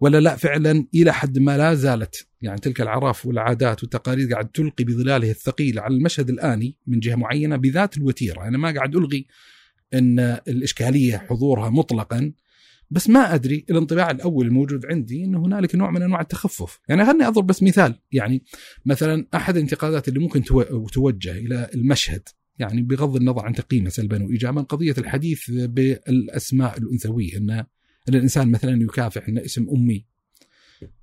ولا لا فعلا إلى حد ما لا زالت يعني تلك الأعراف والعادات والتقاليد قاعد تلقي بظلاله الثقيل على المشهد الآني من جهة معينة بذات الوتيرة، أنا ما قاعد ألغي إن الإشكالية حضورها مطلقا بس ما أدري الانطباع الأول الموجود عندي إنه هنالك نوع من أنواع التخفف، يعني خلني أضرب بس مثال، يعني مثلا أحد الانتقادات اللي ممكن توجه إلى المشهد يعني بغض النظر عن تقييمه سلبا وايجابا قضية الحديث بالأسماء الأنثوية إن إن الإنسان مثلا يكافح إن اسم أمي.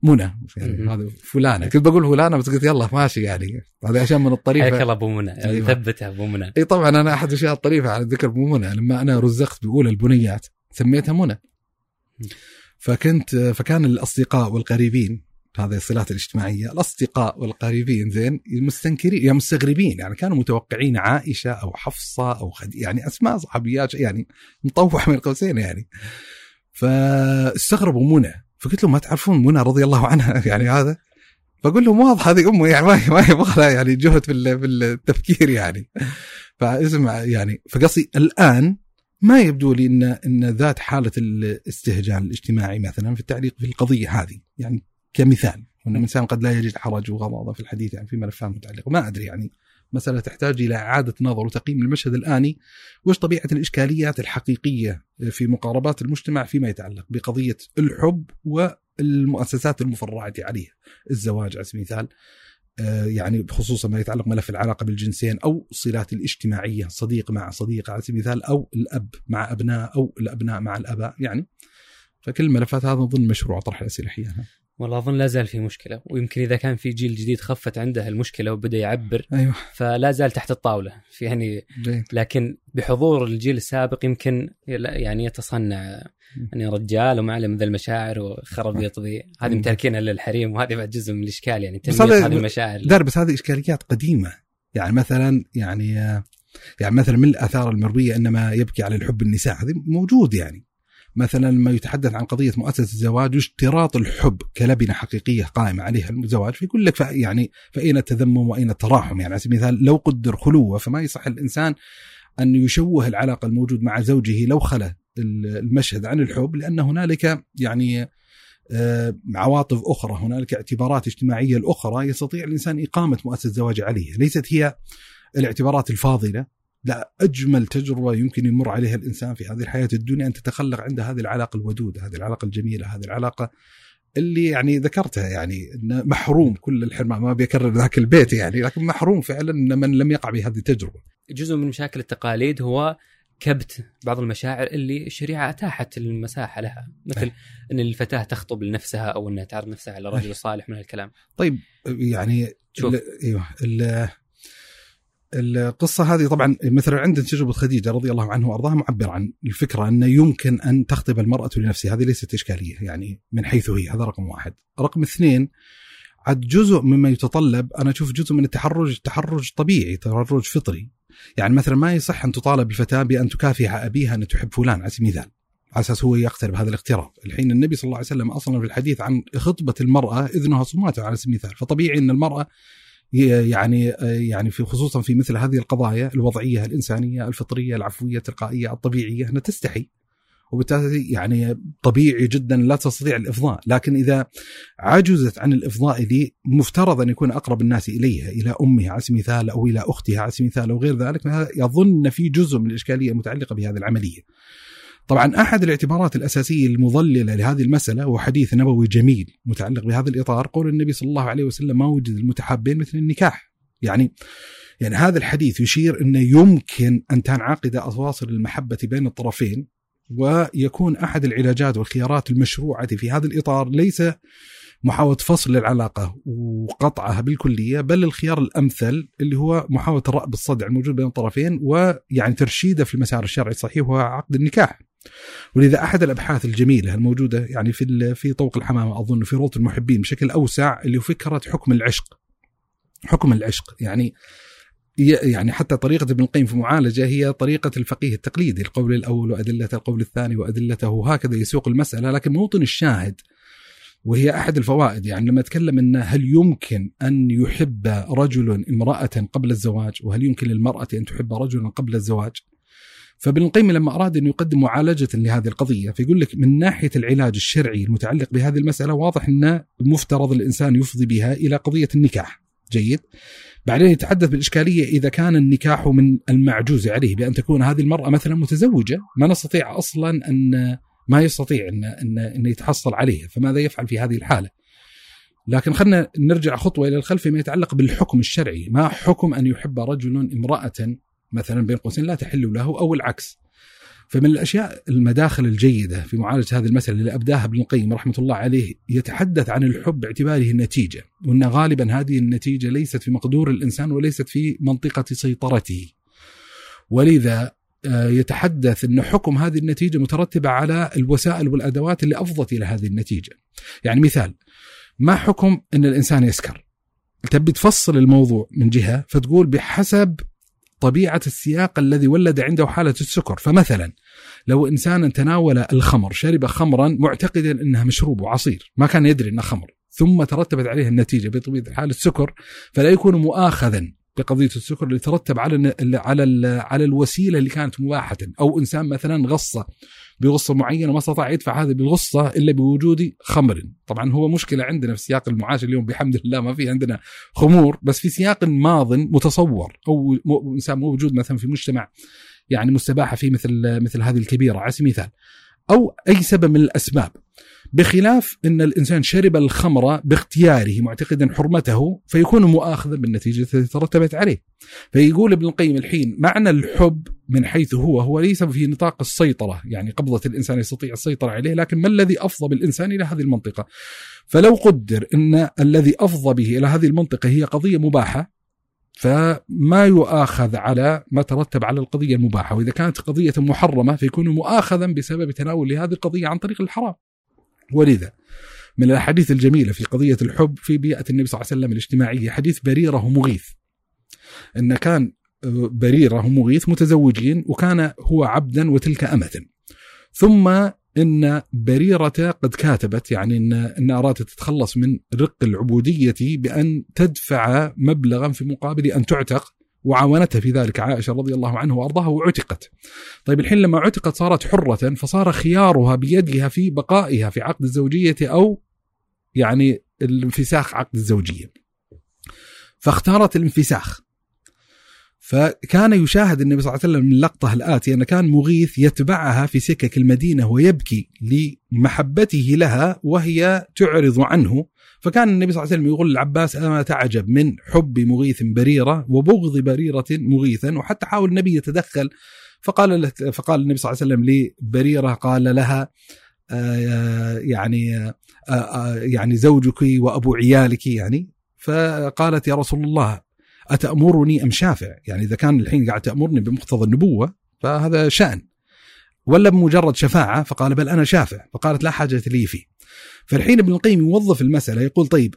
منى. يعني هذا فلانة. كنت بقول فلانة بس قلت يلا ماشي يعني. هذا عشان من الطريفة. حياك الله أبو منى. يعني ثبتها أبو منى. أي طبعا أنا أحد الأشياء الطريفة على ذكر أبو منى. لما أنا رزقت بأولى البنيات سميتها منى. فكنت فكان الأصدقاء والقريبين هذه الصلات الاجتماعية الأصدقاء والقريبين زين مستنكرين يعني مستغربين يعني كانوا متوقعين عائشة أو حفصة أو خد يعني أسماء صحابيات يعني مطوح من قوسين يعني. فاستغربوا منى فقلت لهم ما تعرفون منى رضي الله عنها؟ يعني هذا؟ فأقول لهم واضح هذه امه يعني ما ما يبغى يعني جهد في التفكير يعني. فاسمع يعني فقصدي الآن ما يبدو لي ان إن ذات حالة الاستهجان الاجتماعي مثلا في التعليق في القضية هذه. يعني كمثال وان الإنسان قد لا يجد حرج وغضاضة في الحديث يعني في ملفات متعلقه ما أدري يعني مسألة تحتاج إلى إعادة نظر وتقييم المشهد الآني. وش طبيعة الإشكاليات الحقيقية في مقاربات المجتمع فيما يتعلق بقضية الحب والمؤسسات المفرعة عليه الزواج على سبيل المثال. يعني خصوصا ما يتعلق ملف العلاقة بالجنسين أو الصلات الاجتماعية صديق مع صديق على سبيل المثال أو الأب مع أبناء أو الأبناء مع الآباء يعني فكل الملفات هذا نظن مشروع طرح الأسئلة حياها. والله أظن لا زال في مشكلة ويمكن إذا كان في جيل جديد خفت عنده المشكلة وبدأ يعبر أيوه. فلا زال تحت الطاولة. في يعني لكن بحضور الجيل السابق يمكن يعني يتصنع أني رجال وما من ذا المشاعر وخرب يطضي هذه متركينها للحريم وهذه بعد جزء من الإشكال يعني تنمية هذه المشاعر. دار بس هذه إشكاليات قديمة. يعني مثلا يعني يعني مثلا من الآثار المروية إنما يبكي على الحب النساء هذه موجود يعني. مثلا لما يتحدث عن قضية مؤسسة الزواج واشتراط الحب كلبنة حقيقية قائمة عليها الزواج. فيقول لك يعني فأين التذمم وأين التراحم؟ يعني على سبيل المثال لو قدر خلوة فما يصح الإنسان أن يشوه العلاقة الموجود مع زوجه لو خلى المشهد عن الحب لأن هنالك يعني آه، عواطف أخرى هنالك اعتبارات اجتماعية الاخرى يستطيع الإنسان إقامة مؤسسة زواج عليها. ليست هي الاعتبارات الفاضلة لا أجمل تجربة يمكن يمر عليها الإنسان في هذه الحياة الدنيا أن تتخلق عنده هذه العلاقة الودودة، هذه العلاقة الجميلة، هذه العلاقة اللي يعني ذكرتها يعني انه محروم كل الحرمان ما بيكرر ذاك البيت يعني لكن محروم فعلا من لم يقع بهذه التجربة. جزء من مشاكل التقاليد هو كبت بعض المشاعر اللي الشريعة أتاحت المساحة لها مثل إن الفتاة تخطب لنفسها أو إنها تعرض نفسها على رجل صالح من الكلام. طيب يعني شوف إيوه القصة هذه طبعا مثلا عندنا تجربه خديجة رضي الله عنها وارضاها معبر عن الفكرة انه يمكن أن تخطب المرأة لنفسها. هذه ليست إشكالية يعني من حيث هي هذا رقم واحد. رقم اثنين عاد جزء مما يتطلب أنا أشوف جزء من التحرج تحرج طبيعي تحرج فطري. يعني مثلا ما يصح أن تطالب الفتاة بأن تكافح أبيها أن تحب فلان على سبيل المثال. على أساس هو يقترب هذا الاقتراب، الحين النبي صلى الله عليه وسلم أصلا في الحديث عن خطبة المرأة إذنها صماته على سبيل المثال، فطبيعي أن المرأة يعني يعني في خصوصا في مثل هذه القضايا الوضعية الإنسانية الفطرية العفوية التلقائية الطبيعية إنها تستحي. وبالتالي يعني طبيعي جدا لا تستطيع الإفضاء، لكن إذا عجزت عن الإفضاء لي مفترض أن يكون أقرب الناس إليها إلى أمها على سبيل المثال أو إلى أختها على سبيل المثال أو غير ذلك. يظن في جزء من الإشكالية المتعلقة بهذه العملية. طبعا أحد الاعتبارات الأساسية المضللة لهذه المسألة هو حديث نبوي جميل متعلق بهذا الإطار قول النبي صلى الله عليه وسلم ما وجد المتحابين مثل النكاح يعني يعني هذا الحديث يشير انه يمكن أن تنعقد أواصر المحبة بين الطرفين ويكون أحد العلاجات والخيارات المشروعة في هذا الإطار ليس محاولة فصل العلاقة وقطعها بالكلية بل الخيار الأمثل اللي هو محاولة الرأب الصدع الموجود بين الطرفين ويعني ترشيده في المسار الشرعي الصحيح وهو عقد النكاح. ولذا أحد الأبحاث الجميلة الموجودة يعني في في طوق الحمامة أظن في روضة المحبين بشكل أوسع اللي فكرة حكم العشق. حكم العشق يعني يعني حتى طريقة ابن القيم في المعالجة هي طريقة الفقيه التقليدي القول الأول وأدلة القول الثاني وأدلته وهكذا يسوق المسألة لكن موطن الشاهد وهي أحد الفوائد يعني لما أتكلم ان هل يمكن أن يحب رجل امرأة قبل الزواج وهل يمكن للمرأة أن تحب رجلا قبل الزواج فابن القيم لما أراد أن يقدم معالجة لهذه القضية فيقول لك من ناحية العلاج الشرعي المتعلق بهذه المسألة واضح أن المفترض الإنسان يفضي بها إلى قضية النكاح. جيد؟ بعدين يتحدث بالإشكالية إذا كان النكاح من المعجوز عليه بأن تكون هذه المرأة مثلا متزوجة ما نستطيع أصلا أن ما يستطيع أن, أن, أن يتحصل عليها فماذا يفعل في هذه الحالة؟ لكن خلينا نرجع خطوة إلى الخلف فيما يتعلق بالحكم الشرعي. ما حكم أن يحب رجل امرأة مثلا بين قوسين لا تحل له أو العكس فمن الأشياء المداخل الجيدة في معالجة هذه المساله اللي أبداها ابن القيم رحمة الله عليه يتحدث عن الحب باعتباره النتيجة وأن غالبا هذه النتيجة ليست في مقدور الإنسان وليست في منطقة سيطرته ولذا آه، يتحدث أن حكم هذه النتيجة مترتبة على الوسائل والأدوات اللي أفضت إلى هذه النتيجة. يعني مثال ما حكم أن الإنسان يسكر؟ تبي تفصل الموضوع من جهة فتقول بحسب طبيعة السياق الذي ولد عنده حالة السكر، فمثلا لو إنسان تناول الخمر، شرب خمرا معتقدا إنها مشروب وعصير، ما كان يدري انها خمر، ثم ترتبت عليه النتيجة بطبيعة الحال السكر، فلا يكون مؤاخذا بقضيه السكر اللي ترتب على على على الوسيلة اللي كانت مباحة. أو إنسان مثلا غصه بغصة معينة ما استطاع يدفع هذه بالغصة إلا بوجود خمر، طبعا هو مشكلة عندنا في سياق المعاش اليوم بحمد الله ما في عندنا خمور بس في سياق ماض متصور. أو إنسان موجود مثلا في مجتمع يعني مستباحة فيه مثل مثل هذه الكبيرة. على سبيل المثال. أو أي سبب من الأسباب. بخلاف إن الإنسان شرب الخمر باختياره معتقدا حرمته فيكون مؤاخذا بالنتيجة التي ترتبت عليه. فيقول ابن القيم الحين معنى الحب من حيث هو هو ليس في نطاق السيطرة، يعني قبضة الإنسان يستطيع السيطرة عليه، لكن ما الذي أفضى بالإنسان إلى هذه المنطقة؟ فلو قدر إن الذي أفضى به إلى هذه المنطقة هي قضية مباحة فما يؤاخذ على ما ترتب على القضية المباحة وإذا كانت قضية محرمة فيكون مؤاخذا بسبب تناول هذه القضية عن طريق الحرام ولذا من الأحاديث الجميلة في قضية الحب في بيئة النبي صلى الله عليه وسلم الاجتماعية حديث بريرة ومغيث. أن كان بريرة ومغيث متزوجين وكان هو عبدا وتلك أمة. ثم إن بريرة قد كاتبت يعني إن إن أرادت تتخلص من رق العبودية بأن تدفع مبلغا في مقابل أن تعتق وعاونتها في ذلك عائشة رضي الله عنها وأرضاها وعتقت. طيب الحين لما عتقت صارت حرة فصار خيارها بيدها في بقائها في عقد الزوجية أو يعني الانفساخ عقد الزوجية. فاختارت الانفساخ فكان يشاهد النبي صلى الله عليه وسلم من اللقطة الآتية أن كان مغيث يتبعها في سكك المدينة ويبكي لمحبته لها وهي تعرض عنه فكان النبي صلى الله عليه وسلم يقول للعباس أما تعجب من حب مغيث بريرة وبغض بريرة مغيثا وحتى حاول النبي يتدخل. فقال فقال النبي صلى الله عليه وسلم لبريرة قال لها آه يعني آه آه يعني زوجك وأبو عيالك يعني. فقالت يا رسول الله أتأمرني؟ أم شافع يعني إذا كان الحين قاعد تأمرني بمقتضى النبوة فهذا شأن. ولا بمجرد شفاعة؟ فقال بل أنا شافع. فقالت لا حاجة لي فيه. فالحين ابن القيم يوظف المسألة يقول طيب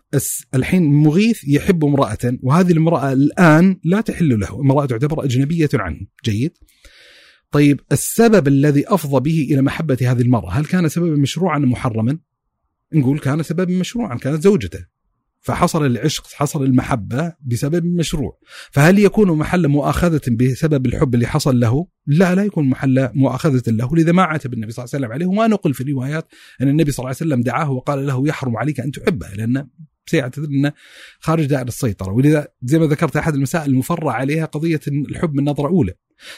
الحين مغيث يحب امرأة وهذه المرأة الآن لا تحل له. امرأة تعتبر أجنبية عنه. جيد. طيب السبب الذي أفضى به إلى محبة هذه المرأة هل كان سببا مشروعا محرما؟ نقول كان سببا مشروعا كانت زوجته. فحصل العشق حصل المحبة بسبب مشروع. فهل يكون محل مؤاخذة بسبب الحب اللي حصل له؟ لا لا يكون محل مؤاخذة له. لذا ما عاتب النبي صلى الله عليه وسلم عليه. وما نقل في الروايات أن النبي صلى الله عليه وسلم دعاه وقال له يحرم عليك أن تحبه لأن سيعتذر أنه خارج دائرة السيطرة. ولذا زي ما ذكرت أحد المسائل المفرع عليها قضية الحب من نظرة أولى.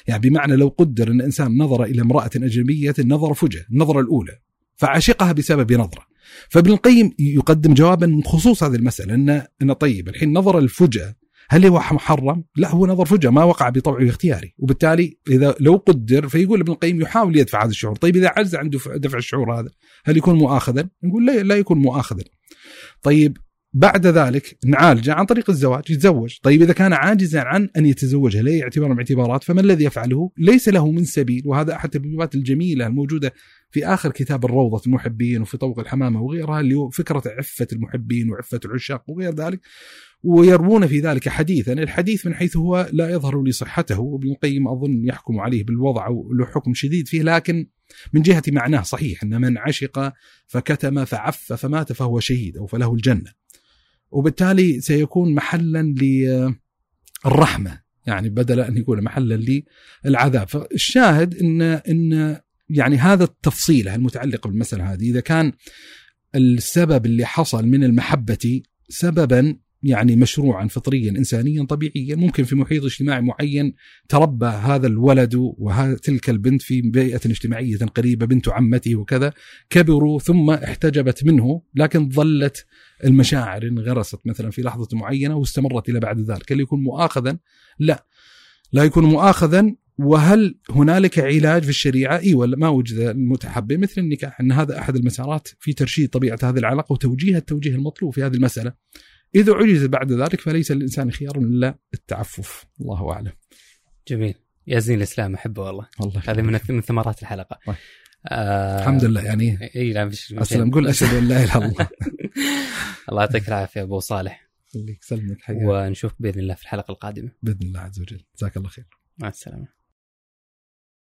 يعني بمعنى لو قدر أن إنسان نظر إلى امرأة أجنبية نظر فجأة النظرة الأولى فعشقها بسبب نظرة. فابن القيم يقدم جوابا من خصوص هذه المسألة أن أن طيب الحين نظر الفجأة هل هو محرم؟ لا هو نظر فجأة ما وقع بطبعه واختياري وبالتالي إذا لو قدر فيقول ابن القيم يحاول يدفع هذا الشعور. طيب إذا عجز عن دفع الشعور هذا هل يكون مؤاخذا؟ نقول لا لا يكون مؤاخذا. طيب بعد ذلك نعالجه عن طريق الزواج يتزوج. طيب إذا كان عاجزا عن أن يتزوجها لا اعتبار من الاعتبارات فما الذي يفعله؟ ليس له من سبيل وهذا أحد التبويبات الجميلة الموجودة في آخر كتاب الروضة المحبين وفي طوق الحمامة وغيرها اللي هو فكرة عفة المحبين وعفة العشاق وغير ذلك ويروون في ذلك حديثا الحديث من حيث هو لا يظهر لي صحته وابن القيم أظن يحكم عليه بالوضع أو له حكم شديد فيه لكن من جهة معناه صحيح أن من عشق فكتم فعف فمات فهو شهيد أو فله الجنة. وبالتالي سيكون محلا للرحمة يعني بدل ان يكون محلا للعذاب. فالشاهد ان إن يعني هذا التفصيل المتعلق بالمسألة هذه إذا كان السبب اللي حصل من المحبة سببا يعني مشروعا فطريا انسانيا طبيعيا ممكن في محيط اجتماعي معين تربى هذا الولد وتلك البنت في بيئة اجتماعية قريبة بنت عمته وكذا كبروا ثم احتجبت منه لكن ظلت المشاعر انغرست مثلا في لحظة معينة واستمرت إلى بعد ذلك هل يكون مؤاخذا؟ لا لا يكون مؤاخذا وهل هنالك علاج في الشريعة؟ إي ولا ما وجد المتحبه مثل النكاح إن هذا أحد المسارات في ترشيد طبيعة هذه العلاقة وتوجيه التوجيه المطلوب في هذه المسألة. إذا عجز بعد ذلك فليس للانسان خيار إلا التعفف، الله أعلم. جميل. يزين الإسلام أحبه والله. الله هذه من من ثمرات الحلقة. طيب. آه الحمد لله يعني إي لا مش أسلم قول أشهد أن لا إله إلا الله الله يعطيك العافية أبو صالح خليك سلمك حياك ونشوفك بإذن الله في الحلقة القادمة بإذن الله عز وجل جزاك الله خير مع السلامة